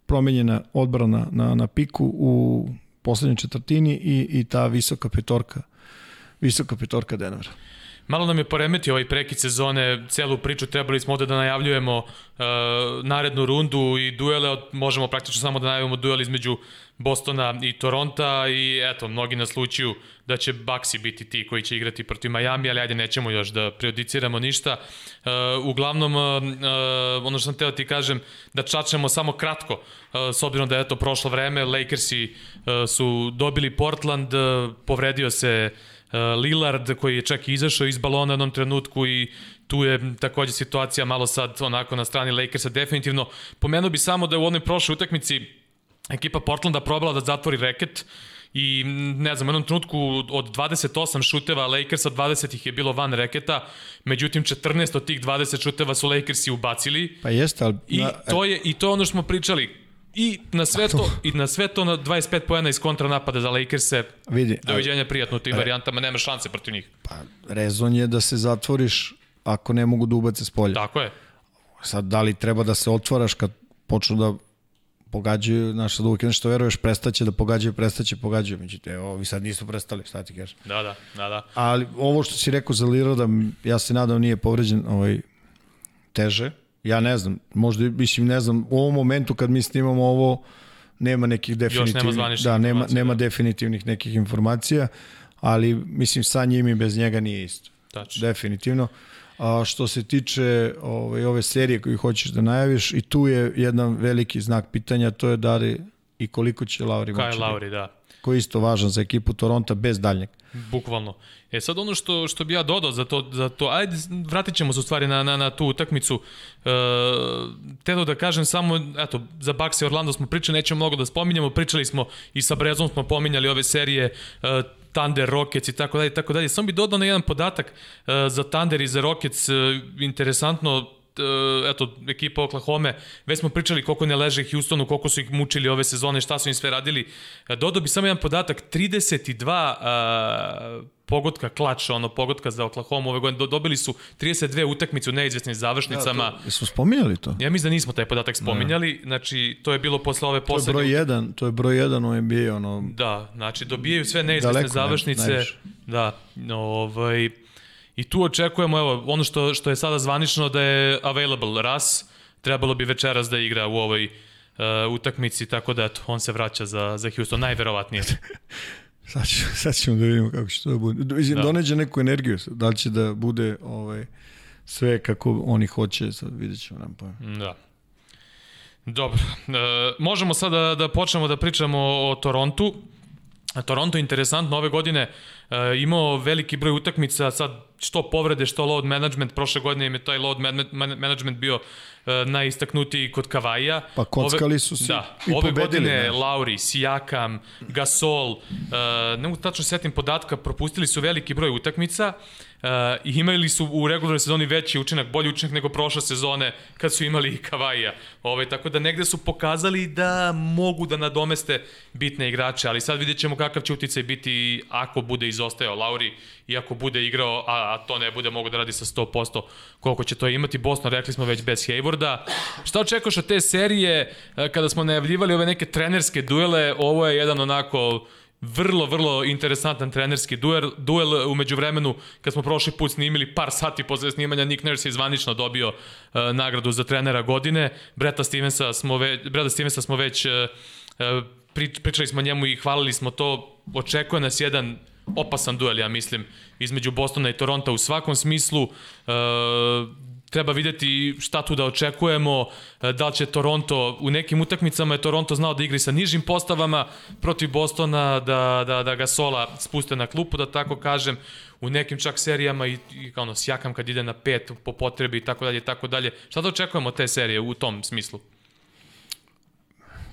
promenjena odbrana na, na piku u poslednjoj četvrtini i, i ta visoka petorka visoka petorka Denvera. Malo nam je poremetio ovaj prekid sezone, celu priču trebali smo ovde da najavljujemo uh, narednu rundu i duele, od, možemo praktično samo da najavimo duel između Bostona i Toronta i eto, mnogi naslučuju da će Baxi biti ti koji će igrati protiv Miami, ali ajde nećemo još da prejudiciramo ništa. Uh, uglavnom, uh, ono što sam teo ti kažem, da čačemo samo kratko, uh, s obzirom da je to prošlo vreme, Lakersi uh, su dobili Portland, uh, povredio se uh, Uh, Lillard koji je čak i izašao iz balona u jednom trenutku i tu je takođe situacija malo sad onako na strani Lakersa definitivno. Pomenuo bi samo da je u onoj prošloj utakmici ekipa Portlanda probala da zatvori reket i ne znam, u jednom trenutku od 28 šuteva Lakersa 20 ih je bilo van reketa, međutim 14 od tih 20 šuteva su Lakersi ubacili. Pa jeste, ali... I to je, i to je ono što smo pričali I na sve to, i na sve to na 25 poena iz kontranapada za Lakers-e. Vidi. Doviđenja prijatno u tim varijantama, nema šanse protiv njih. Pa, rezon je da se zatvoriš ako ne mogu da ubace s polja. Tako je. Sad, da li treba da se otvaraš kad počnu da pogađaju, znaš, sad uvijek nešto veruješ, prestaće da pogađaju, prestaće, pogađaju. Međutim, evo, vi sad nisu prestali, šta ti kažeš? Da, da, da, da. Ali ovo što si rekao za Lirada, ja se nadam nije povređen ovaj, teže, Ja ne znam, možda, mislim, ne znam, u ovom momentu kad mi snimamo ovo, nema nekih definitivnih, nema da, nema, nema da. definitivnih nekih informacija, ali mislim sa njim i bez njega nije isto. Tačno. Definitivno. A što se tiče ove, ove serije koju hoćeš da najaviš, i tu je jedan veliki znak pitanja, to je da li i koliko će Lauri moći. Kaj Lauri, da. Koji je isto važan za ekipu Toronta bez daljnjeg. Bukvalno. E sad ono što, što bi ja dodao za to, za to ajde vratit ćemo se u stvari na, na, na tu utakmicu. E, tedo da kažem samo, eto, za Bucks i Orlando smo pričali, nećemo mnogo da spominjamo, pričali smo i sa Brezom smo pominjali ove serije e, Thunder, Rockets i tako dalje, tako dalje. Samo bi dodao na jedan podatak e, za Thunder i za Rockets, e, interesantno, eto, ekipa Oklahoma, već smo pričali koliko ne leže Houstonu, koliko su ih mučili ove sezone, šta su im sve radili. E, dodao bi samo jedan podatak, 32 uh, pogotka klača, ono pogotka za Oklahoma ove godine, dobili su 32 utakmice u neizvesnim završnicama. Ja, to, smo spominjali to? Ja mislim da nismo taj podatak spominjali, da. znači to je bilo posle ove poslednje. To je broj jedan, to je broj jedan u NBA, ono... Da, znači dobijaju sve neizvesne završnice. Ne, da, ovaj... I tu očekujemo, evo, ono što, što je sada zvanično da je available Ras, trebalo bi večeras da igra u ovoj uh, utakmici, tako da eto, on se vraća za, za Houston, najverovatnije. sad, ću, sad ćemo da vidimo kako će to da bude. Da. Doneđe neku energiju, da li će da bude ovaj, sve kako oni hoće, sad vidjet ćemo nam pa. Da. Dobro, e, možemo sada da, da počnemo da pričamo o Torontu. Toronto je interesantno ove godine e, imao veliki broj utakmica, sad što povrede, što load management, prošle godine im je taj load management bio e, najistaknutiji kod Kavaja. Pa kockali su se da, i ove pobedili. godine ne. Lauri, Sijakam, Gasol, e, ne mogu tačno setim podatka, propustili su veliki broj utakmica uh, imali su u regularnoj sezoni veći učinak, bolji učinak nego prošle sezone kad su imali i Kavaja. Ove, tako da negde su pokazali da mogu da nadomeste bitne igrače, ali sad vidjet ćemo kakav će uticaj biti ako bude izostajao Lauri i ako bude igrao, a, a to ne bude mogo da radi sa 100%, koliko će to imati. Boston, rekli smo već bez Haywarda. Šta očekuješ od te serije e, kada smo najavljivali ove neke trenerske duele? Ovo je jedan onako vrlo, vrlo interesantan trenerski duel, duel umeđu vremenu kad smo prošli put snimili par sati posle snimanja Nick Nurse je zvanično dobio uh, nagradu za trenera godine Breta Stevensa smo već, Breta Stevensa smo već uh, pričali smo njemu i hvalili smo to očekuje nas jedan opasan duel, ja mislim, između Bostona i Toronto u svakom smislu. E, treba videti šta tu da očekujemo, e, da li će Toronto, u nekim utakmicama je Toronto znao da igri sa nižim postavama protiv Bostona, da, da, da ga Sola spuste na klupu, da tako kažem, u nekim čak serijama i, i ono, sjakam kad ide na pet po potrebi i tako dalje, tako dalje. Šta da očekujemo te serije u tom smislu?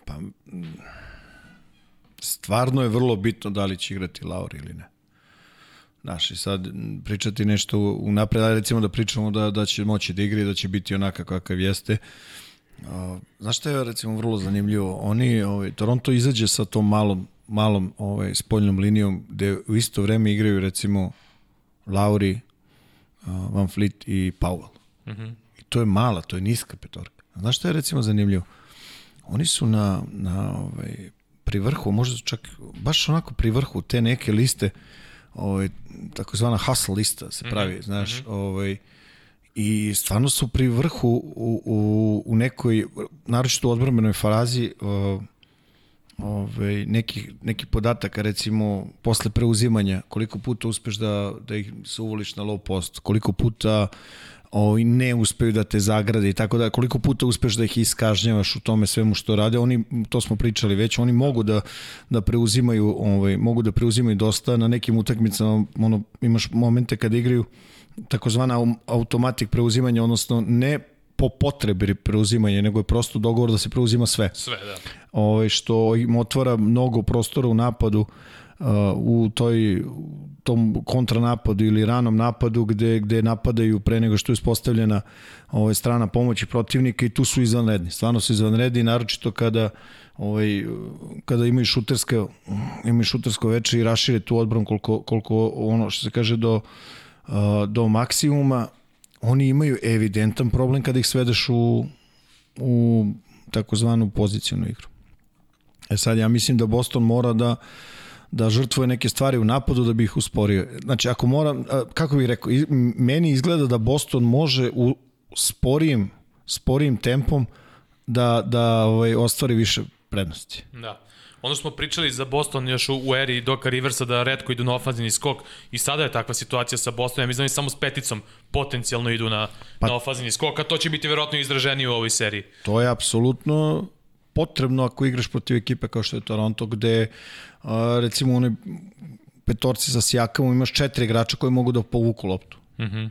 Pa, stvarno je vrlo bitno da li će igrati Lauri ili ne. Znaš, i sad pričati nešto u napred, ali recimo da pričamo da, da će moći da igri, da će biti onaka kakav jeste. Uh, znaš šta je recimo vrlo zanimljivo? Oni, ovaj, Toronto izađe sa tom malom, malom ovaj, spoljnom linijom gde u isto vreme igraju recimo Lauri, uh, Van Fleet i Powell. Mm -hmm. I to je mala, to je niska petorka. Znaš šta je recimo zanimljivo? Oni su na, na ovaj, pri vrhu, možda čak baš onako pri vrhu te neke liste uh, ovaj, takozvana hustle lista se pravi, mm -hmm. znaš, mm -hmm. ovaj, i stvarno su pri vrhu u, u, u nekoj, naročito u odbranbenoj uh, ovaj, neki, neki podataka, recimo, posle preuzimanja, koliko puta uspeš da, da ih se uvoliš na low post, koliko puta ovaj, ne uspeju da te zagrade i tako da, koliko puta uspeš da ih iskažnjavaš u tome svemu što rade, oni, to smo pričali već, oni mogu da, da preuzimaju, ovaj, mogu da preuzimaju dosta na nekim utakmicama, ono, imaš momente kada igraju takozvana automatik preuzimanja, odnosno ne po potrebi preuzimanja, nego je prosto dogovor da se preuzima sve. Sve, da. Ovaj, što im otvara mnogo prostora u napadu, u toj tom kontranapadu ili ranom napadu gde, gde napadaju pre nego što je uspostavljena ovaj, strana pomoći protivnika i tu su izvanredni. Stvarno su izvanredni, naročito kada ovaj, kada imaju šuterske imaju šutersko veče i rašire tu odbran koliko, koliko ono što se kaže do, do maksimuma oni imaju evidentan problem kada ih svedeš u, u takozvanu pozicijnu igru. E sad ja mislim da Boston mora da uh, da žrtvuje neke stvari u napadu da bi ih usporio. Znači, ako moram, kako bih rekao, meni izgleda da Boston može u sporijim, sporijim tempom da, da ovaj, ostvari više prednosti. Da. Ono smo pričali za Boston još u, u eri Doka Riversa da redko idu na ofanzivni skok i sada je takva situacija sa Bostonom. Ja mislim da samo s peticom potencijalno idu na, pa, na ofanzivni skok, a to će biti verovatno izraženije u ovoj seriji. To je apsolutno potrebno ako igraš protiv ekipe kao što je Toronto, gde a, recimo u onoj petorci sa Sijakamom imaš četiri igrača koji mogu da povuku loptu. Mhm. Mm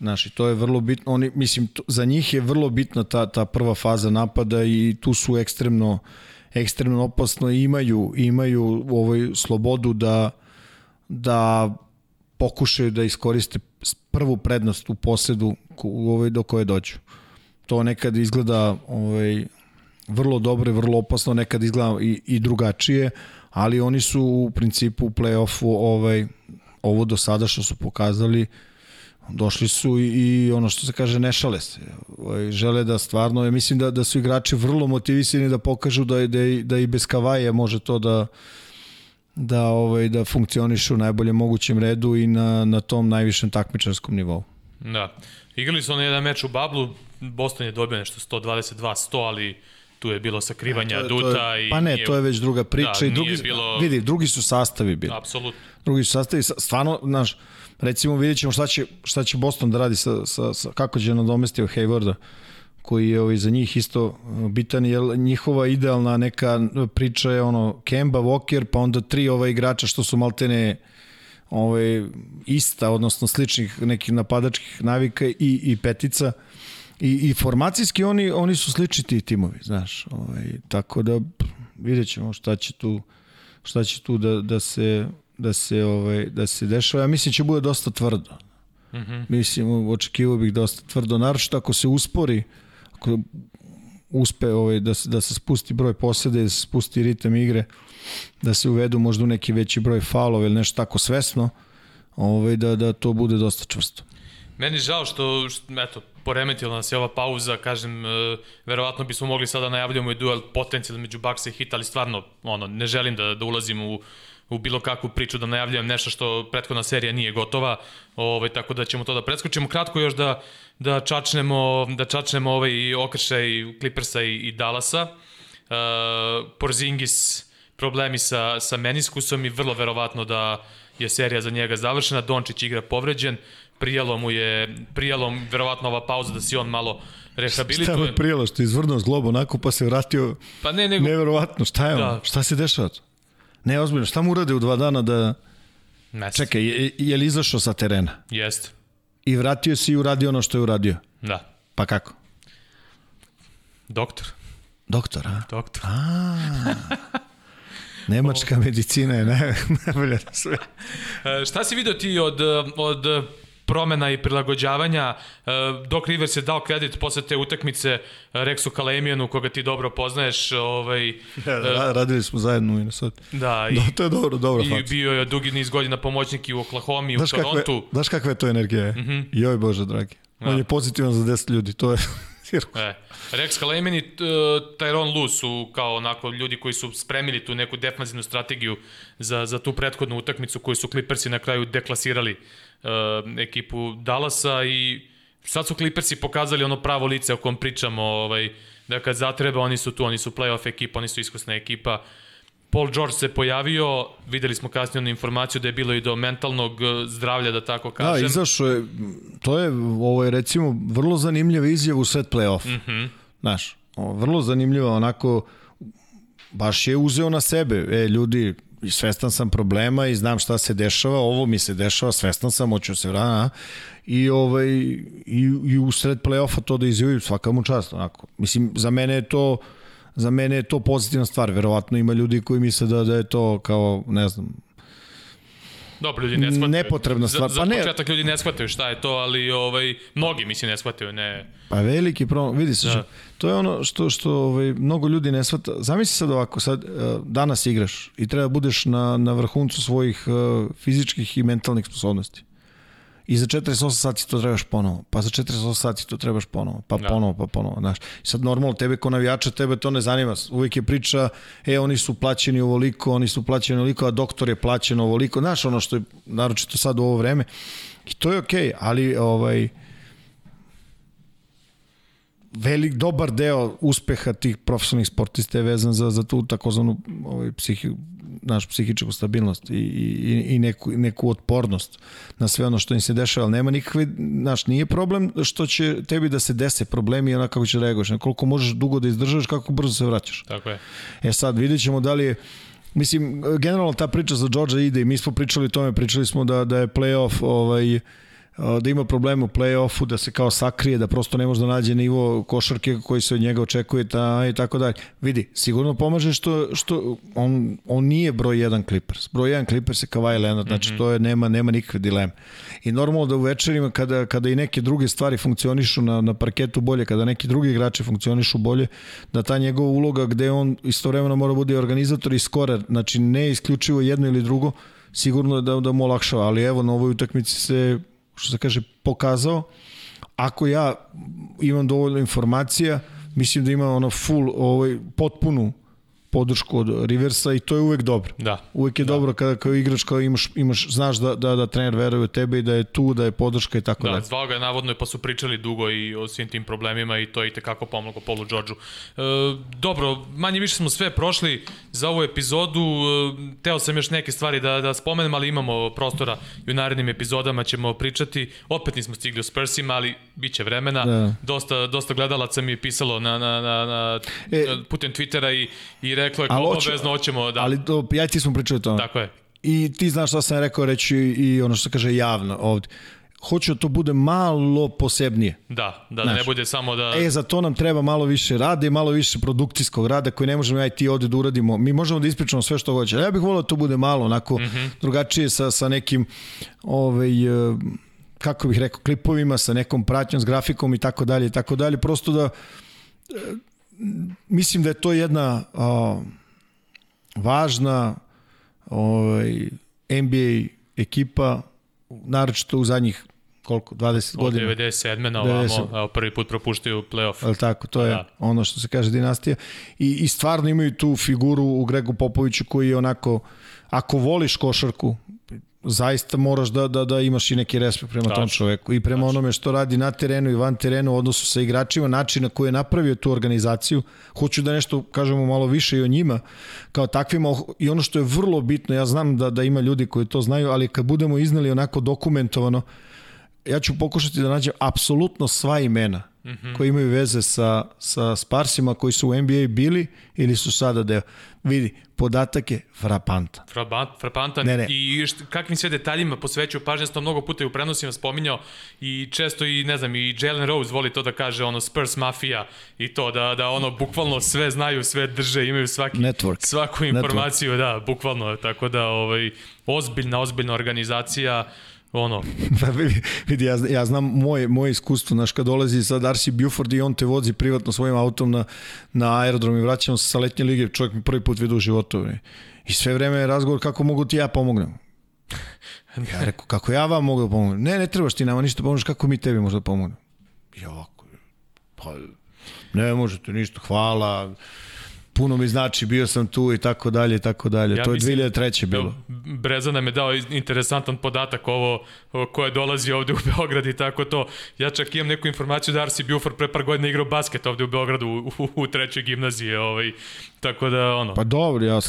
Znaš, i to je vrlo bitno. Oni, mislim, to, za njih je vrlo bitna ta, ta prva faza napada i tu su ekstremno, ekstremno opasno i imaju, imaju ovoj slobodu da, da pokušaju da iskoriste prvu prednost u posedu u ovoj, do koje dođu. To nekad izgleda ovaj, vrlo dobro i vrlo opasno, nekad izgleda i, i drugačije, ali oni su u principu u play-offu ovaj, ovo do sada što su pokazali došli su i, i ono što se kaže ne šale se. Ovaj, žele da stvarno, ja mislim da, da su igrači vrlo motivisani da pokažu da, da, da i bez Kavaje može to da da ovaj da funkcioniše u najboljem mogućem redu i na, na tom najvišem takmičarskom nivou. Da. Igrali su oni jedan meč u Bablu, Boston je dobio nešto 122-100, ali tu je bilo sakrivanja e, to je, Duta to je, i Pa ne, nije, to je već druga priča da, i drugi bilo... vidi, drugi su sastavi bili. Apsolutno. Drugi su sastavi, stvarno, znaš, recimo vidjet ćemo šta će, šta će Boston da radi sa, sa, sa kako će nadomestio Haywarda koji je ovaj, za njih isto uh, bitan, jer njihova idealna neka priča je ono Kemba, Walker, pa onda tri ova igrača što su maltene ovaj, ista, odnosno sličnih nekih napadačkih navika i, i petica. I, i formacijski oni, oni su slični ti timovi, znaš. Ovaj, tako da vidjet ćemo šta će tu, šta će tu da, da se da se ovaj da se dešava. Ja mislim da će bude dosta tvrdo. Mm -hmm. Mislim, očekivao bih dosta tvrdo, naročito ako se uspori, ako uspe ovaj, da, se, da se spusti broj posede, da se spusti ritam igre, da se uvedu možda u neki veći broj faulova ili nešto tako svesno, ovaj, da, da to bude dosta čvrsto. Meni žao što, što eto, poremetila nas je ova pauza, kažem, e, verovatno bismo mogli sada najavljamo i duel potencijal među Baksa i Hit, ali stvarno, ono, ne želim da, da ulazim u, u bilo kakvu priču, da najavljujem nešto što prethodna serija nije gotova, ovaj, tako da ćemo to da preskočimo. Kratko još da, da čačnemo, da čačnemo ovaj okršaj Clippersa i, i Dallasa. Uh, Porzingis problemi sa, sa meniskusom i vrlo verovatno da je serija za njega završena. Dončić igra povređen, prijelo mu je, prijelo mu verovatno ova pauza da si on malo rehabilituje. Šta je prijelo što je izvrnuo zglobu onako pa se vratio Pa ne, nego... neverovatno, šta je Da. on? Šta se dešava? Ne, ozbiljno, šta mu urade u dva dana da... Mesec. Čekaj, je, je li izašao sa terena? Jeste. I vratio se i uradio ono što je uradio? Da. Pa kako? Doktor. Doktor, a? Doktor. Nemačka medicina je najbolja na sve. E, šta si video ti od, od promena i prilagođavanja? E, Doc Rivers je dao kredit posle te utakmice Rexu Kalemijanu, koga ti dobro poznaješ. Ovaj, Ra- Radili smo zajedno u Minnesota. da, i, Da, to je dobro, dobro. i faca. bio je dugi niz godina pomoćnik i u Oklahoma i u Znaš kakve, Torontu. znaš kakva je to energija? Mm -hmm. Joj Bože, dragi. On Da. je pozitivan za 10 ljudi, to je. E, Rex Kalemin i t- Tyrone Lu su kao onako ljudi koji su spremili tu neku defanzivnu strategiju za, za tu prethodnu utakmicu koju su Clippersi na kraju deklasirali uh, ekipu Dallasa i sad su Clippersi pokazali ono pravo lice o kom pričamo, ovaj, da kad zatreba oni su tu, oni su playoff ekipa, oni su iskusna ekipa. Paul George se pojavio, videli smo kasnije onu informaciju da je bilo i do mentalnog eh, zdravlja, da tako Da, kažem. izašao je, to je, ovo je recimo vrlo zanimljiva izjava u set playoff. Mm -hmm. Znaš, vrlo zanimljiva, onako, baš je uzeo na sebe, e, ljudi, svestan sam problema i znam šta se dešava, ovo mi se dešava, svestan sam, hoću se vrana, i, ovaj, i, i u sred play-offa to da izjavim svaka čast, onako. Mislim, za mene je to za mene je to pozitivna stvar, verovatno ima ljudi koji misle da, da je to kao, ne znam, Dobro, ljudi ne shvataju. Nepotrebna stvar. Za, za Pa ne. početak ljudi ne shvataju šta je to, ali ovaj, mnogi mislim ne shvataju, ne... Pa veliki problem, vidi se, da. to je ono što što ovaj mnogo ljudi ne shvata. Zamisli sad ovako, sad eh, danas igraš i treba budeš na na vrhuncu svojih eh, fizičkih i mentalnih sposobnosti. I za 48 sati to trebaš ponovo, pa za 48 sati to trebaš ponovo, pa Da. ponovo, pa ponovo, znaš. I sad normalno tebe kao navijača, tebe to ne zanima. Uvijek je priča, e, oni su plaćeni ovoliko, oni su plaćeni ovoliko, a doktor je plaćen ovoliko. Znaš, ono što je, naročito sad u ovo vreme. I to je okej, okay, ali ovaj, velik dobar deo uspeha tih profesionalnih sportista je vezan za za tu takozvanu ovaj psihi naš psihičku stabilnost i, i, i neku, neku otpornost na sve ono što im se dešava, ali nema nikakve, znaš, nije problem što će tebi da se dese problemi i onako kako će reaguješ, na koliko možeš dugo da izdržaš, kako brzo se vraćaš. Tako je. E sad, vidjet ćemo da li je Mislim, generalno ta priča za Georgia ide i mi smo pričali o tome, pričali smo da, da je playoff ovaj, da ima problema u play-offu, da se kao sakrije, da prosto ne može da nađe nivo košarke koji se od njega očekuje ta, i tako dalje. Vidi, sigurno pomaže što, što on, on nije broj 1 Clippers. Broj 1 Clippers je Kawhi Leonard, znači Mhm. to je, nema, nema nikakve dileme. I normalno da u večerima kada, kada i neke druge stvari funkcionišu na, na parketu bolje, kada neki drugi igrači funkcionišu bolje, da ta njegova uloga gde on istovremeno mora bude organizator i skorer, znači ne isključivo jedno ili drugo, sigurno da, da mu olakšava, ali evo na ovoj utakmici se što se kaže, pokazao. Ako ja imam dovoljno informacija, mislim da ima ono full, ovaj, potpunu podršku od Riversa i to je uvek dobro. Da. Uvek je da. dobro kada kao igrač kao imaš imaš znaš da da da trener veruje u tebe i da je tu, da je podrška i tako Da, dalje. zvao ga je navodno pa su pričali dugo i o svim tim problemima i to je i tekako pomoglo Polu Đorđu. E, dobro, manje više smo sve prošli za ovu epizodu. E, teo sam još neke stvari da, da spomenem, ali imamo prostora i u narednim epizodama ćemo pričati. Opet nismo stigli o Spursima, ali bit će vremena. Da. Dosta, dosta gledalaca mi je pisalo na, na, na, na E, putem Twittera i, i reklo je kao hoću- obavezno hoćemo da... Ali to, ja ti smo pričali o tome. Tako je. I ti znaš šta sam rekao reći i ono što se kaže javno ovde. Hoću da to bude malo posebnije. Da, da, da ne Znaš. bude samo da... E, za to nam treba malo više rada i malo više produkcijskog rada koji ne možemo ja i ti ovde da uradimo. Mi možemo da ispričamo sve što hoće. Ja bih volio da to bude malo onako mm -hmm. drugačije sa, sa nekim ovaj, eh, kako bih rekao, klipovima, sa nekom pratnjom, s grafikom i tako dalje i tako dalje. Prosto da eh, mislim da je to jedna a, važna ovaj, NBA ekipa, naročito u zadnjih koliko, 20 Od godina. 97. na ovamo, 90. evo, prvi put propuštaju playoff. Ali tako, to je Da. da. ono što se kaže dinastija. I, I stvarno imaju tu figuru u Gregu Popoviću koji je onako, ako voliš košarku, zaista moraš da, da, da imaš i neki respekt prema Tačno. tom čoveku i prema Tačno. onome što radi na terenu i van terenu u odnosu sa igračima, način na koji je napravio tu organizaciju. Hoću da nešto kažemo malo više i o njima kao takvima i ono što je vrlo bitno, ja znam da, da ima ljudi koji to znaju, ali kad budemo iznali onako dokumentovano, ja ću pokušati da nađem apsolutno sva imena mm -hmm. koji imaju veze sa, sa Sparsima koji su u NBA bili ili su sada deo. Vidi, podatak je frapantan. Frapant, frapantan ne, ne. i št, kakvim sve detaljima posvećuju pažnje, sam mnogo puta i u prenosima spominjao i često i ne znam i Jalen Rose voli to da kaže ono Spurs mafija i to da da ono bukvalno sve znaju, sve drže, imaju svaki Network. svaku informaciju, Network. da, bukvalno tako da ovaj ozbiljna ozbiljna organizacija ono. Pa vidi, ja, ja znam moje, moje iskustvo, znaš, kad dolazi sa Darcy Buford i on te vozi privatno svojim autom na, na aerodrom i vraćamo se sa letnje lige, čovjek mi prvi put vidio u životu. I sve vreme je razgovor kako mogu ti ja pomognem. Ja rekao, kako ja vam mogu da pomognem? Ne, ne trebaš ti nama ništa pomoći, kako mi tebi možda pomognemo? Ja ovako, pa, ne možete ništa, hvala, puno mi znači, bio sam tu i tako dalje i tako dalje. Ja to je 2003. bilo. Breza nam je dao interesantan podatak ovo ko je dolazi ovde u Beograd i tako to. Ja čak imam neku informaciju da Arsi Buford pre par godina igrao basket ovde u Beogradu u, u, u trećoj gimnaziji. Ovaj, tako da ono. Pa dobro, ja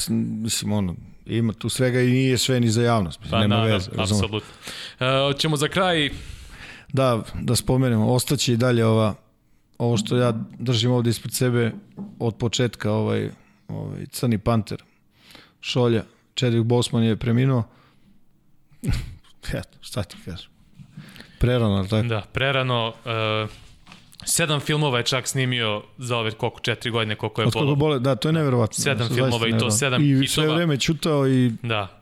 mislim ono, ima tu svega i nije sve ni za javnost. Pa, nema da, veze. Da, apsolutno. Uh, ćemo za kraj Da, da spomenemo, ostaće i dalje ova ovo što ja držim ovde ispred sebe od početka, ovaj, ovaj Crni Panter, Šolja, Chadwick Bosman je preminuo. Eto, šta ti kažem? Prerano, tako? Da, prerano. Uh, sedam filmova je čak snimio za ove koliko, četiri godine, koliko je bolo. Bole, da, to je neverovatno. Sedam da, filmova i to sedam I hitova. sve vreme čutao i... Da,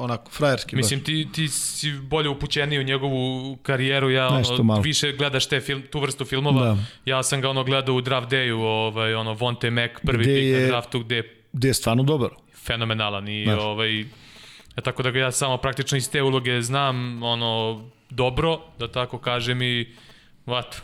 onako frajerski Mislim ti ti si bolje upućeniji u njegovu karijeru, ja ono, malo. više gledaš te film, tu vrstu filmova. Da. Ja sam ga ono gledao u Draft Dayu, ovaj ono Vonte Mac prvi gde pik na draftu gde gde je stvarno dobar. Fenomenalan i Znaš. ovaj ja, tako da ga ja samo praktično iz te uloge znam ono dobro, da tako kažem i vat,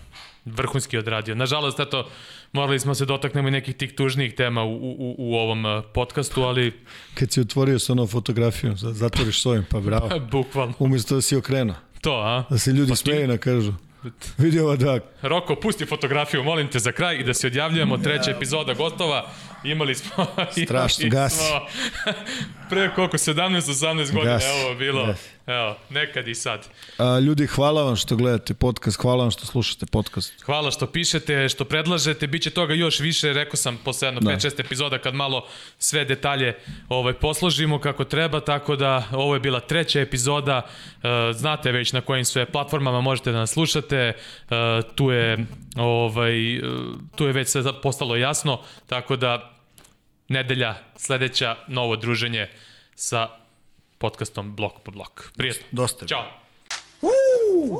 vrhunski odradio. Nažalost, eto, morali smo se dotaknemo i nekih tih tužnijih tema u, u, u ovom uh, podcastu, ali... Kad si otvorio sa onom fotografijom, zatvoriš svojim, pa bravo. Bukvalno. Umesto da si okrenuo. To, a? Da se ljudi pa smeju na kažu. Vidi ova dva. Roko, pusti fotografiju, molim te za kraj i da se odjavljujemo. Treća epizoda gotova. Imali smo... Strašno, gas. pre koliko, 17-18 godina gas. ovo bilo. Gas. Evo, nekad i sad. A, ljudi, hvala vam što gledate podcast, hvala vam što slušate podcast. Hvala što pišete, što predlažete, bit će toga još više, rekao sam posle jedno 5-6 epizoda kad malo sve detalje ovaj, posložimo kako treba, tako da ovo je bila treća epizoda, e, znate već na kojim sve platformama možete da nas slušate, e, tu je ovaj, tu je već sve postalo jasno, tako da nedelja sledeća novo druženje sa podcastom Blok po blok. Prijetno. Dosta. Ćao. Woo!